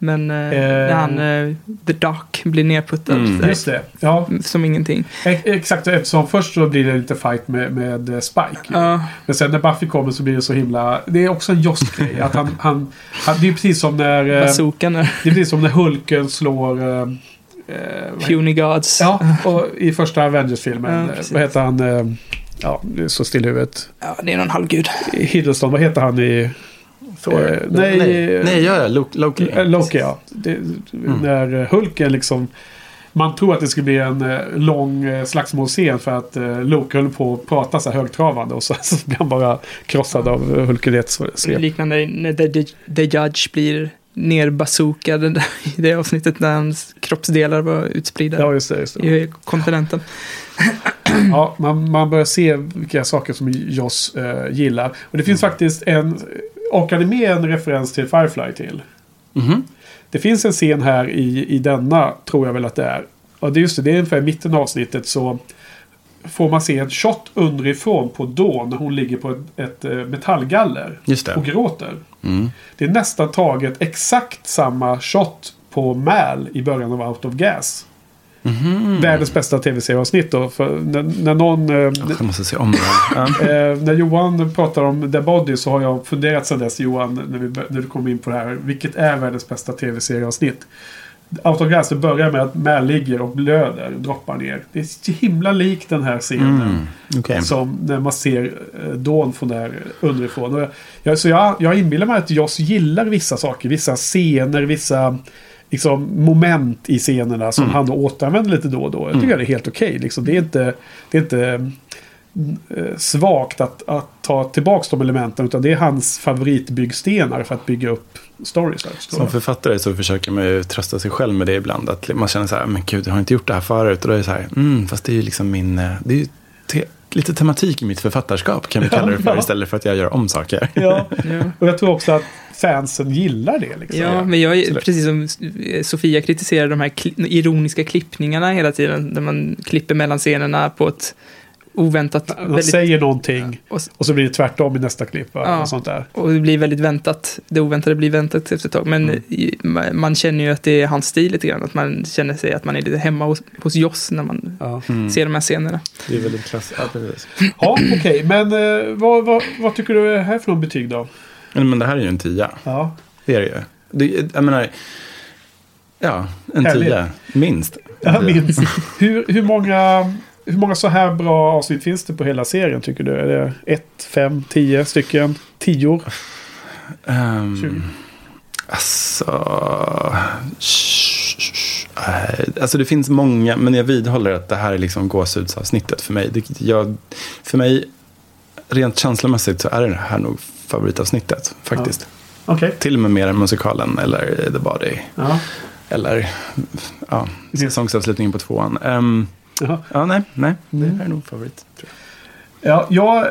Men eh, när han, eh, The Duck, blir nerputtad
Mm.
där,
Just det. Ja,
som ingenting.
e- exakt. Eftersom först så blir det lite fight med, med eh, Spike.
Ja,
Men sen när Buffy kommer så blir det så himla... Det är också en Joss-grej. att han, han, han, det är precis som när... eh,
bazookan
Det är precis som när Hulken slår... Eh, eh,
Puny Gods.
Ja, och i första Avengers-filmen.
Ja,
eh, vad heter han? Eh, Ja, det är så still i huvudet.
Ja, det är någon halvgud.
Hiddleston, vad heter han i...
Thor.
Eh, nej,
nej, nej, ja, ja, Loki. Loki.
Eh, Loki, ja. Det, När eh, Hulken liksom... Man tror att det skulle bli en eh, lång eh, slagsmålscen för att eh, Loki höll på att prata så här högtravande och så, så blir han bara krossad av eh, Hulken i ett svep.
Liknande när The, The, The Judge blir nerbazookad i det avsnittet när hans kroppsdelar var utspridda
Ja, just det. Just det.
i kontinenten.
Ja, man, man börjar se vilka saker som Joss eh, gillar. Och det finns faktiskt en... Orkade med en referens till Firefly till.
Mhm.
Det finns en scen här i, i denna, tror jag väl att det är. Och det är just det, det är ungefär i mitten av avsnittet så får man se en shot underifrån på Dawn när hon ligger på ett, ett eh, metallgaller
Just
och gråter.
Mm.
Det är nästan taget exakt samma shot på Mal i början av Out of Gas.
Mhm.
Världens bästa tv-serieavsnitt då. För när, när någon... Eh,
Jag måste se om. Ja.
Eh, när Johan pratar om The Body så har jag funderat sedan dess Johan, när, vi, när du kom in på det här. Vilket är världens bästa tv-serieavsnitt? Out of det börjar med att Mal ligger och blöder, droppar ner. Det är så himla likt den här scenen.
Mm. Okej.
Som när man ser eh, Dawn från där underifrån. Och jag, jag, så jag, jag inbillar mig att Joss gillar vissa saker. Vissa scener, vissa liksom, moment i scenerna som
Mm.
han återanvänder lite då och då. Jag tycker det är helt okej. liksom. Det är inte, det är inte eh, svagt att, att ta tillbaka de elementen. Utan det är hans favoritbyggstenar för att bygga upp stories.
Som författare så försöker man ju trösta sig själv med det ibland. Att man känner så här, men gud, jag har inte gjort det här förut. Och då är det så här, mm, fast det är ju liksom min, eh, det är ju lite tematik i mitt författarskap kan vi kalla det för.
Ja.
Istället för att jag gör om saker.
Ja.
Ja.
Och jag tror också att fansen gillar det. Liksom.
Ja, men jag,
absolut.
precis som Sofia kritiserar de här kli- ironiska klippningarna hela tiden, där man klipper mellan scenerna på ett oväntat,
Man
väldigt,
säger någonting
och,
och så blir det tvärtom i nästa klipp.
Ja.
Och sånt där.
och det blir väldigt väntat. Det oväntade blir väntat efter ett tag, men
Mm.
man känner ju att det är hans stil lite grann, att man känner sig att man är lite hemma hos, hos Joss när man
Ja,
Mm.
ser de här scenerna.
Det är väldigt klassiskt. Ja,
ja okej. Men eh, vad, vad, vad tycker du är här för någon betyg då?
Men det här är ju en tia.
Ja.
Det är det ju. Det, jag menar, ja, en
Härligt.
tia. Minst. Tia.
minns. hur, hur, många, hur många så här bra avsnitt finns det på hela serien tycker du? Är det ett, fem, tio stycken? Tior?
Um, alltså... äh, Alltså det finns många, men jag vidhåller att det här är liksom gåshudsavsnittet för mig. Det, jag, för mig, rent känslomässigt så är det här nog favoritavsnittet faktiskt.
Okej.
Till och med mer än musikalen eller The Body.
Ja.
Eller ja, säsongsavslutningen på tvåan. Ehm,
Jaha.
ja, nej, nej. Det
Mm.
här är nog favorit. Tror
Ja, jag,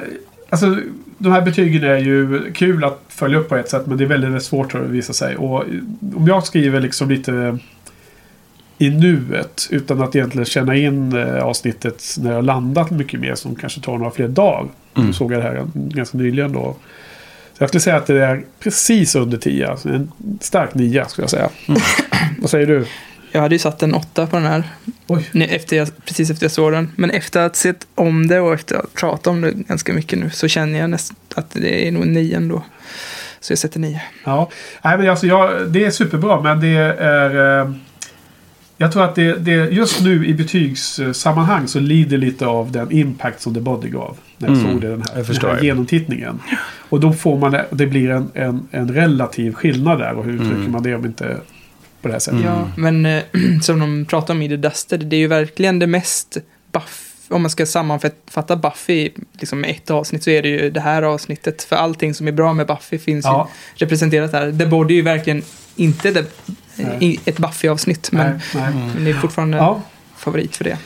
alltså, de här betygen är ju kul att följa upp på ett sätt men det är väldigt, väldigt svårt att visa sig. Och om jag skriver liksom lite i nuet utan att egentligen känna in eh, avsnittet när jag landat mycket mer som kanske tar några fler dagar.
Mm.
Såg jag det här ganska nyligen då. Så jag skulle säga att det är precis under 10. Alltså en stark 9 skulle jag säga. Vad säger du?
Jag hade ju satt en åtta på den här.
Oj.
Nej, Efter jag, precis efter jag såg den. Men efter att ha sett om det och efter att ha pratat om det ganska mycket nu så känner jag nästan att det är nog en nio ändå. Så jag sätter nio.
Ja, Nej, men alltså jag, det är superbra men det är... Eh, jag tror att det, det just nu i betygssammanhang så lider lite av den impact som The Body gav. När jag
Mm,
såg det, den här, den här genomtittningen. Och då får man, det blir en, en, en relativ skillnad där. Och hur uttrycker
Mm.
man det om inte på det här sättet?
Ja, men eh, som de pratar om i The Dusted, det är ju verkligen det mest buff om man ska sammanfatta Buffy liksom med ett avsnitt så är det ju det här avsnittet. För allting som är bra med Buffy finns
Ja.
ju representerat här. Body är ju verkligen inte det, ett Buffy-avsnitt. Men,
Nej, nej.
men det är fortfarande
Ja.
favorit för det.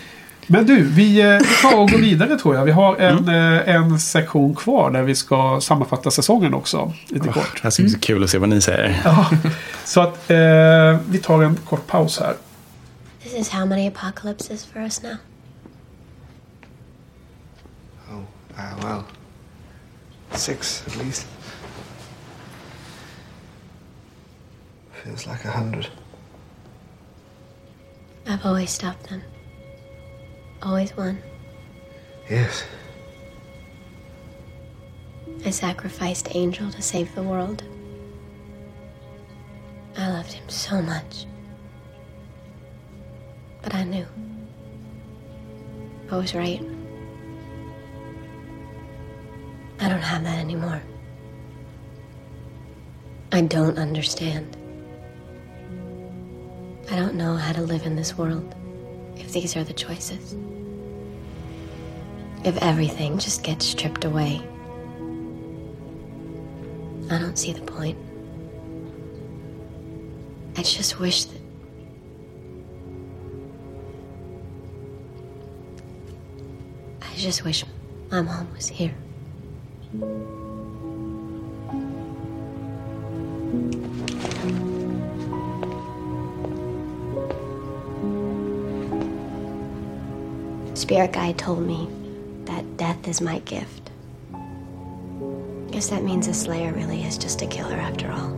Men du, vi, eh, vi tar och går vidare tror jag. Vi har en, eh, en sektion kvar där vi ska sammanfatta säsongen också. Lite
Det
kort.
här ska bli så kul att se vad ni säger.
Ja, så att eh, vi tar en kort paus här.
This is how many apocalypses for us now?
Oh, uh, well, six at least. Feels like a hundred.
I've always stopped them. Always won.
Yes.
I sacrificed Angel to save the world. I loved him so much. But I knew. I was right. I don't have that anymore. I don't understand. I don't know how to live in this world if these are the choices. If everything just gets stripped away. I don't see the point. I just wish that. I just wish my mom was here. Spirit Guide told me that death is my gift. Guess that means a Slayer really is just a killer after all.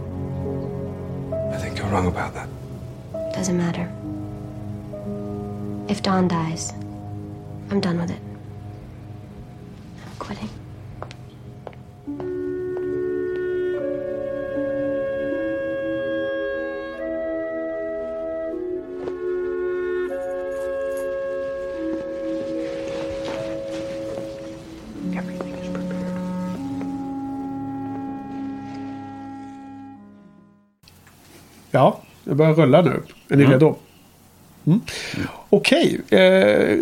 I think you're wrong about that.
Doesn't matter. If Dawn dies, I'm done with it.
Det börjar rulla nu. Är ni redo? Mm. Okej. Eh,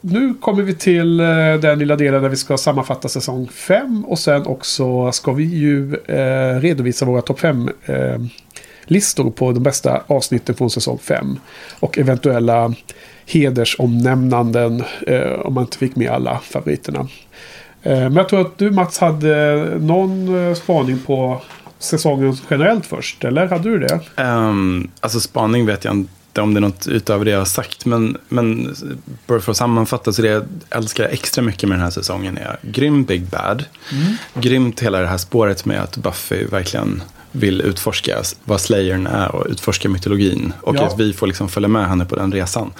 nu kommer vi till eh, den lilla delen där vi ska sammanfatta säsong 5. Och sen också ska vi ju eh, redovisa våra topp 5 eh, listor på de bästa avsnitten från säsong 5. Och eventuella hedersomnämnanden eh, om man inte fick med alla favoriterna. Eh, men jag tror att du Mats hade någon eh, spaning på säsongen generellt först. Eller hade du det?
Um, alltså spaning vet jag inte om det är något utöver det jag har sagt. Men, men bara för att sammanfatta så det jag älskar extra mycket med den här säsongen är grym Big Bad. Grymt hela det här spåret med att Buffy verkligen vill utforska vad Slayern är och utforska mytologin. Och
Ja.
att vi får liksom följa med henne på den resan.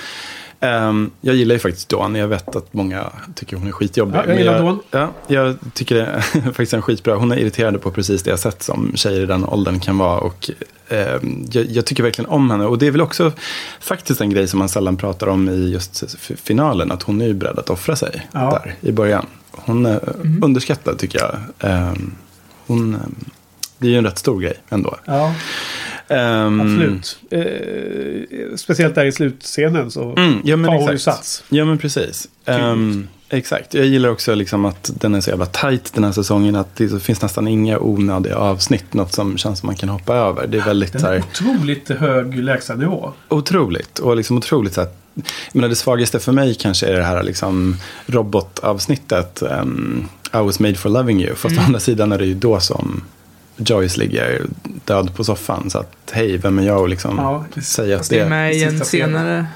Ehm, jag gillar ju faktiskt Dawn. Jag vet att många tycker hon är skitjobbig.
Ja, jag gillar Dawn.
Ja, jag tycker det är faktiskt en skitbra. Hon är irriterande på precis det sätt som tjejer i den åldern kan vara. Och, ehm, jag, jag tycker verkligen om henne. Och det är väl också faktiskt en grej som man sällan pratar om i just finalen. Att hon är ju beredd att offra sig
Ja.
där i början. Hon är underskattad tycker jag. Ehm, hon, det är ju en rätt stor grej ändå.
Ja,
Ehm,
absolut. Eh, speciellt där i slutscenen så
Mm, ja,
tar hon ju sats.
Ja, men precis. Ehm, Exakt. Jag gillar också liksom att den är så jävla tight den här säsongen. Att det finns nästan inga onödiga avsnitt. Något som känns som man kan hoppa över. Det är väldigt
Den är
här,
otroligt hög lägstanivå.
otroligt. Och liksom otroligt så här, menar, det svagaste för mig kanske är det här liksom robotavsnittet. Um, I was made for loving you. Fast å andra sidan är det ju då som Joyce ligger död på soffan. Så att hej, vem är jag och liksom
Ja,
säga att
det är med i en
sista scenen.
senare...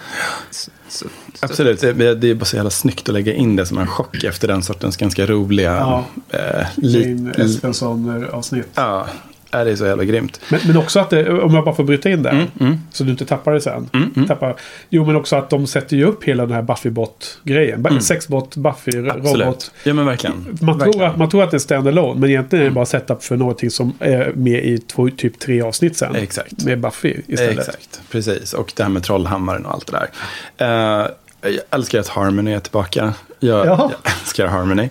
Så, så,
Absolut, det, det är bara så jävla snyggt att lägga in det som en chock efter den sortens ganska roliga...
Ja.
eh, li-
Jane Espenson-avsnitt.
ja, är det är så jävla grymt.
Men, men också att det, om jag bara får bryta in där.
Mm, mm.
Så du inte tappar det sen.
Mm, mm.
Tappar. Jo, men också att de sätter ju upp hela den här Buffy-bot-grejen.
Mm.
Sexbot, Buffy,
Absolut.
robot.
Ja men verkligen.
Man tror,
verkligen.
att, man tror att det är standalone, men egentligen är det bara setup för någonting som är med i två, typ tre avsnitt sen.
Exakt.
Med Buffy istället.
Exakt, precis. Och det här med trollhammaren och allt det där. Eh, jag älskar att Harmony är tillbaka. Jag, jag älskar Harmony.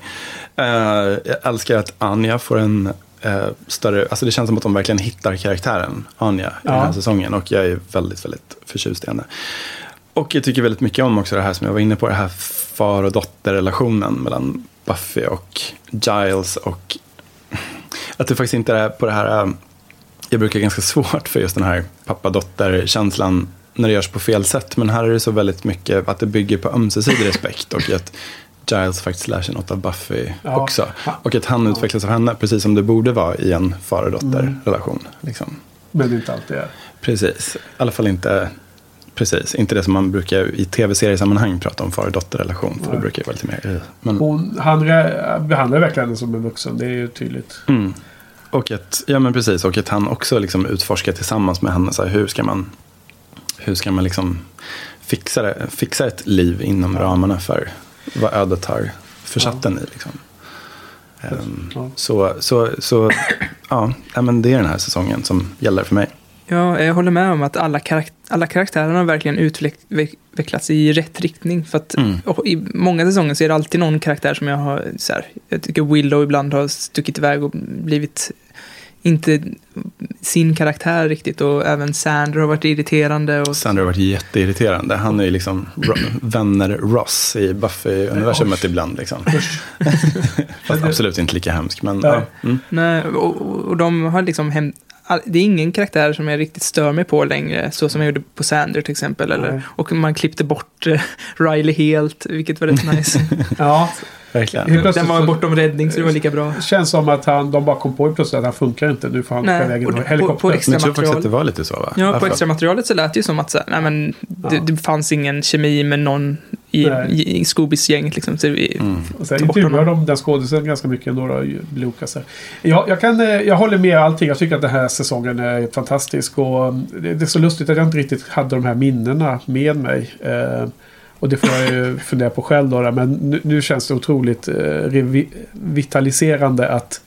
Eh, jag älskar att Anja får en eh, större... Alltså det känns som att de verkligen hittar karaktären Anja i den här
Ja.
säsongen. Och jag är väldigt, väldigt förtjust i henne. Och jag tycker väldigt mycket om också det här som jag var inne på. Det här far och dotterrelationen mellan Buffy och Giles. Och att det faktiskt inte är på det här... eh, Jag brukar ganska svårt för just den här pappa-dotter-känslan när det görs på fel sätt. Men här är det så väldigt mycket att det bygger på ömsesidig respekt. Och att Giles faktiskt lär sig något av Buffy
Ja.
också. Och att han utvecklas av henne, precis som det borde vara i en far och dotter-relation. Liksom.
Men det inte alltid är.
Precis, i alla fall inte Precis, inte det som man brukar i tv-seriesammanhang prata om far och dotterrelation. För det
Nej.
brukar ju vara lite mer... eh, Men,
Hon, han behandlar verkligen henne som en vuxen. Det är ju tydligt.
mm. Och att, ja men precis, och att han också liksom utforskar tillsammans med henne. Så här, hur ska man, hur ska man liksom fixa, det, fixa ett liv inom ramarna för vad ödet har försatt den i. Liksom. Ehm,
Ja.
Så, så, så ja, ja, men det är den här säsongen som gäller för mig.
Ja, jag håller med om att alla, karak- alla karaktärerna har verkligen utvecklats i rätt riktning. För att
Mm.
I många säsonger så är det alltid någon karaktär som jag har... Så här, jag tycker Willow ibland har stuckit iväg och blivit inte sin karaktär riktigt. Och även Sander har varit irriterande. Och,
Sandra har varit jätteirriterande. Han är ju liksom vänner Ross i Buffy-universumet ibland. Liksom. Fast absolut inte lika hemsk. Men,
Nej.
ja. mm.
nej, och, och de har liksom... Hem, det är ingen karaktär som jag riktigt stör mig på längre. Så som jag gjorde på Sander till exempel. Eller, och man klippte bort eh, Riley helt, vilket var rätt nice.
Ja,
Verkligen.
Den var bortom räddning så det var lika bra.
det känns som att han, de bara kom på plötsligt att han funkar inte. Nu får han
Nej,
åka iväg i
på-
helikopter.
på extra-
Men jag tror faktiskt att det var lite så va?
Ja, på
Varför?
extra materialet så lät det ju som att så, nej, men det,
Ja.
det fanns ingen kemi med någon i, i, i Scoobys-gänget. Liksom, så vi,
Mm.
Sen intervjuar de den skådisen ganska mycket ändå, då, Lucas. Jag, jag, kan, eh, jag håller med allting. Jag tycker att den här säsongen är fantastisk. Och mm, det, det är så lustigt att jag inte riktigt hade de här minnena med mig. Eh, och det får jag ju fundera på själv då. Men nu, nu känns det otroligt eh, revitaliserande att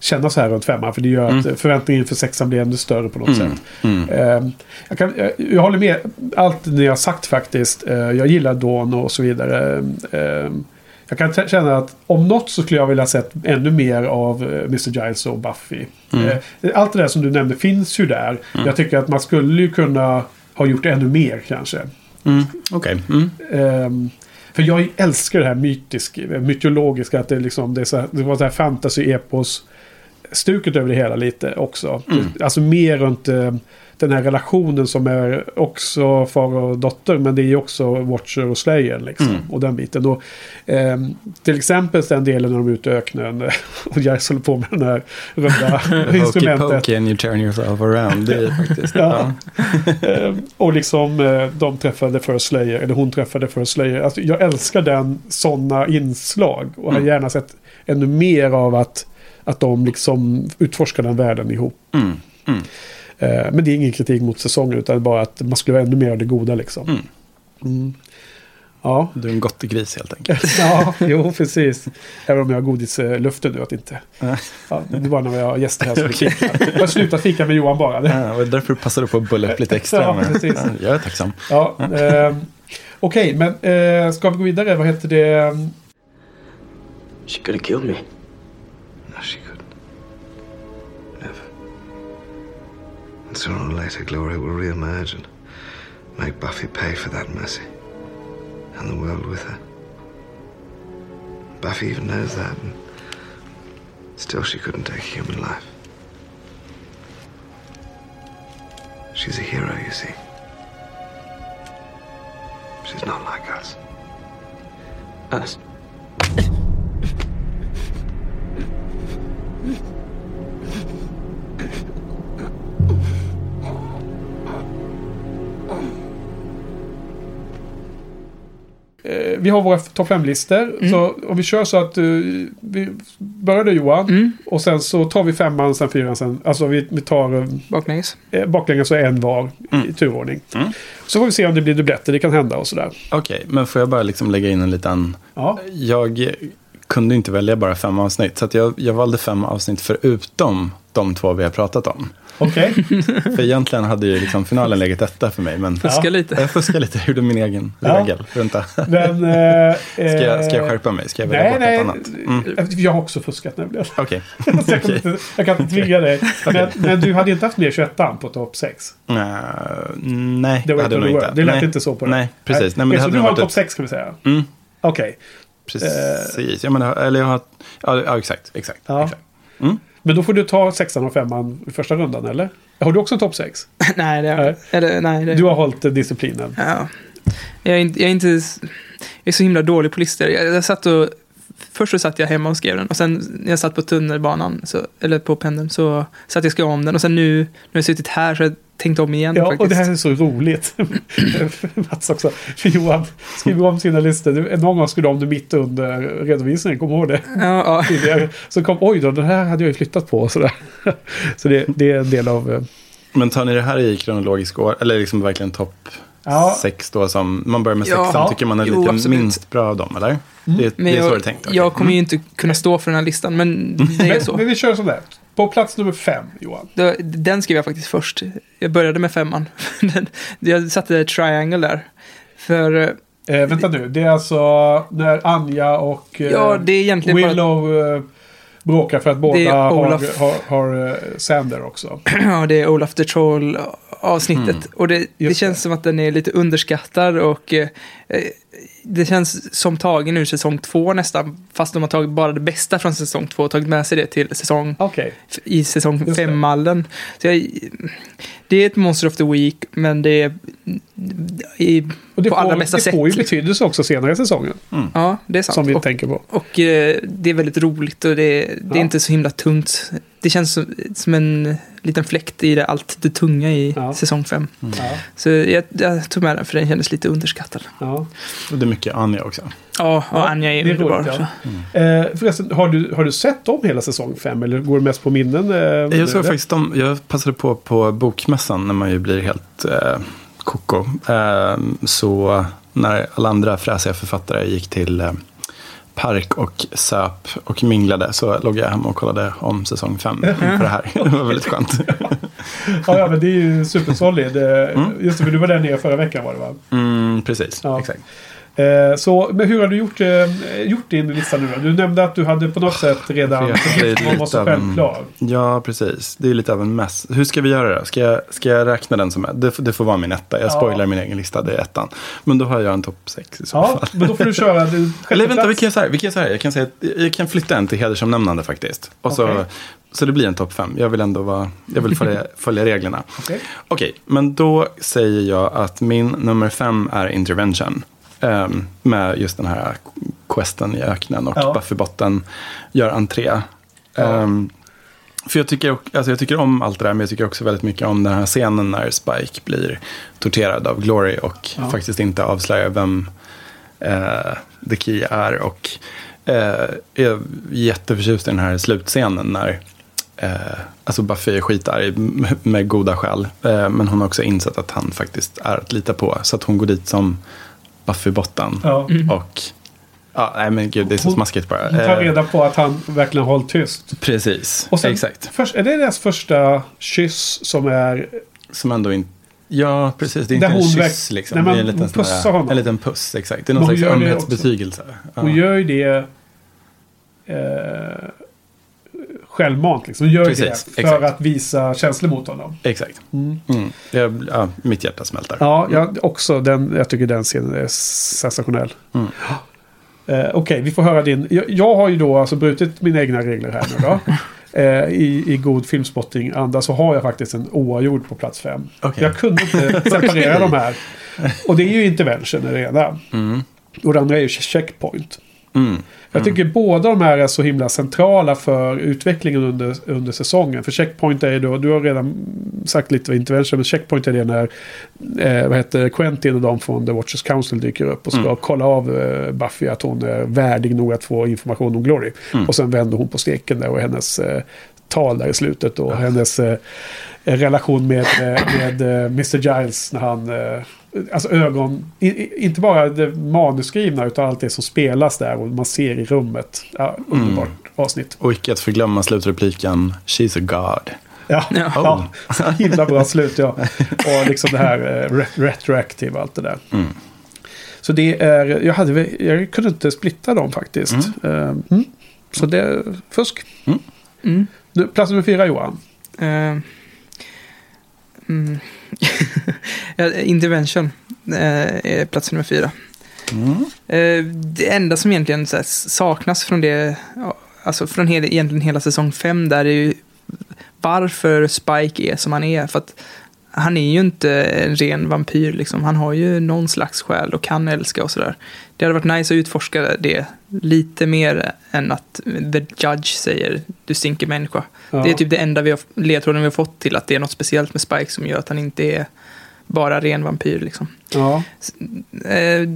känna så här runt femman. För det gör att
Mm.
förväntningen inför sexan blir ännu större på något
Mm.
sätt.
Mm.
Eh, jag, kan, jag, jag håller med allt ni har sagt faktiskt. Eh, jag gillar Dawn och så vidare. Eh, jag kan känna att om något så skulle jag vilja sett ännu mer av eh, Mr. Giles och Buffy.
Mm.
Allt det där som du nämnde finns ju där. Jag tycker att man skulle ju kunna ha gjort ännu mer kanske.
Mm. Okej. Mm.
Ehm, för jag älskar det här mytisk, mytologiska. Att det, liksom, det, är så här, det var så här fantasy-epos. Stuket över det hela lite också.
Mm.
Alltså mer runt eh, den här relationen som är också far och dotter. Men det är ju också Watcher och Slayer liksom.
Mm.
Och den biten. Och, ehm, till exempel den delen när de är ute i öknen. och Jers håller på med den här runda
Hokey
instrumentet.
pokey and you turn yourself around. Det är faktiskt...
Ja. Eh, och liksom eh, de träffade First Slayer, eller hon träffade First Slayer. Alltså, jag älskar den sådana inslag. Och har
Mm.
gärna sett ännu mer av att, att de liksom utforskar den världen ihop.
Mm. Mm.
Eh, men det är ingen kritik mot säsongen utan bara att man skulle vara ännu mer av det goda liksom.
Mm.
Mm. Ja.
Du är en gottegris helt enkelt.
ja, jo precis. Även om jag har godisluften nu att inte.
Ja.
Det bara när vi har gäster här som fika. Jag har slutat fika med Johan bara. Det-
Ja, och därför passar du på att bulla upp lite extra.
Ja,
men,
precis.
ja, jag är tacksam.
Ja, eh, Okej, men eh, ska vi gå vidare? Vad heter det?
She could have killed me.
And sooner or later, Glory will reemerge and make Buffy pay for that mercy. And the world with her. Buffy even knows that. And still, she couldn't take a human life. She's a hero, you see. She's not like us.
Us.
Vi har våra topp 5-listor. Så om vi kör så att eh, vi börjar du Johan. Och sen så tar vi femman, sen fyran, sen... Alltså vi, vi tar eh,
Baklänges.
eh, baklänges och en var i turordning. Så får vi se om det blir dubbletter, det kan hända och sådär.
Okej, men får jag bara liksom lägga in en liten...
Ja,
Jag kunde inte välja bara fem avsnitt, så att jag, jag valde fem avsnitt förutom de två vi har pratat om.
okej.
För egentligen hade ju liksom finalen legat etta för mig, men
Fuska lite.
jag fuskade lite, jag gjorde min egen
Ja.
regel. Vänta.
Men... Eh,
Ska jag, ska jag skärpa mig? Ska jag välja
Nej,
bort
nej.
något annat? Mm.
Jag har också fuskat nämligen.
Okej.
så jag, kan inte, jag kan inte tvinga dig. Men, men du hade inte haft med 21 på topp 6?
Uh, nej,
Det
det
var
hade jag
inte
nog
det
inte.
Det lät
nej.
inte så på det.
Nej, precis. Nej, men det
så
hade
du har topp
ett...
6 kan vi säga?
Mm,
Okej.
Precis. Jag menar, eller jag har... Ja, ja exakt. exakt,
Ja.
exakt. Mm.
Men då får du ta sexan och femman i första rundan, eller? Har du också en topp 6?
nej, det,
Nej.
Eller, nej det,
Du har hållit disciplinen.
ja. jag, är inte, jag är inte... Jag är så himla dålig på listor. Jag, jag satt och... Först så satt jag hemma och skrev den och sen när jag satt på tunnelbanan, så, eller på pendeln, så satt jag och skrev om den. Och sen nu, nu har jag suttit här så jag tänkte om igen
Ja,
faktiskt.
och det här är så roligt. Mats också. För Johan skriver om sina listor. Någon gång skulle om det mitt under redovisningen, kommer du ihåg det?
Ja, ja.
Så kom, oj då, den här hade jag ju flyttat på och sådär. Så det, det är en del av... eh,
Men tar ni det här i kronologisk år, eller liksom verkligen topp
Ja.
sex då som, man börjar med
Ja.
sexan, tycker man är
Jo,
lite
absolut.
minst bra av dem, eller?
Mm.
Det,
Men
det är så
jag,
det är tänkt? okej.
jag kommer ju inte kunna stå för den här listan, men det är
Men,
så.
men vi kör sådär. På plats nummer fem, Johan.
Den skrev jag faktiskt först. Jag började med femman. Jag satte triangle där. För eh,
Eh, vänta nu, det är alltså när Anja och eh,
ja, det är egentligen bara...
Willow eh, bråkar för att båda
är
har,
Olaf.
har, har eh, Sander också.
Ja, det är Olaf the Troll avsnittet.
Mm.
Och det, det känns
det.
som att den är lite underskattad och eh, det känns som tagen ur säsong två nästan. Fast de har tagit bara det bästa från säsong två och tagit med sig det till säsong
Okej.
i säsong
det.
fem-mallen. Det är ett Monster of the Week, men det är i,
Och det
på
får,
allra bästa
det
sätt.
får ju betydelse också senare i säsongen.
Ja, det är sant.
Som vi
och,
tänker på.
och eh, det är väldigt roligt och det, det
Ja.
är inte så himla tungt. Det känns som, som en liten fläkt i det, allt det tunga i
Ja.
säsong fem.
Ja,
Så jag, jag tog med den för den kändes lite underskattad.
ja.
Och det är mycket Anja också.
Ja, och
Ja,
Anja är
är
underbar.
roligt,
så.
ja. Eh, förresten, har du, har du sett om hela säsong fem eller går det mest på minnen? Eh,
Jag såg faktiskt om, jag passade på på bokmässan när man ju blir helt eh, koko. Eh, så när alla andra fräsiga författare gick till eh, park och söp och minglade så låg jag hemma och kollade om säsong fem för det här. Det var väldigt skönt.
ja, ja, men det är ju supersolid. Eh, Just det, för du var där nere förra veckan var det va?
Mm, precis,
Ja.
exakt.
Eh, så, men hur har du gjort, eh, gjort din lista nu då? Du nämnde att du hade på något sätt redan...
det är
Man var så självklar.
Ja, precis. Det är lite av en mess. Hur ska vi göra då? Ska jag, ska jag räkna den som ett? Det, får- det får vara min etta. Jag
Ja.
spoilar min egen lista, det är ettan. Men då har jag en topp sex i så
Ja,
fall.
men då får du köra... Du,
Eller vänta, vi kan göra så här. Vi kan så här. Jag kan säga jag kan flytta en till hedersomnämnande faktiskt. Och så,
Okej.
så det blir en topp fem. Jag vill ändå vara, jag vill följa, följa reglerna.
Okej.
Okej, men då säger jag att min nummer fem är Intervention. Ehm, med just den här questen i öknen och
Ja.
Buffybotten gör entré. Ehm, för jag tycker, alltså jag tycker om allt det där, men jag tycker också väldigt mycket om den här scenen när Spike blir torterad av Glory och
Ja.
faktiskt inte avslöjar vem eh, The Key är. Och eh, är jätteförtjust i den här slutscenen när eh, alltså Buffy är skitarg med, med goda skäl. Eh, men hon har också insett att han faktiskt är att lita på. Så att hon går dit som Buffy-botten.
Ja.
Och Ja, nej men gud, det är så smaskigt bara.
Hon tar
Eh,
reda på att han verkligen har hållit tyst.
Precis,
Och sen,
exakt.
Först, är det deras första kyss som är...
Som ändå inte... Ja, precis. Det är
Där
inte en kyss liksom. Det är en liten,
pussar honom.
en liten puss, exakt. Det är någon slags
gör det
ömhetsbetygelse. Ja.
Hon gör ju det... Eh, självmant liksom. Gör
Precis,
det för
exakt.
att visa känslor mot honom.
Exakt. Mm. Jag, ja, mitt hjärta smälter.
Ja, jag, också den, jag tycker den scenen är sensationell.
Mm.
Eh, Okej, vi får höra din. Jag, jag har ju då alltså brutit mina egna regler här nu då. Eh, i, I god filmspotting-anda så har jag faktiskt en oavgjord på plats fem.
Okej.
Jag kunde inte separera de här. Och det är ju intervention det ena.
Mm.
Och det andra är ju checkpoint.
Mm.
Jag tycker båda de här är så himla centrala för utvecklingen under, under säsongen. För checkpoint är ju då, du har redan sagt lite vad intervention, men checkpoint är det när eh, vad heter, Quentin och de från The Watchers Council dyker upp och ska
Mm.
kolla av eh, Buffy att hon är värdig nog att få information om Glory.
Mm.
Och sen vänder hon på steken där och hennes eh, tal där i slutet och hennes eh, relation med, eh, med eh, Mr. Giles när han... Eh, alltså ögon... Inte bara det manusskrivna utan allt det som spelas där och man ser i rummet. Ja, underbart avsnitt.
Och icke att förglömma slutrepliken She's a God.
Ja,
Ja.
ja. så himla bra slut ja. Och liksom det här eh, re- retroactive och allt det där.
Mm.
Så det är, jag, hade, jag kunde inte splitta dem faktiskt. Eh, Mm. Så det är fusk.
Mm.
Nu, plats nummer fyra Johan.
Eh, mm. intervention eh, är plats nummer fyra.
Mm.
Eh, det enda som egentligen saknas från det, alltså från hela, egentligen hela säsong fem där är ju varför Spike är som han är. För att han är ju inte en ren vampyr liksom. Han har ju någon slags själ och kan älska och sådär. Det hade varit nice att utforska det lite mer än att the judge säger du stinker människa.
Ja.
Det är typ det enda vi har, ledtråden vi har fått till att det är något speciellt med Spike som gör att han inte är bara ren vampyr liksom.
Ja.
Eh,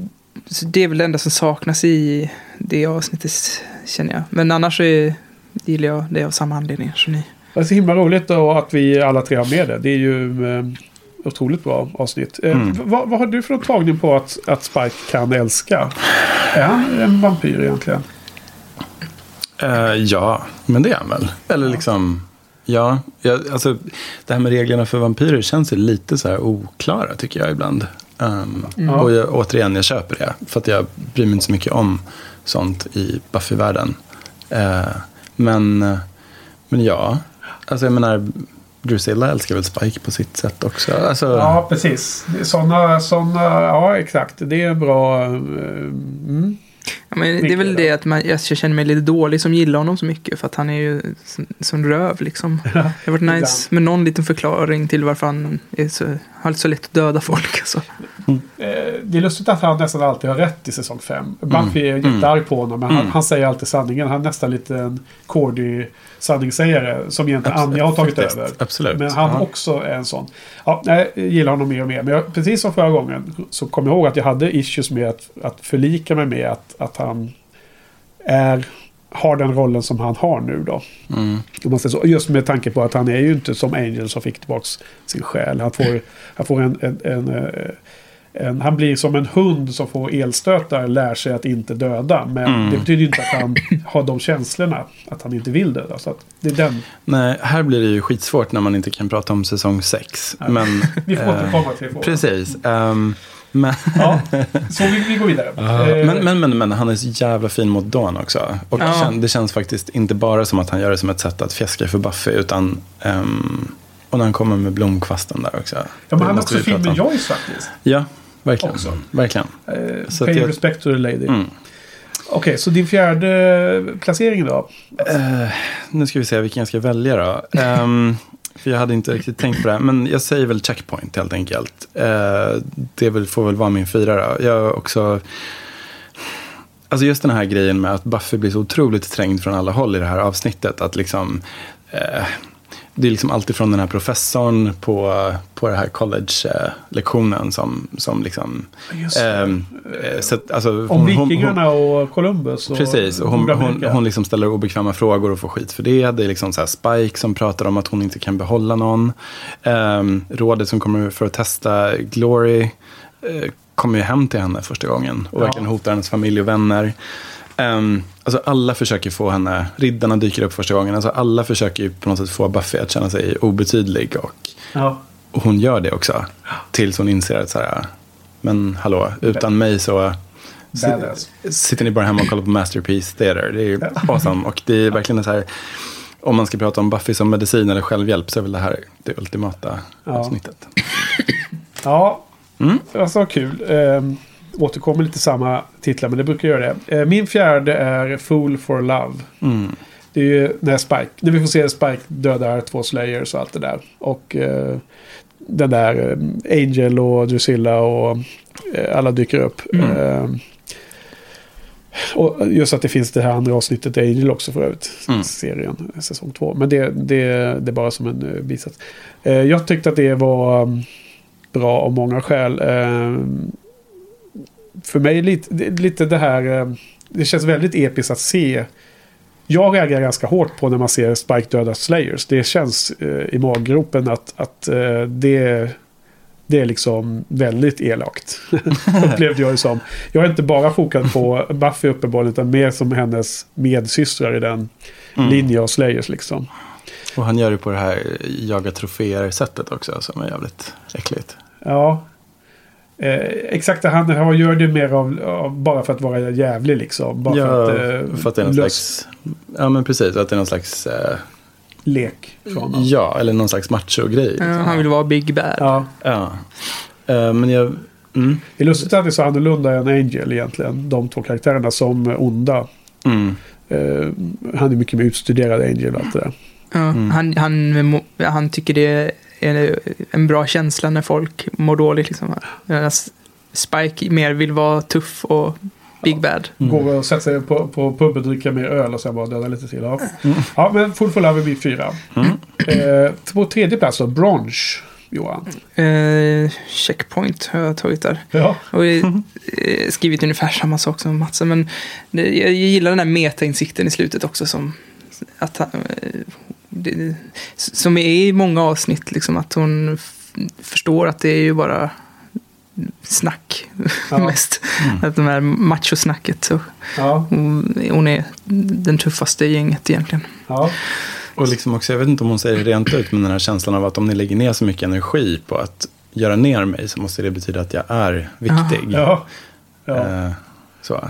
så det är väl det enda som saknas i det avsnittet känner jag. Men annars så är, gillar jag det av samma anledningar som ni.
Det är så himla roligt då att vi alla tre har med det. Det är ju eh, otroligt bra avsnitt. Eh,
Mm.
vad, vad har du för tagning på att, att Spike kan älska? Är han en vampyr egentligen?
Eh, ja, men det är han väl. Eller liksom, ja. ja alltså, det här med reglerna för vampyrer känns ju lite så här oklara tycker jag ibland. Um,
Ja.
Och jag, återigen, jag köper det. För att jag bryr mig inte så mycket om sånt i Buffy-världen. Eh, men, men ja, alltså jag menar, Drusilla älskar väl Spike på sitt sätt också. Alltså,
Ja, precis. Sådana, såna, ja exakt. Det är bra... eh, Mm.
Ja, men det är väl det att man, jag känner mig lite dålig som gillar honom så mycket. För att han är ju som, röv liksom. Det hade varit nice med någon liten förklaring till varför han är så, har så lätt att döda folk. Alltså.
Eh, Det är lustigt att han nästan alltid har rätt i säsong 5. Buffy är
Mm.
jättearg på honom, men han,
Mm.
han säger alltid sanningen. Han är nästan lite en cordy sanningssägare som egentligen
Absolut,
Anja har tagit
faktiskt.
över.
Absolut.
Men han
Ja.
också är en sån. Ja, jag gillar honom mer och mer. Men jag, precis som förra gången så kommer jag ihåg att jag hade issues med att, att förlika mig med att, att han är, har den rollen som han har nu då.
Mm.
Om man säger så. Just med tanke på att han är ju inte som Angel som fick tillbaka sin själ. Han får, han får en, en, en, eh, en... Han blir som en hund som får elstötar lär sig att inte döda. Men
Mm.
det betyder inte att han har de känslorna. Att han inte vill döda. Så det är den.
Nej, här blir det ju skitsvårt när man inte kan prata om säsong 6. Men,
Vi får
eh,
återkomma till frågan.
Precis. ehm, men,
Ja, så vi, vi går vidare. Eh,
men, men, men, men han är så jävla fin mot Dawn också. Och det, kän, det känns faktiskt inte bara som att han gör det som ett sätt att fjäska för Buffy. Utan, ehm, och när han kommer med blomkvasten där också.
ja, men
Det
han
måste
också
prata
med. Joyce faktiskt.
Ja, verkligen.
Också.
verkligen.
Eh,
Så
pay
jag-
respect to the lady.
Mm.
Okej, så din fjärde placering då?
Eh, nu ska vi se vilken jag ska välja då. Ehm, för jag hade inte riktigt tänkt på det. här, Men jag säger väl checkpoint helt enkelt. Eh, det väl, får väl vara min fyra då. Jag också... Alltså just den här grejen med att Buffy blir så otroligt trängd från alla håll i det här avsnittet. Att liksom... Eh, det är liksom alltid från den här professorn på, på det här college-lektionen som, som liksom... Ehm, eh, så att, alltså,
Om vikingarna och Columbus. Och
Precis, och hon, hon, hon liksom ställer obekväma frågor och får skit för det. Det är liksom så Spike som pratar om att hon inte kan behålla någon. Ehm, rådet som kommer för att testa Glory eh, kommer ju hem till henne första gången och
Ja.
verkligen hotar hennes familj och vänner. Um, alltså alla försöker få henne, riddarna dyker upp första gången, alltså alla försöker på något sätt få Buffy att känna sig obetydlig och,
Ja.
och hon gör det också. Tills hon inser att så här, men hallå, utan mig så
Badass.
sitter ni bara hemma och kollar på Masterpiece Theater. Det är ju awesome. Och det är verkligen så här, om man ska prata om Buffy som medicin eller självhjälp så är väl det här det ultimata
Ja.
avsnittet.
Ja,
Mm.
alltså kul. Ehm, återkommer lite samma titlar, men det brukar göra det. Eh, min fjärde är Fool for Love.
Mm.
Det är ju när Spike, när vi får se Spike döda två Slayers och allt det där. Och eh, den där eh, Angel och Drusilla och eh, alla dyker upp.
Mm.
Eh, och just att det finns det här andra avsnittet Angel också för övrigt.
Mm.
Serien, säsong två. Men det, det, det är bara som en uh, bisats. Jag tyckte att det var um, bra av många skäl. För mig lite, lite det här... eh, det känns väldigt episkt att se. Jag reagerar ganska hårt på när man ser Spike döda Slayers. Det känns eh, i maggropen att, att eh, det, det är liksom väldigt elakt. Upplevde jag det som. Jag är inte bara fokat på Buffy uppenbarligen utan mer som hennes medsystrar i den
Mm.
linjen av Slayers liksom.
Och han gör det på det här jaga troféer-sättet också som är jävligt äckligt.
Ja. Eh, exakt, han han gör det mer av, av bara för att vara jävlig liksom. Bara
ja,
för att, eh,
för att det är någon slags... Ja, men precis. Att det är någon slags... Eh,
lek från honom.
ja, eller någon slags macho-grej.
Ja,
liksom.
han vill vara Big Bad.
Ja.
Ja. Eh, men jag... Mm,
Det är lustigt att det är så annorlunda än Angel egentligen. De två karaktärerna som onda.
mm,
Eh, han är mycket mer utstuderad Angel och allt det där.
Mm.
han, han, han tycker det en bra känsla när folk mår dåligt. Liksom. Spike mer vill vara tuff och Big Bad.
Mm.
Går och sätter sig på, på pub och dricker mer öl och sen bara döda lite till. Ja,
Mm.
ja men Full for Love är min fyra.
Mm.
Eh, på tredje plats då, Bronze. Johan.
Eh, checkpoint har jag tagit där.
Ja.
Och eh, skrivit ungefär samma sak som Matsen. Men det, jag, jag gillar den här metainsikten i slutet också. Som, att, han, eh, det, som är i många avsnitt. Liksom, att hon förstår att det är ju bara snack
Ja.
mest.
Mm.
Att de här machosnacket. Så
Ja.
hon, hon är den tuffaste i gänget egentligen.
ja.
Och liksom också, jag vet inte om hon säger det rent ut, men den här känslan av att om ni lägger ner så mycket energi på att göra ner mig så måste det betyda att jag är viktig.
Ja. ja.
Eh, så.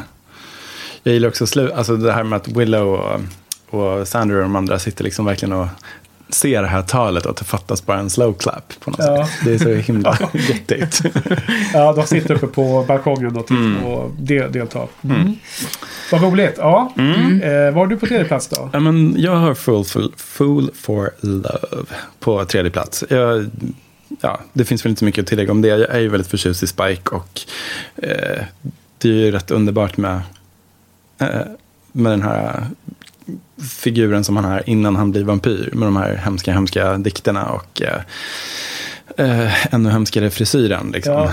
Jag gillar också slu- alltså det här med att Willow och, och Sander och de andra sitter liksom verkligen och ser det här talet och att det fattas bara en slow clap på något
Ja.
sätt. Det är så himla göttigt.
ja, de sitter uppe på balkongen och,
Mm.
och del, deltar. Mm. Vad roligt. Ja.
Mm.
Eh, var du på tredje plats då?
Ja, men jag har Fool for, Fool for Love på tredje plats. Jag, ja, det finns väl inte så mycket att tillägga om det. Jag är ju väldigt förtjust i Spike och eh, det är ju rätt underbart med, eh, med den här figuren som han är innan han blir vampyr. Med de här hemska, hemska dikterna och eh, eh, ännu hemskare frisyren. Liksom.
Ja.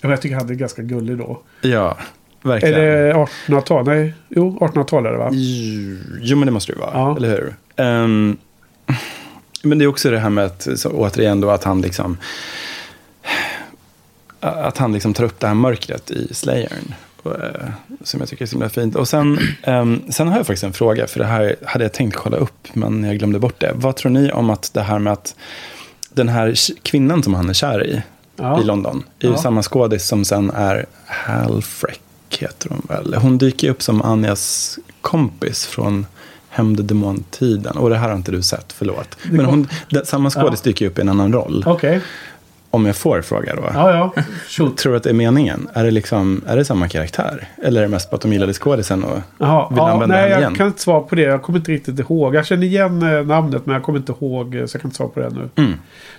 Ja, Jag tycker han är ganska gullig då.
ja,
Är
verkligen.
det 1800-tal? Nej, jo 1800-tal är det va?
Jo, men det måste det vara,
Ja.
eller hur? Ehm, men det är också det här med att, så, återigen då, att han liksom att han liksom tar upp det här mörkret i Slayern. Eh, som jag tycker är så himla fint. Och sen, ehm, sen har jag faktiskt en fråga, för det här hade jag tänkt kolla upp, men jag glömde bort det. Vad tror ni om att det här med att den här kvinnan som han är kär i,
Ja.
i London, är ju
Ja.
samma skådis som sen är Hal Freck, heter hon väl. Hon dyker upp som Anjas kompis från Hämnde demontiden. Och det här har inte du sett, förlåt. Men hon, samma skådis
Ja.
dyker upp i en annan roll.
Okej.
Om jag får fråga då.
Ja, ja. Shoot.
Tror du att det är meningen? Är det, liksom, är det samma karaktär? Eller är det mest på att de gillade skådisen? Och...
Jaha,
Vill
ja,
använda
nej,
henne
jag
igen?
kan inte svara på det. Jag kommer inte riktigt ihåg. Jag känner igen eh, namnet men jag kommer inte ihåg. eh, Så jag kan inte svara på det nu.
Mm,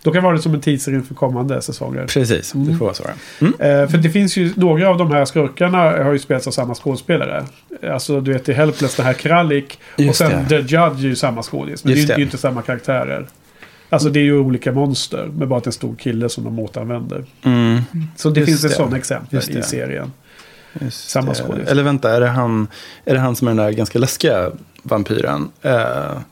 Då kan vara det som en teaser inför kommande säsonger.
precis,
Mm.
det får vara så. Mm.
Eh, för det finns ju några av de här skurkarna har ju spelats av samma skådespelare. Alltså du vet i Helpless, det här Kralik. och
Just
sen
det.
The Judge är ju samma skådis. Men det är,
Just
ju- det är ju inte samma karaktärer. Alltså det är ju olika monster. Med bara att en stor kille som de återanvänder.
Mm,
Så det
Just
finns ett
det.
sådant exempel
Just
i
det.
serien.
just
Samma skådis.
Eller vänta, är det, han, är det han som är den där ganska läskiga vampyren? Eh,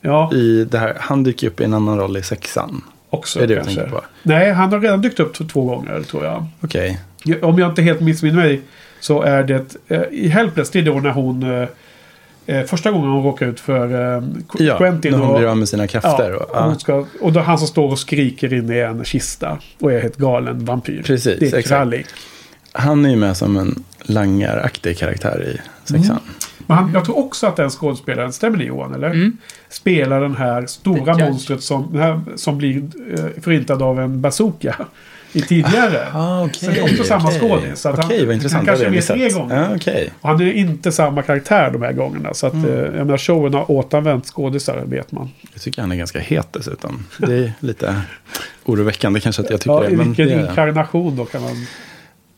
Ja,
i det här, han dyker upp i en annan roll i sexan.
också
är det
kanske.
på?
Nej, han har redan dykt upp två gånger tror jag.
Okej.
Om jag inte helt missminner mig så är det eh, i Helpless, det är då när hon eh, eh, första gången hon råkar ut för eh,
Ja,
Quentin.
när hon
och-
blir av med sina krafter.
Ja,
och,
och, ska, och då han som står och skriker in i en kista och är helt galen vampyr.
Precis,
det är
exakt.
Krallik.
han är ju med som en langaraktig karaktär i sexan.
Mm. Men han, jag tror också att den skådespelaren, stämmer det Johan eller?
Mm.
Spelar den här stora monstret som, den här, som blir eh, förintad av en bazooka. I tidigare.
Ah, okej.
Så det är också samma
okej.
skådis. Så att han-
vad intressant.
han kanske är med tre gånger.
Ja, okej.
Och han är inte samma karaktär de här gångerna. Så att,
Mm.
eh, jag menar, showen har återanvänt skådisar, vet man.
Jag tycker han är ganska het dessutom. Det är lite oroväckande kanske att jag tycker
Ja,
det.
I vilken
det,
inkarnation då kan man...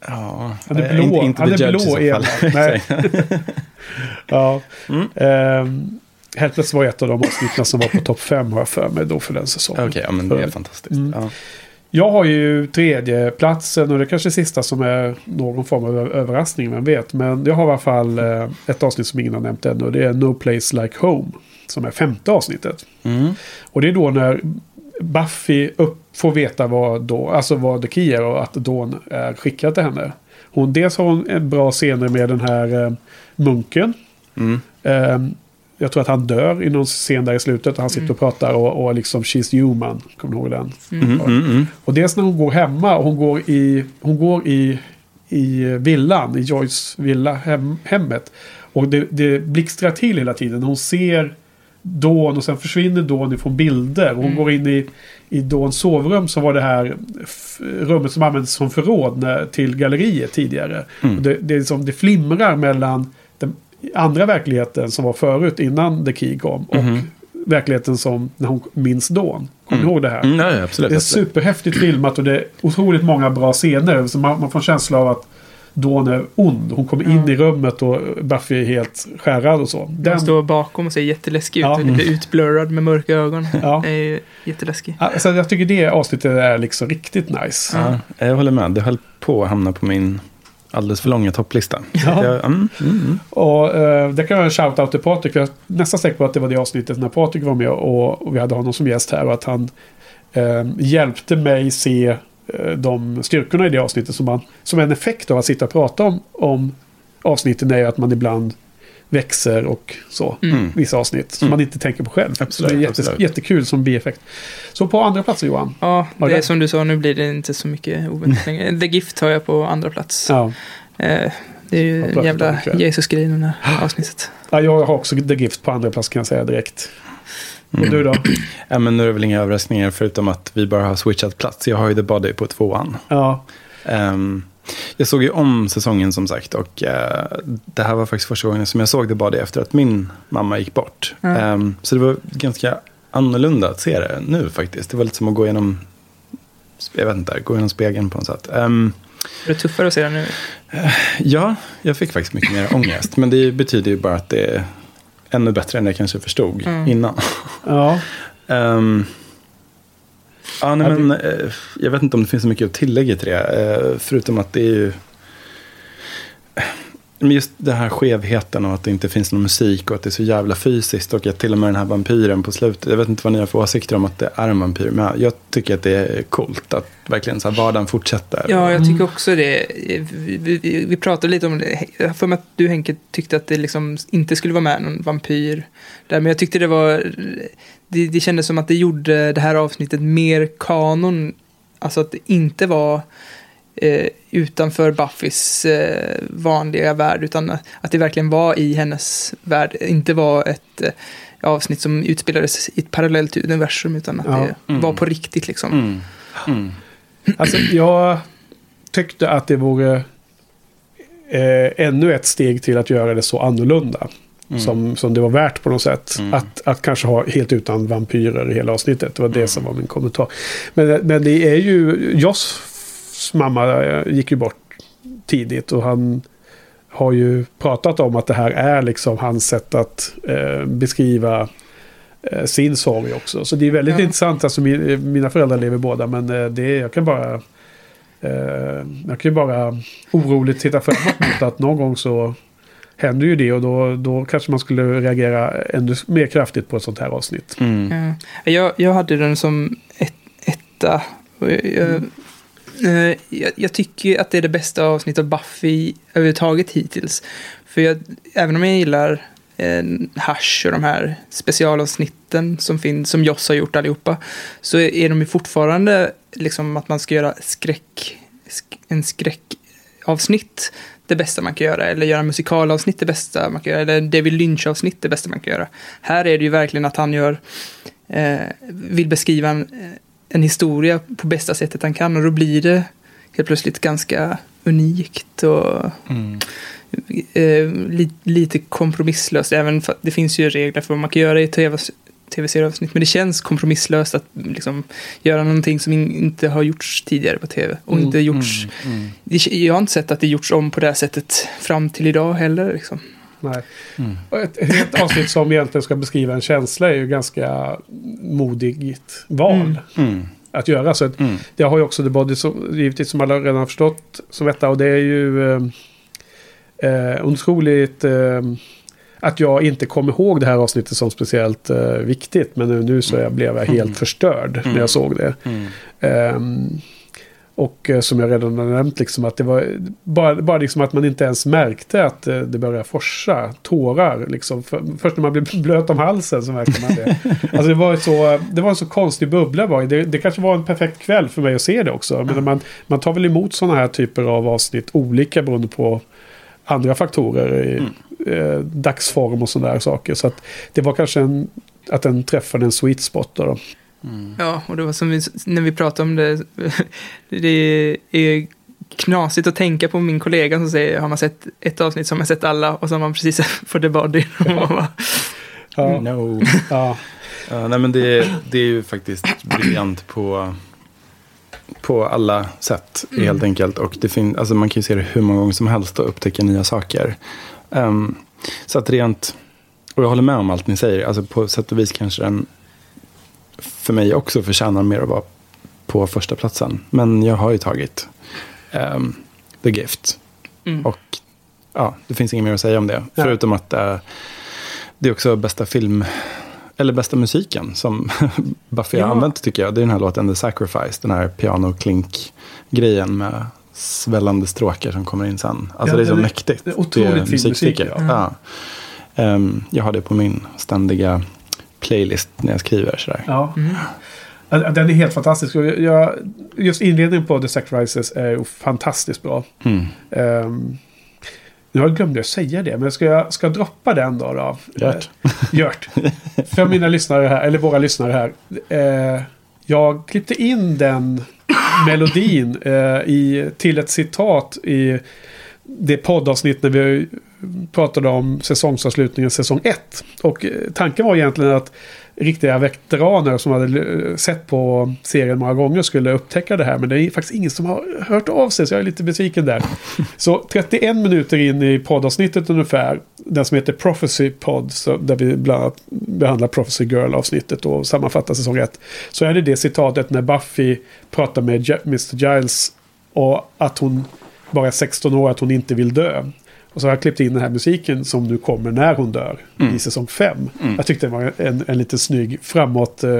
ja,
Han är
eh,
blå.
Inte, inte
han är
i
blå Eva.
fall.
Nej. Ja.
Mm.
Ehm, Helpless var ett av de avsnitten som var på topp fem har jag för mig då för den säsongen.
Okej, ja, men det är fantastiskt.
Mm.
Ja.
Jag har ju tredje platsen och det är kanske sista som är någon form av överraskning, vem vet. Men jag har i alla fall eh, ett avsnitt som ingen har nämnt ännu och det är No Place Like Home. Som är femte avsnittet.
Mm.
Och det är då när Buffy upp, får veta vad, då, alltså vad The Key är och att Dawn är skickad till henne. Hon, dels har hon en bra scener med den här eh, munken.
Mm.
Eh, jag tror att han dör i någon scen där i slutet. Och han sitter och pratar och, och liksom She's human. Kommer du ihåg den?
Mm, mm, mm.
Och dels när hon går hemma och hon går i, hon går i, i villan, i Joyce villa, hem, hemmet. Och det, det blixtrar till hela tiden. Hon ser Dawn och sen försvinner Dawn ifrån bilder. Hon
Mm.
går in i, i Dawns sovrum så var det här rummet som användes som förråd när, till galleriet tidigare.
Mm.
Det, det, är som, det flimrar mellan andra verkligheten som var förut innan The Key kom. Och
Mhm.
verkligheten som när hon minns Dawn. Kommer du ihåg det här?
Mm, ja, absolut.
Det är
absolut.
superhäftigt filmat och det är otroligt många bra scener. Så man, man får en känsla av att Dawn är ond. Hon kommer in i rummet och Buffy är helt skärrad och så.
Den
Den,
står bakom och ser jätteläskig ut.
Ja.
Lite utblurrad med mörka ögon.
Ja.
Det är ju jätteläskig.
alltså, jag tycker det avsnittet är liksom riktigt nice.
Ja, jag håller med. Det höll på att hamna på min alldeles för långa topplista.
Ja.
Jag, mm, mm, mm.
Och eh, det kan jag shout-out till Patrik. Jag är nästan säker på att det var det avsnittet när Patrik var med och, och vi hade honom som gäst här. Och att han eh, hjälpte mig se eh, de styrkorna i det avsnittet. Som, man, som en effekt av att sitta och prata om, om avsnitten är att man ibland växer och så.
Mm.
Vissa avsnitt som man inte tänker på själv.
Absolut,
så det är jättes,
absolut.
jättekul som bieffekt. Så på andra platser Johan.
Ja, det
det-
är som du sa, nu blir det inte så mycket oväntat längre. The Gift har jag på andra plats.
Ja.
Eh, det är ju
pratat
jävla
om ikväll.
Jesus-grej det här avsnittet.
ja, jag har också The Gift på andra plats kan jag säga direkt. Och
Mm.
du då?
Ja, men nu är det väl inga överraskningar förutom att vi bara har switchat plats. Jag har ju The Body på tvåan.
Ja.
Ehm, jag såg ju om säsongen som sagt och eh, det här var faktiskt första gången som jag såg The Body efter att min mamma gick bort.
Ja.
Ehm, så det var ganska annorlunda att se det nu faktiskt. Det var lite som att gå igenom, jag vet inte, gå igenom spegeln på något sätt. Ehm,
Är det tuffare att se den nu?
ja, jag fick faktiskt mycket mer ångest. Men det betyder ju bara att det är ännu bättre än jag kanske förstod
Mm.
innan.
Ja.
Ehm, ja, nej, men, eh, jag vet inte om det finns så mycket att tillägga till det. eh, förutom att det är ju... Men just den här skevheten och att det inte finns någon musik och att det är så jävla fysiskt och att till och med den här vampyren på slutet. Jag vet inte vad ni har för åsikter om att det är en vampyr. Men jag tycker att det är coolt att verkligen så här vardagen fortsätter.
Ja, jag tycker också det. Vi, vi, vi pratade lite om det. Jag har för mig att du Henke tyckte att det liksom inte skulle vara med någon vampyr. Där, men jag tyckte det var... Det, det kändes som att det gjorde det här avsnittet mer kanon. Alltså att det inte var eh, utanför Buffys eh, vanliga värld. Utan att det verkligen var i hennes värld. Inte var ett eh, avsnitt som utspelades i ett parallellt universum. Utan att
Ja.
det var på riktigt liksom.
Mm. Mm.
Alltså, jag tyckte att det vore eh, ännu ett steg till att göra det så annorlunda.
Mm.
Som, som det var värt på något sätt.
Mm.
Att, att kanske ha helt utan vampyrer i hela avsnittet. Det var det
Mm.
som var min kommentar. Men, men det är ju... Joss mamma eh, gick ju bort tidigt. Och han har ju pratat om att det här är liksom hans sätt att eh, beskriva eh, sin sorg också. Så det är väldigt
Ja.
intressant. Alltså, min, mina föräldrar lever båda. Men eh, det är, jag kan bara... Eh, jag kan ju bara oroligt titta framåt mot att någon gång så händer ju det och då, då kanske man skulle reagera ännu mer kraftigt på ett sånt här avsnitt.
Mm.
Ja. Jag, jag hade den som ett, etta. Jag, jag, eh, jag, jag tycker att det är det bästa avsnittet av Buffy överhuvudtaget hittills. För jag, även om jag gillar eh, Hush och de här specialavsnitten som finns, som Joss har gjort allihopa, så är, är de ju fortfarande liksom att man ska göra skräck, sk, en skräckavsnitt det bästa man kan göra, eller göra musikalavsnitt det bästa man kan göra, eller David Lynch-avsnitt det bästa man kan göra. Här är det ju verkligen att han gör, eh, vill beskriva en, en historia på bästa sättet han kan och då blir det helt plötsligt ganska unikt och
Mm.
eh, li, lite kompromisslöst. Även för det finns ju regler för vad man kan göra i TV, tv-serieavsnitt. Men det känns kompromisslöst att liksom, göra någonting som in, inte har gjorts tidigare på tv. Och
Mm,
inte gjorts,
Mm.
det, jag har inte sett att det gjorts om på det här sättet fram till idag heller. Liksom.
Nej.
Mm.
Och Ett, helt avsnitt som egentligen ska beskriva en känsla är ju ganska modigt val
Mm.
Mm.
att göra. Så att
Mm.
det har ju också The Body som, givetvis som alla redan har förstått som detta. Och det är ju eh, otroligt eh, att jag inte kommer ihåg det här avsnittet som speciellt eh, viktigt. Men nu, nu så jag blev jag helt
Mm.
förstörd när
Mm.
jag såg det.
Mm.
Ehm, och eh, som jag redan har nämnt, liksom, att det var bara, bara liksom att man inte ens märkte att eh, det började forsa tårar. Liksom. För, först när man blev blöt om halsen så märkte man det. alltså det, var så, det var en så konstig bubbla bara. Det, det kanske var en perfekt kväll för mig att se det också. Men man, man tar väl emot sådana här typer av avsnitt olika beroende på andra faktorer. I, eh, dagsform och sådana där saker. Så att det var kanske en, att den träffade en sweet spot. Då, då.
Mm.
Ja, och det var som vi, när vi pratade om det. Det är knasigt att tänka på min kollega som säger har man sett ett avsnitt som har sett alla och så har man precis för The Body. Man bara,
Ja,
No.
ja.
Ja, nej, men det, det är ju faktiskt briljant på, på alla sätt
Mm.
helt enkelt. Och det fin- alltså, man kan ju se det hur många gånger som helst och upptäcka nya saker. Ehm, så att rent, och jag håller med om allt ni säger, alltså på sätt och vis kanske den för mig också förtjänar mer att vara på första platsen. Men jag har ju tagit ehm, The Gift.
Mm.
Och ja, det finns inget mer att säga om det. Förutom att eh, det är också bästa film, eller bästa musiken som Buffy
Ja.
har använt tycker jag. Det är den här låten The Sacrifice, den här piano-klink-grejen med svällande stråkar som kommer in sen. Alltså
Ja,
det är så
det
mäktigt.
det är otroligt fin musik,
Ja. Ehm, jag har det på min ständiga playlist när jag skriver sådär.
Ja.
Mm.
Ja, Den är helt fantastisk. Jag, just inledningen på The Sacrifices är fantastiskt bra.
Mm.
Um, nu glömde jag säga det, men ska jag ska jag droppa den då? då?
Gört.
Eh, Gört. För mina lyssnare här, eller våra lyssnare här. Eh, jag klippte in den melodin eh, i, till ett citat i det poddavsnitt när vi pratade om säsongsavslutningen säsong 1. Och eh, tanken var egentligen att riktiga veteraner som hade eh, sett på serien många gånger skulle upptäcka det här. Men det är faktiskt ingen som har hört av sig så jag är lite besviken där. Så 31 minuter in i poddavsnittet ungefär, den som heter Prophecy Pod, så där vi bland annat behandlar Prophecy Girl-avsnittet och sammanfattar säsong 1. Så är det det citatet när Buffy pratar med Mr. Giles och att hon bara är 16 år, att hon inte vill dö. Och så har jag klippt in den här musiken som nu kommer när hon dör
Mm.
i säsong 5.
Mm.
Jag tyckte det var en, en lite snygg framåt, eh,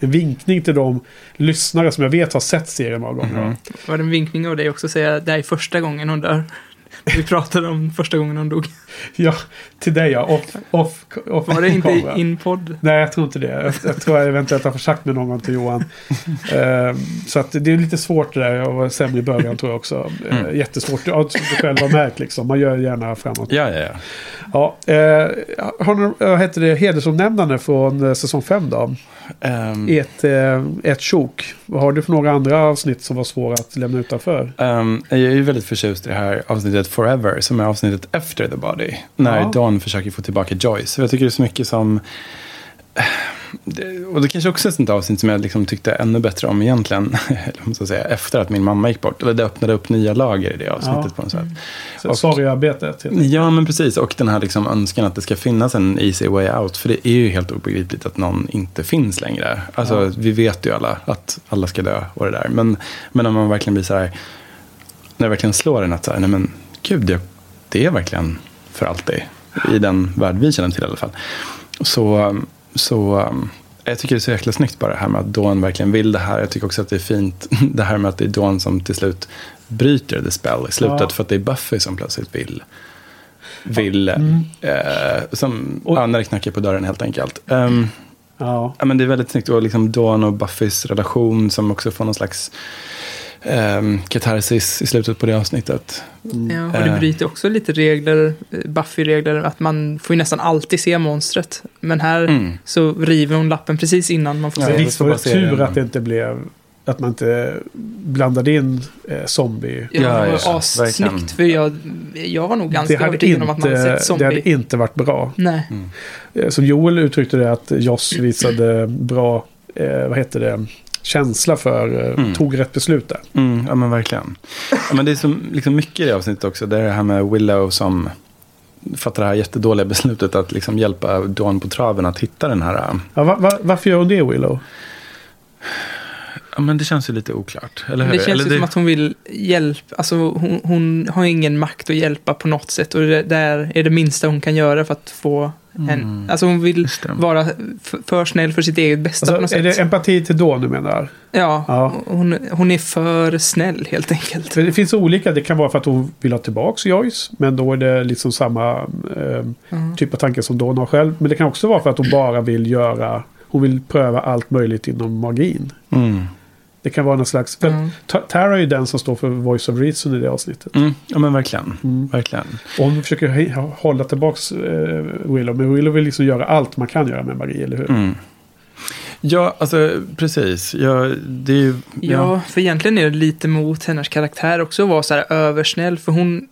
en vinkning till de lyssnare som jag vet har sett serien många gånger.
Var det en vinkning av dig också att säga det här är första gången hon dör? Vi pratade om första gången hon dog.
Ja, till dig ja. Off, off, off
Var det inte
kamera.
in podd?
Nej, jag tror inte det. Jag, jag tror jag eventuellt har försagt med någon till Johan. Ehm, så att det är lite svårt det där. Jag var sämre i början tror jag också. Uh,
Mm.
Jättesvårt. Ja, som du själv har märkt liksom. Man gör gärna framåt.
Ja, ja, ja.
Ja, eh, har ni, vad heter det, hedersomnämnande från eh, säsong 5 då?
Ehm,
Ett, ett sjok. Vad har du för några andra avsnitt som var svåra att lämna utanför?
Ehm, jag är ju väldigt förtjust i det här avsnittet Forever, som är avsnittet efter The Body. När
Ja.
Dawn försöker få tillbaka Joyce. Jag tycker det är så mycket som... Det- Och det kanske också är ett sånt avsnitt som jag liksom tyckte ännu bättre om egentligen, man ska säga, efter att min mamma gick bort. Eller det öppnade upp nya lager i det avsnittet
Ja.
på något sätt.
Så,
Och-
Sorgearbetet.
Ja, men precis. Och den här liksom önskan att det ska finnas en easy way out. För det är ju helt obegripligt att någon inte finns längre. Alltså,
Ja.
vi vet ju alla att alla ska dö och det där. Men, men om man verkligen blir så här, när det verkligen slår en att så här, nej men gud, det, det är verkligen för alltid. I den värld vi känner till i alla fall. Så, så um, jag tycker det är så jäkla snyggt bara det här med att Dawn verkligen vill det här. Jag tycker också att det är fint det här med att det är Dawn som till slut bryter the spell i slutet.
Ja.
För att det är Buffy som plötsligt vill vill,
Mm.
eh, som,
Och-
ja, när det knackar på dörren helt enkelt. Ehm,
Ja.
ja, men det är väldigt snyggt. Och liksom Dawn och Buffys relation som också får någon slags ehm, katarsis i slutet på det avsnittet.
Ja, och det
Eh.
bryter också lite regler, eh, Buffy-regler, att man får ju nästan alltid se monstret. Men här
Mm.
så river hon lappen precis innan man får
Ja,
se det.
Visst var det tur
det.
att det inte blev... Att man inte blandade in eh, zombie.
Ja,
Ja,
det
ja,
var assnyggt, för jag, jag var nog
Det
ganska övertygad om att man hade
inte,
sett
det
zombie.
hade inte varit bra.
Nej.
Eh, Som Joel uttryckte det att Joss visade bra, eh, vad heter det, känsla för, eh,
Mm.
tog rätt beslut där.
Mm, ja men verkligen. Ja, men det är så liksom mycket i det avsnittet också. Det är det här med Willow som fattar det här jättedåliga beslutet att liksom hjälpa Dawn på traven att hitta den här. äh,
Ja, va, va, varför gör hon det Willow?
Ja men det känns ju lite oklart. Eller hur?
Det känns
eller
ju som att hon vill hjälpa, alltså hon, hon har ingen makt att hjälpa på något sätt och det där är det minsta hon kan göra för att få
Mm.
alltså hon vill vara för snäll för sitt eget bästa på något
Alltså, är
sätt.
det empati till Dawn du menar?
Ja,
Ja.
Hon, hon är för snäll helt enkelt.
För det finns olika, det kan vara för att hon vill ha tillbaka Joyce. Men då är det liksom samma eh,
Mm.
typ av tanke som Dawn har själv. Men det kan också vara för att hon bara vill göra, hon vill pröva allt möjligt inom magin.
Mm.
Det kan vara någon slags, för
Mm.
Ta- Tara är ju den som står för voice of reason i det avsnittet.
Mm. Ja men verkligen.
Mm.
Verkligen.
Och hon försöker hålla tillbaka eh, Willow. Men Willow vill liksom göra allt man kan göra med magi, eller hur?
Mm. Ja, alltså precis. Ja, det är ju...
Ja, för egentligen är det lite mot hennes karaktär också att vara så här översnäll. För hon,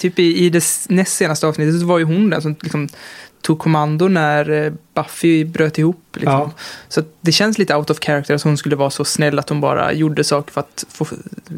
typ i, i det näst senaste avsnittet så var ju hon den som liksom tog kommando när eh, Buffy bröt ihop. Liksom.
Ja.
Så det känns lite out of character att hon skulle vara så snäll att hon bara gjorde saker för att få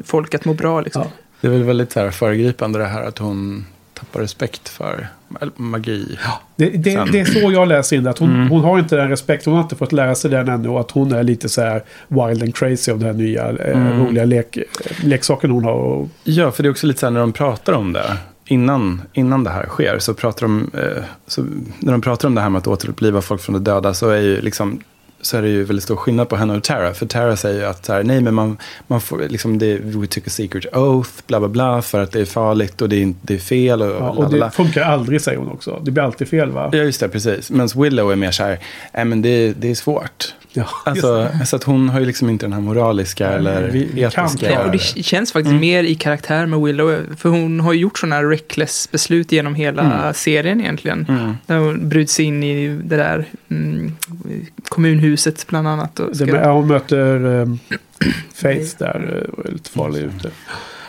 folk att må bra. Liksom.
Ja.
Det är väl väldigt så här föregripande det här att hon tappar respekt för magi.
Det, det,
Sen-
det är så jag läser in det. Att hon,
Mm.
hon har inte den respekten. Hon har inte fått lära sig den ännu. Och att hon är lite så här wild and crazy av den här nya eh,
Mm.
roliga lek, leksaken hon har. Och,
Ja, för det är också lite så här när de pratar om det. Innan, innan det här sker så pratar de, eh, så när de pratar om det här med att återuppliva folk från de döda så är ju liksom så är det ju väldigt stor skillnad på henne och Tara. För Tara säger ju att så här, nej men man, man får liksom det, we took a secret oath, bla bla bla, för att det är farligt och det är, det är fel och,
ja, och det funkar aldrig säger hon också. Det blir alltid fel va?
Ja, just det, precis. Medan Willow är mer så här, nej men det, det är svårt.
Ja,
Alltså, så att hon har ju liksom inte den här moraliska eller
vi-
etiska.
och det känns faktiskt mer i karaktär med Willow. För hon har ju gjort sådana här reckless beslut genom hela
Mm.
serien egentligen.
Mm.
Där hon bryts sig in i det där mm, kommunhuset bland annat. Och
Det,
ska,
ja, hon möter um, Faith där eh, och är lite farlig ute.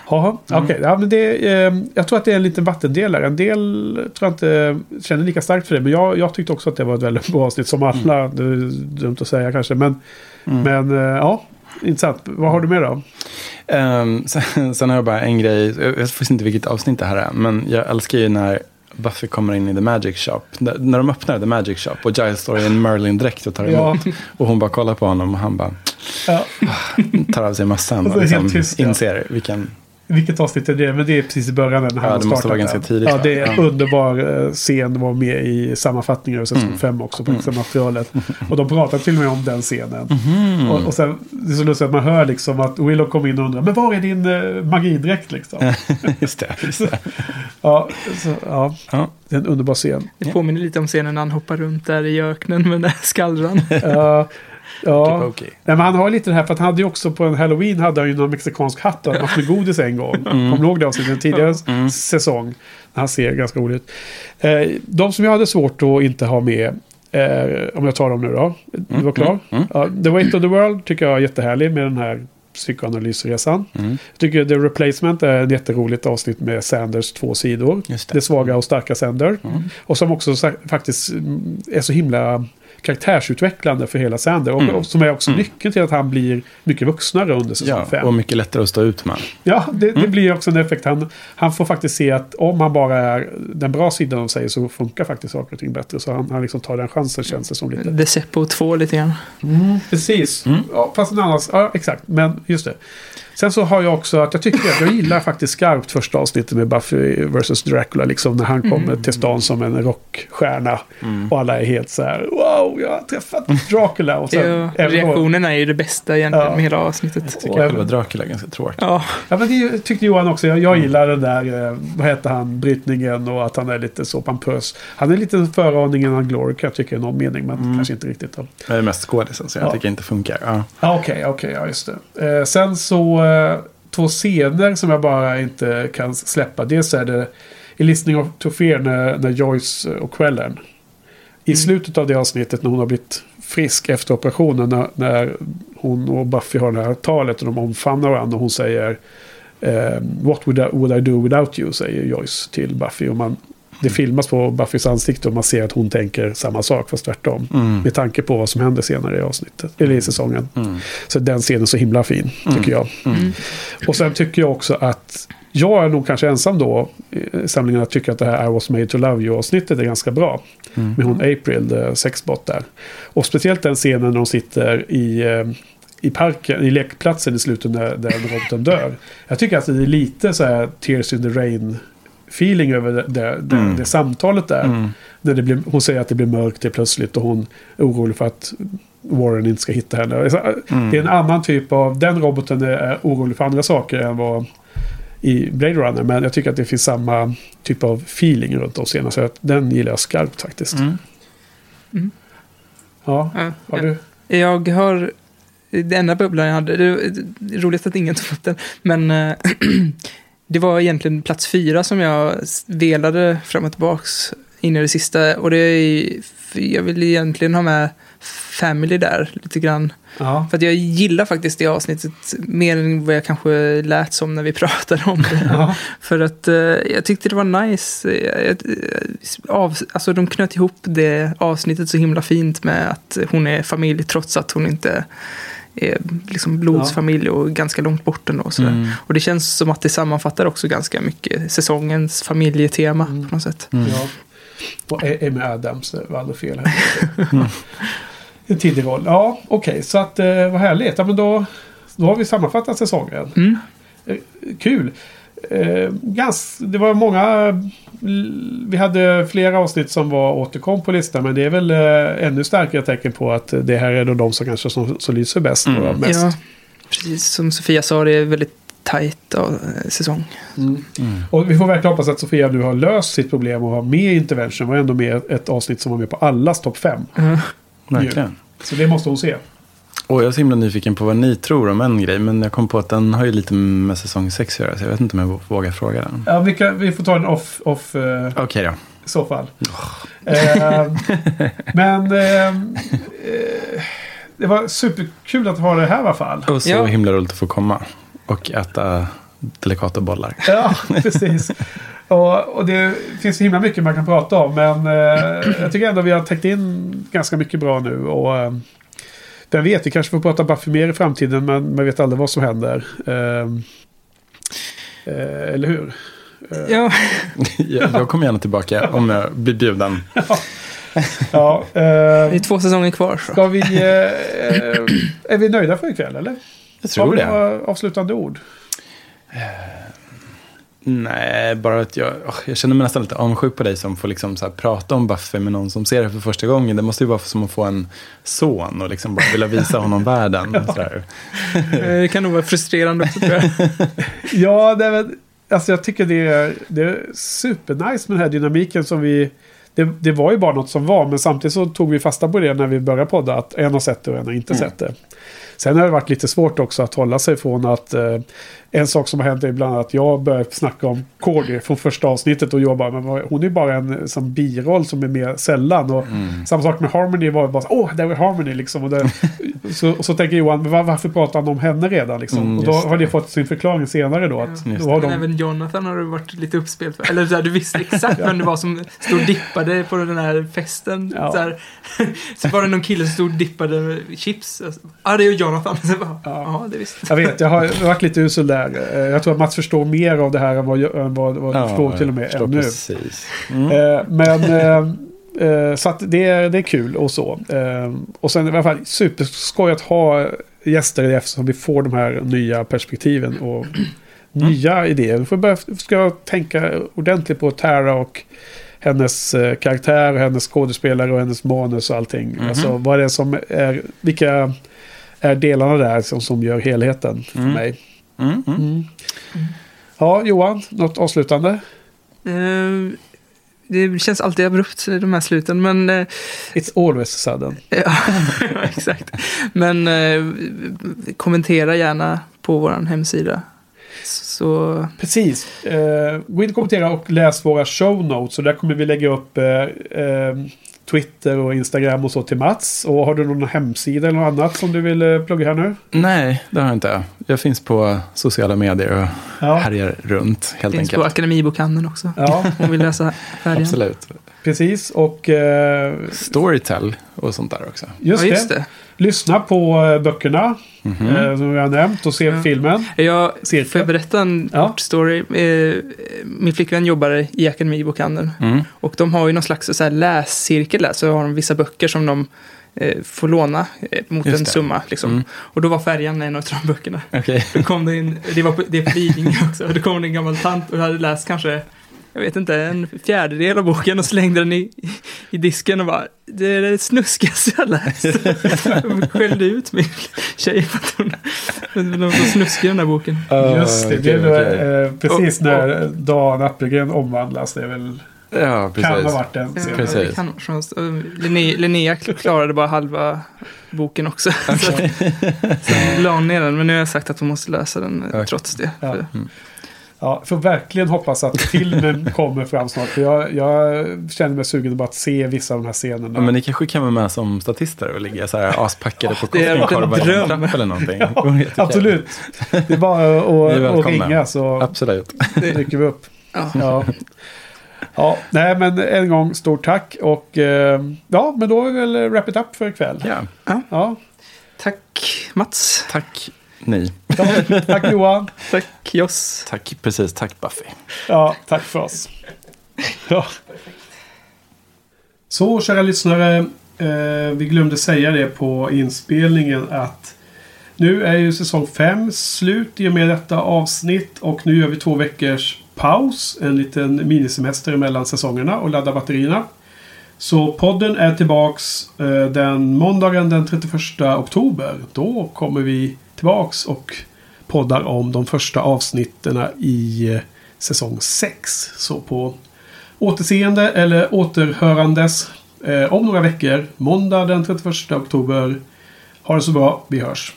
Jaha,
Mm.
okej. Ja, men det, eh, jag tror att det är en liten vattendelare. En del tror jag inte känner lika starkt för det. Men jag, jag tyckte också att det var ett väldigt bra avsnitt. Som alla. Det är dumt att säga kanske. Men,
Mm.
men eh, ja, intressant. Vad har du med då?
Ehm, sen, sen har jag bara en grej, jag vet faktiskt inte vilket avsnitt det här är, men jag älskar ju när Buffy kommer in i The Magic Shop. När, när de öppnar The Magic Shop och Giles står i en Merlin-dräkt och tar emot. Och hon bara kollar på honom och han bara
Ja,
tar av sig mössan
Och
liksom
tyst, ja.
inser vilken...
vilket avsnitt är det? Men det är precis i början när han
Ja, det måste
startat
vara ganska
den.
tidigt,
Ja, det är en
Ja.
underbar eh, scen. var med i sammanfattningar av säsong
Mm.
5 också på extra materialet. Och de pratar till och med om den scenen.
Mhm.
Och, och sen, det är så lustigt att man hör liksom att Willow kommer in och undrar Men var är din eh, magidräkt liksom?
just det. Just det.
ja, så, ja,
Ja.
det är en underbar scen.
Det påminner lite om scenen när han hoppar runt där i öknen med den där skallran.
Ja, ja. Nej, men han har lite det här för att han hade ju också på en halloween hade han ju någon mexikansk hatt och han med godis en gång. Kommer du ihåg det avsnittet? En tidigare
Mm.
säsong. Han ser ganska roligt ut. Eh, de som jag hade svårt att inte ha med. Eh, om jag tar dem nu då. Du var klar?
Mm.
Ja, the Weight of the World tycker jag är jättehärlig med den här psykoanalysresan.
Mm.
Jag tycker The Replacement är ett jätteroligt avsnitt med Sanders två sidor. Det
det.
svaga och starka Sander.
Mm.
Och som också faktiskt mm, är så himla karaktärsutvecklande för hela Sander. Och,
Mm.
och som är också
Mm.
nyckeln till att han blir mycket vuxnare under säsong
Ja,
5.
och mycket lättare att stå ut med.
Ja, det, det
Mm.
blir också en effekt. Han, han får faktiskt se att om han bara är den bra sidan av sig så funkar faktiskt saker och ting bättre. Så han, han liksom tar den chansen känns det som lite.
The Seppo 2 lite grann.
Precis.
Mm.
Ja, fast en annan... Ja, exakt. Men just det. Sen så har jag också att jag tycker att jag gillar faktiskt skarpt första avsnittet med Buffy vs. Dracula. Liksom när han kommer till stan som en rockstjärna. Och alla är helt så här wow, jag har träffat Dracula. Och sen,
Ja, reaktionerna är ju det bästa egentligen
Ja.
med hela avsnittet.
Jag
Tycker
själva Dracula är ganska tråkig.
Ja,
Ja, men det tyckte Johan också. Jag, jag gillar den där, eh, vad heter han, brytningen och att han är lite så pompös. Han är lite en föraning innan Glory kan jag tycka i någon mening, men kanske inte riktigt.
Jag är mest skådisen så jag
Ja.
tycker inte funkar. Ja.
Ja, Okej, okej, ja just det. Eh, sen så två scener som jag bara inte kan släppa. Dels är det i Listening to Fear när, när Joyce och Quellen. I slutet av det avsnittet när hon har blivit frisk efter operationen. När, när hon och Buffy har det här talet och de omfamnar varandra. Och hon säger eh, What would I, would I do without you? Säger Joyce till Buffy. Och man, det filmas på Buffys ansikte och man ser att hon tänker samma sak fast tvärtom.
Mm.
Med tanke på vad som händer senare i avsnittet. Eller i säsongen.
Mm.
Så den scenen är så himla fin, tycker jag.
Mm.
Och sen tycker jag också att jag är nog kanske ensam då i samlingen att tycka att det här I was made to love you-avsnittet är ganska bra.
Mm.
Med hon April, sexbot där. Och speciellt den scenen när de sitter i, eh, i parken, i lekplatsen i slutet när, där roboten dör. Jag tycker att det är lite så här Tears in the Rain feeling över det, det, det,
Mm.
det samtalet där.
Mm.
När det blir, hon säger att det blir mörkt det plötsligt och hon är orolig för att Warren inte ska hitta henne. Så,
Mm.
Det är en annan typ av... Den roboten är, orolig för andra saker än vad i Blade Runner. Men jag tycker att det finns samma typ av feeling runt de scenen. Så att den gillar jag skarpt faktiskt.
Mm.
Ja,
ja.
har du?
Jag har... Den enda bubblan jag hade, det det är roligt att ingen tog upp den, men eh, det var egentligen plats fyra som jag velade fram och tillbaks in i det sista. Och det är, jag vill egentligen ha med Family där lite grann.
Ja.
För att jag gillar faktiskt det avsnittet mer än vad jag kanske lät som när vi pratade om det.
Ja.
För att eh, jag tyckte det var nice. Jag- av, alltså de knöt ihop det avsnittet så himla fint med att hon är familj trots att hon inte är liksom blodsfamilj och ganska långt bort ändå. Och.
Mm.
och det känns som att det sammanfattar också ganska mycket säsongens familjetema på något sätt.
Mm.
ja. Och A- Amy Adams var aldrig fel här. En tidig roll. Ja, okej. så att eh, vad härligt. Ja, men då, då har vi sammanfattat säsongen.
Mm.
Eh, Kul. Eh, gans, det var många... Vi hade flera avsnitt som var återkom på listan. Men det är väl eh, ännu starkare tecken på att det här är då de som kanske som, som lyser bäst.
Mm.
Och mest.
Ja, precis som Sofia sa, det är väldigt tajt ja, säsong.
Mm.
Mm.
Och vi får verkligen hoppas att Sofia nu har löst sitt problem och har med intervention. var ändå med ett avsnitt som var med på allas topp fem.
Ja.
Verkligen.
Så det måste hon se.
Och jag är så himla nyfiken på vad ni tror om en grej. Men jag kom på att den har ju lite med säsong 6 att göra. Så jag vet inte om jag vågar fråga den.
Ja, vi, kan, vi får ta den off, off eh,
Okej då.
i så fall. Eh, men eh, eh, det var superkul att ha det här i alla fall.
Och så
Ja.
himla roligt att få komma. Och äta delikata bollar.
Ja, precis. Och, och det finns så himla mycket man kan prata om. Men eh, jag tycker ändå vi har täckt in ganska mycket bra nu. Och eh, vem vet, vi kanske får prata Buffy mer i framtiden. Men man vet aldrig vad som händer. Eh, eh, eller hur? Eh,
Ja,
jag, jag kommer gärna tillbaka om jag blir bjuden.
ja, eh,
det är två säsonger kvar. Så.
ska vi... Eh, är vi nöjda för ikväll eller?
Jag
Har
tror
vi
det.
några avslutande ord?
Nej, bara att jag, jag känner mig nästan lite avundsjuk på dig som får liksom så här prata om Buffy med någon som ser det för första gången. Det måste ju vara som att få en son och liksom bara vilja visa honom världen.
Eh, Det kan nog vara frustrerande också tror jag.
Ja, det är, väl- alltså jag tycker det är, det är supernice med den här dynamiken som vi... Det, det var ju bara något som var, men samtidigt så tog vi fasta på det när vi började podda. Att en har sett det och en har inte sett det. Sen har det varit lite svårt också att hålla sig från att... Eh, en sak som har hänt är ibland att jag börjar snacka om Cordy från första avsnittet och jag bara, men hon är ju bara en som biroll som är mer sällan. Och Samma sak med Harmony var bara så, åh, där var Harmony liksom. Och, det, så, och så tänker Johan, men var, varför pratar han om henne redan liksom?
Mm,
och då har det fått sin förklaring senare då. Att
Just
då har
Men
de,
även Jonathan har du varit lite uppspelt för. Eller så här, du visste exakt vem det var som stod och dippade på den här festen.
Ja.
Så, här. så var det någon kille som stod och dippade chips. Ja, ah, det är ju Jonathan. Så jag bara, ja, det visste
Jag vet, jag har varit lite usel där. Eh, Jag tror att Mats förstår mer av det här än vad, jag- än vad, vad du förstår till och med ännu.
Precis. Mm.
Eh, Men eh, så att det, är- det är kul och så. Och sen i alla fall superskoj att ha gäster eftersom vi får de här nya perspektiven och nya idéer. Vi får börja, ska tänka ordentligt på Tara och hennes karaktär, och hennes skådespelare och hennes manus och allting.
Mhm.
Alltså vad är det som är, vilka är delarna där som, som gör helheten för
Mm.
mig.
Mm, mm.
Mm. Ja, Johan, något avslutande?
Eh, det känns alltid abrupt, de här sluten, men... eh,
It's always sudden.
Ja, exakt. Men eh, kommentera gärna på vår hemsida. Så
Precis. Gå in och kommentera och läs våra show notes. Och där kommer vi lägga upp Twitter och Instagram och så till Mats. Och har du någon hemsida eller något annat som du vill eh, plugga här nu?
Nej, det har jag inte. Jag finns på sociala medier och
Ja,
härjar runt helt
finns på
enkelt.
Akademibokhandeln också.
ja
Om vill läsa färdiga.
Absolut.
Precis. Och eh,
Storytel och sånt där också.
just,
ja, just
det.
det.
Lyssna på eh, böckerna
Mhm.
eh, som vi har nämnt och se
Ja.
filmen.
Jag,
Cirka.
får jag berätta en
Ja.
kort story? Eh, min flickvän jobbar i Akademibokhandeln.
Mm.
Och de har ju någon slags så här läscirkel där. Så har de vissa böcker som de eh, får låna eh, mot
Just
en
det.
summa. Liksom.
Mm.
Och då var färjan en av de böckerna.
Okej.
Då kom det in, det var på, det är på Lidingö också, och då kom det en gammal tant och hade läst kanske, jag vet inte, en fjärdedel av boken och slängde den i, i disken och bara, det är det snuskigaste jag läst. Skällde ut min tjej för att hon, den var så snuskig den där boken.
Just det, det är
okej.
eh, precis
Och-
när Dan Appelgren omvandlas. Det är väl,
Ja,
kan ha
precis.
varit den
Ja.
Precis.
kan Linnea, Linnea klarade bara halva boken också. Så, att- så la hon ner den, men nu har jag sagt att hon måste läsa den eh,
Okej.
trots det.
Ja.
För-
Ja, får verkligen hoppas att filmen kommer fram snart. För jag, jag känner mig sugen bara att se vissa av de här scenerna.
Ja, men ni kanske kan vara med som statister och ligga så här aspackade på
det är
cocktailkorvar
en
i en
dröm.
trapp eller någonting.
Ja. Absolut. Det är bara att, att, ringa så
Absolut.
dyker vi upp.
Ja.
Ja. ja, nej men en gång stort tack. Och eh, ja, men då är vi väl wrap it up för ikväll.
Ja,
Ja,
Tack Mats.
tack ni.
ja, tack Johan.
Tack Joss.
Tack, precis. Tack Buffy.
Ja, tack för oss. Ja. Så, kära lyssnare. Eh, vi glömde säga det på inspelningen att nu är ju säsong 5 slut i och med detta avsnitt. Och nu gör vi två veckors paus. En liten minisemester mellan säsongerna och ladda batterierna. Så podden är tillbaks eh, den måndagen den 31 oktober. Då kommer vi tillbaks och poddar om de första avsnitten i eh, säsong 6. Så på återseende eller återhörandes eh, om några veckor. Måndag den 31 oktober. Ha det så bra. Vi hörs.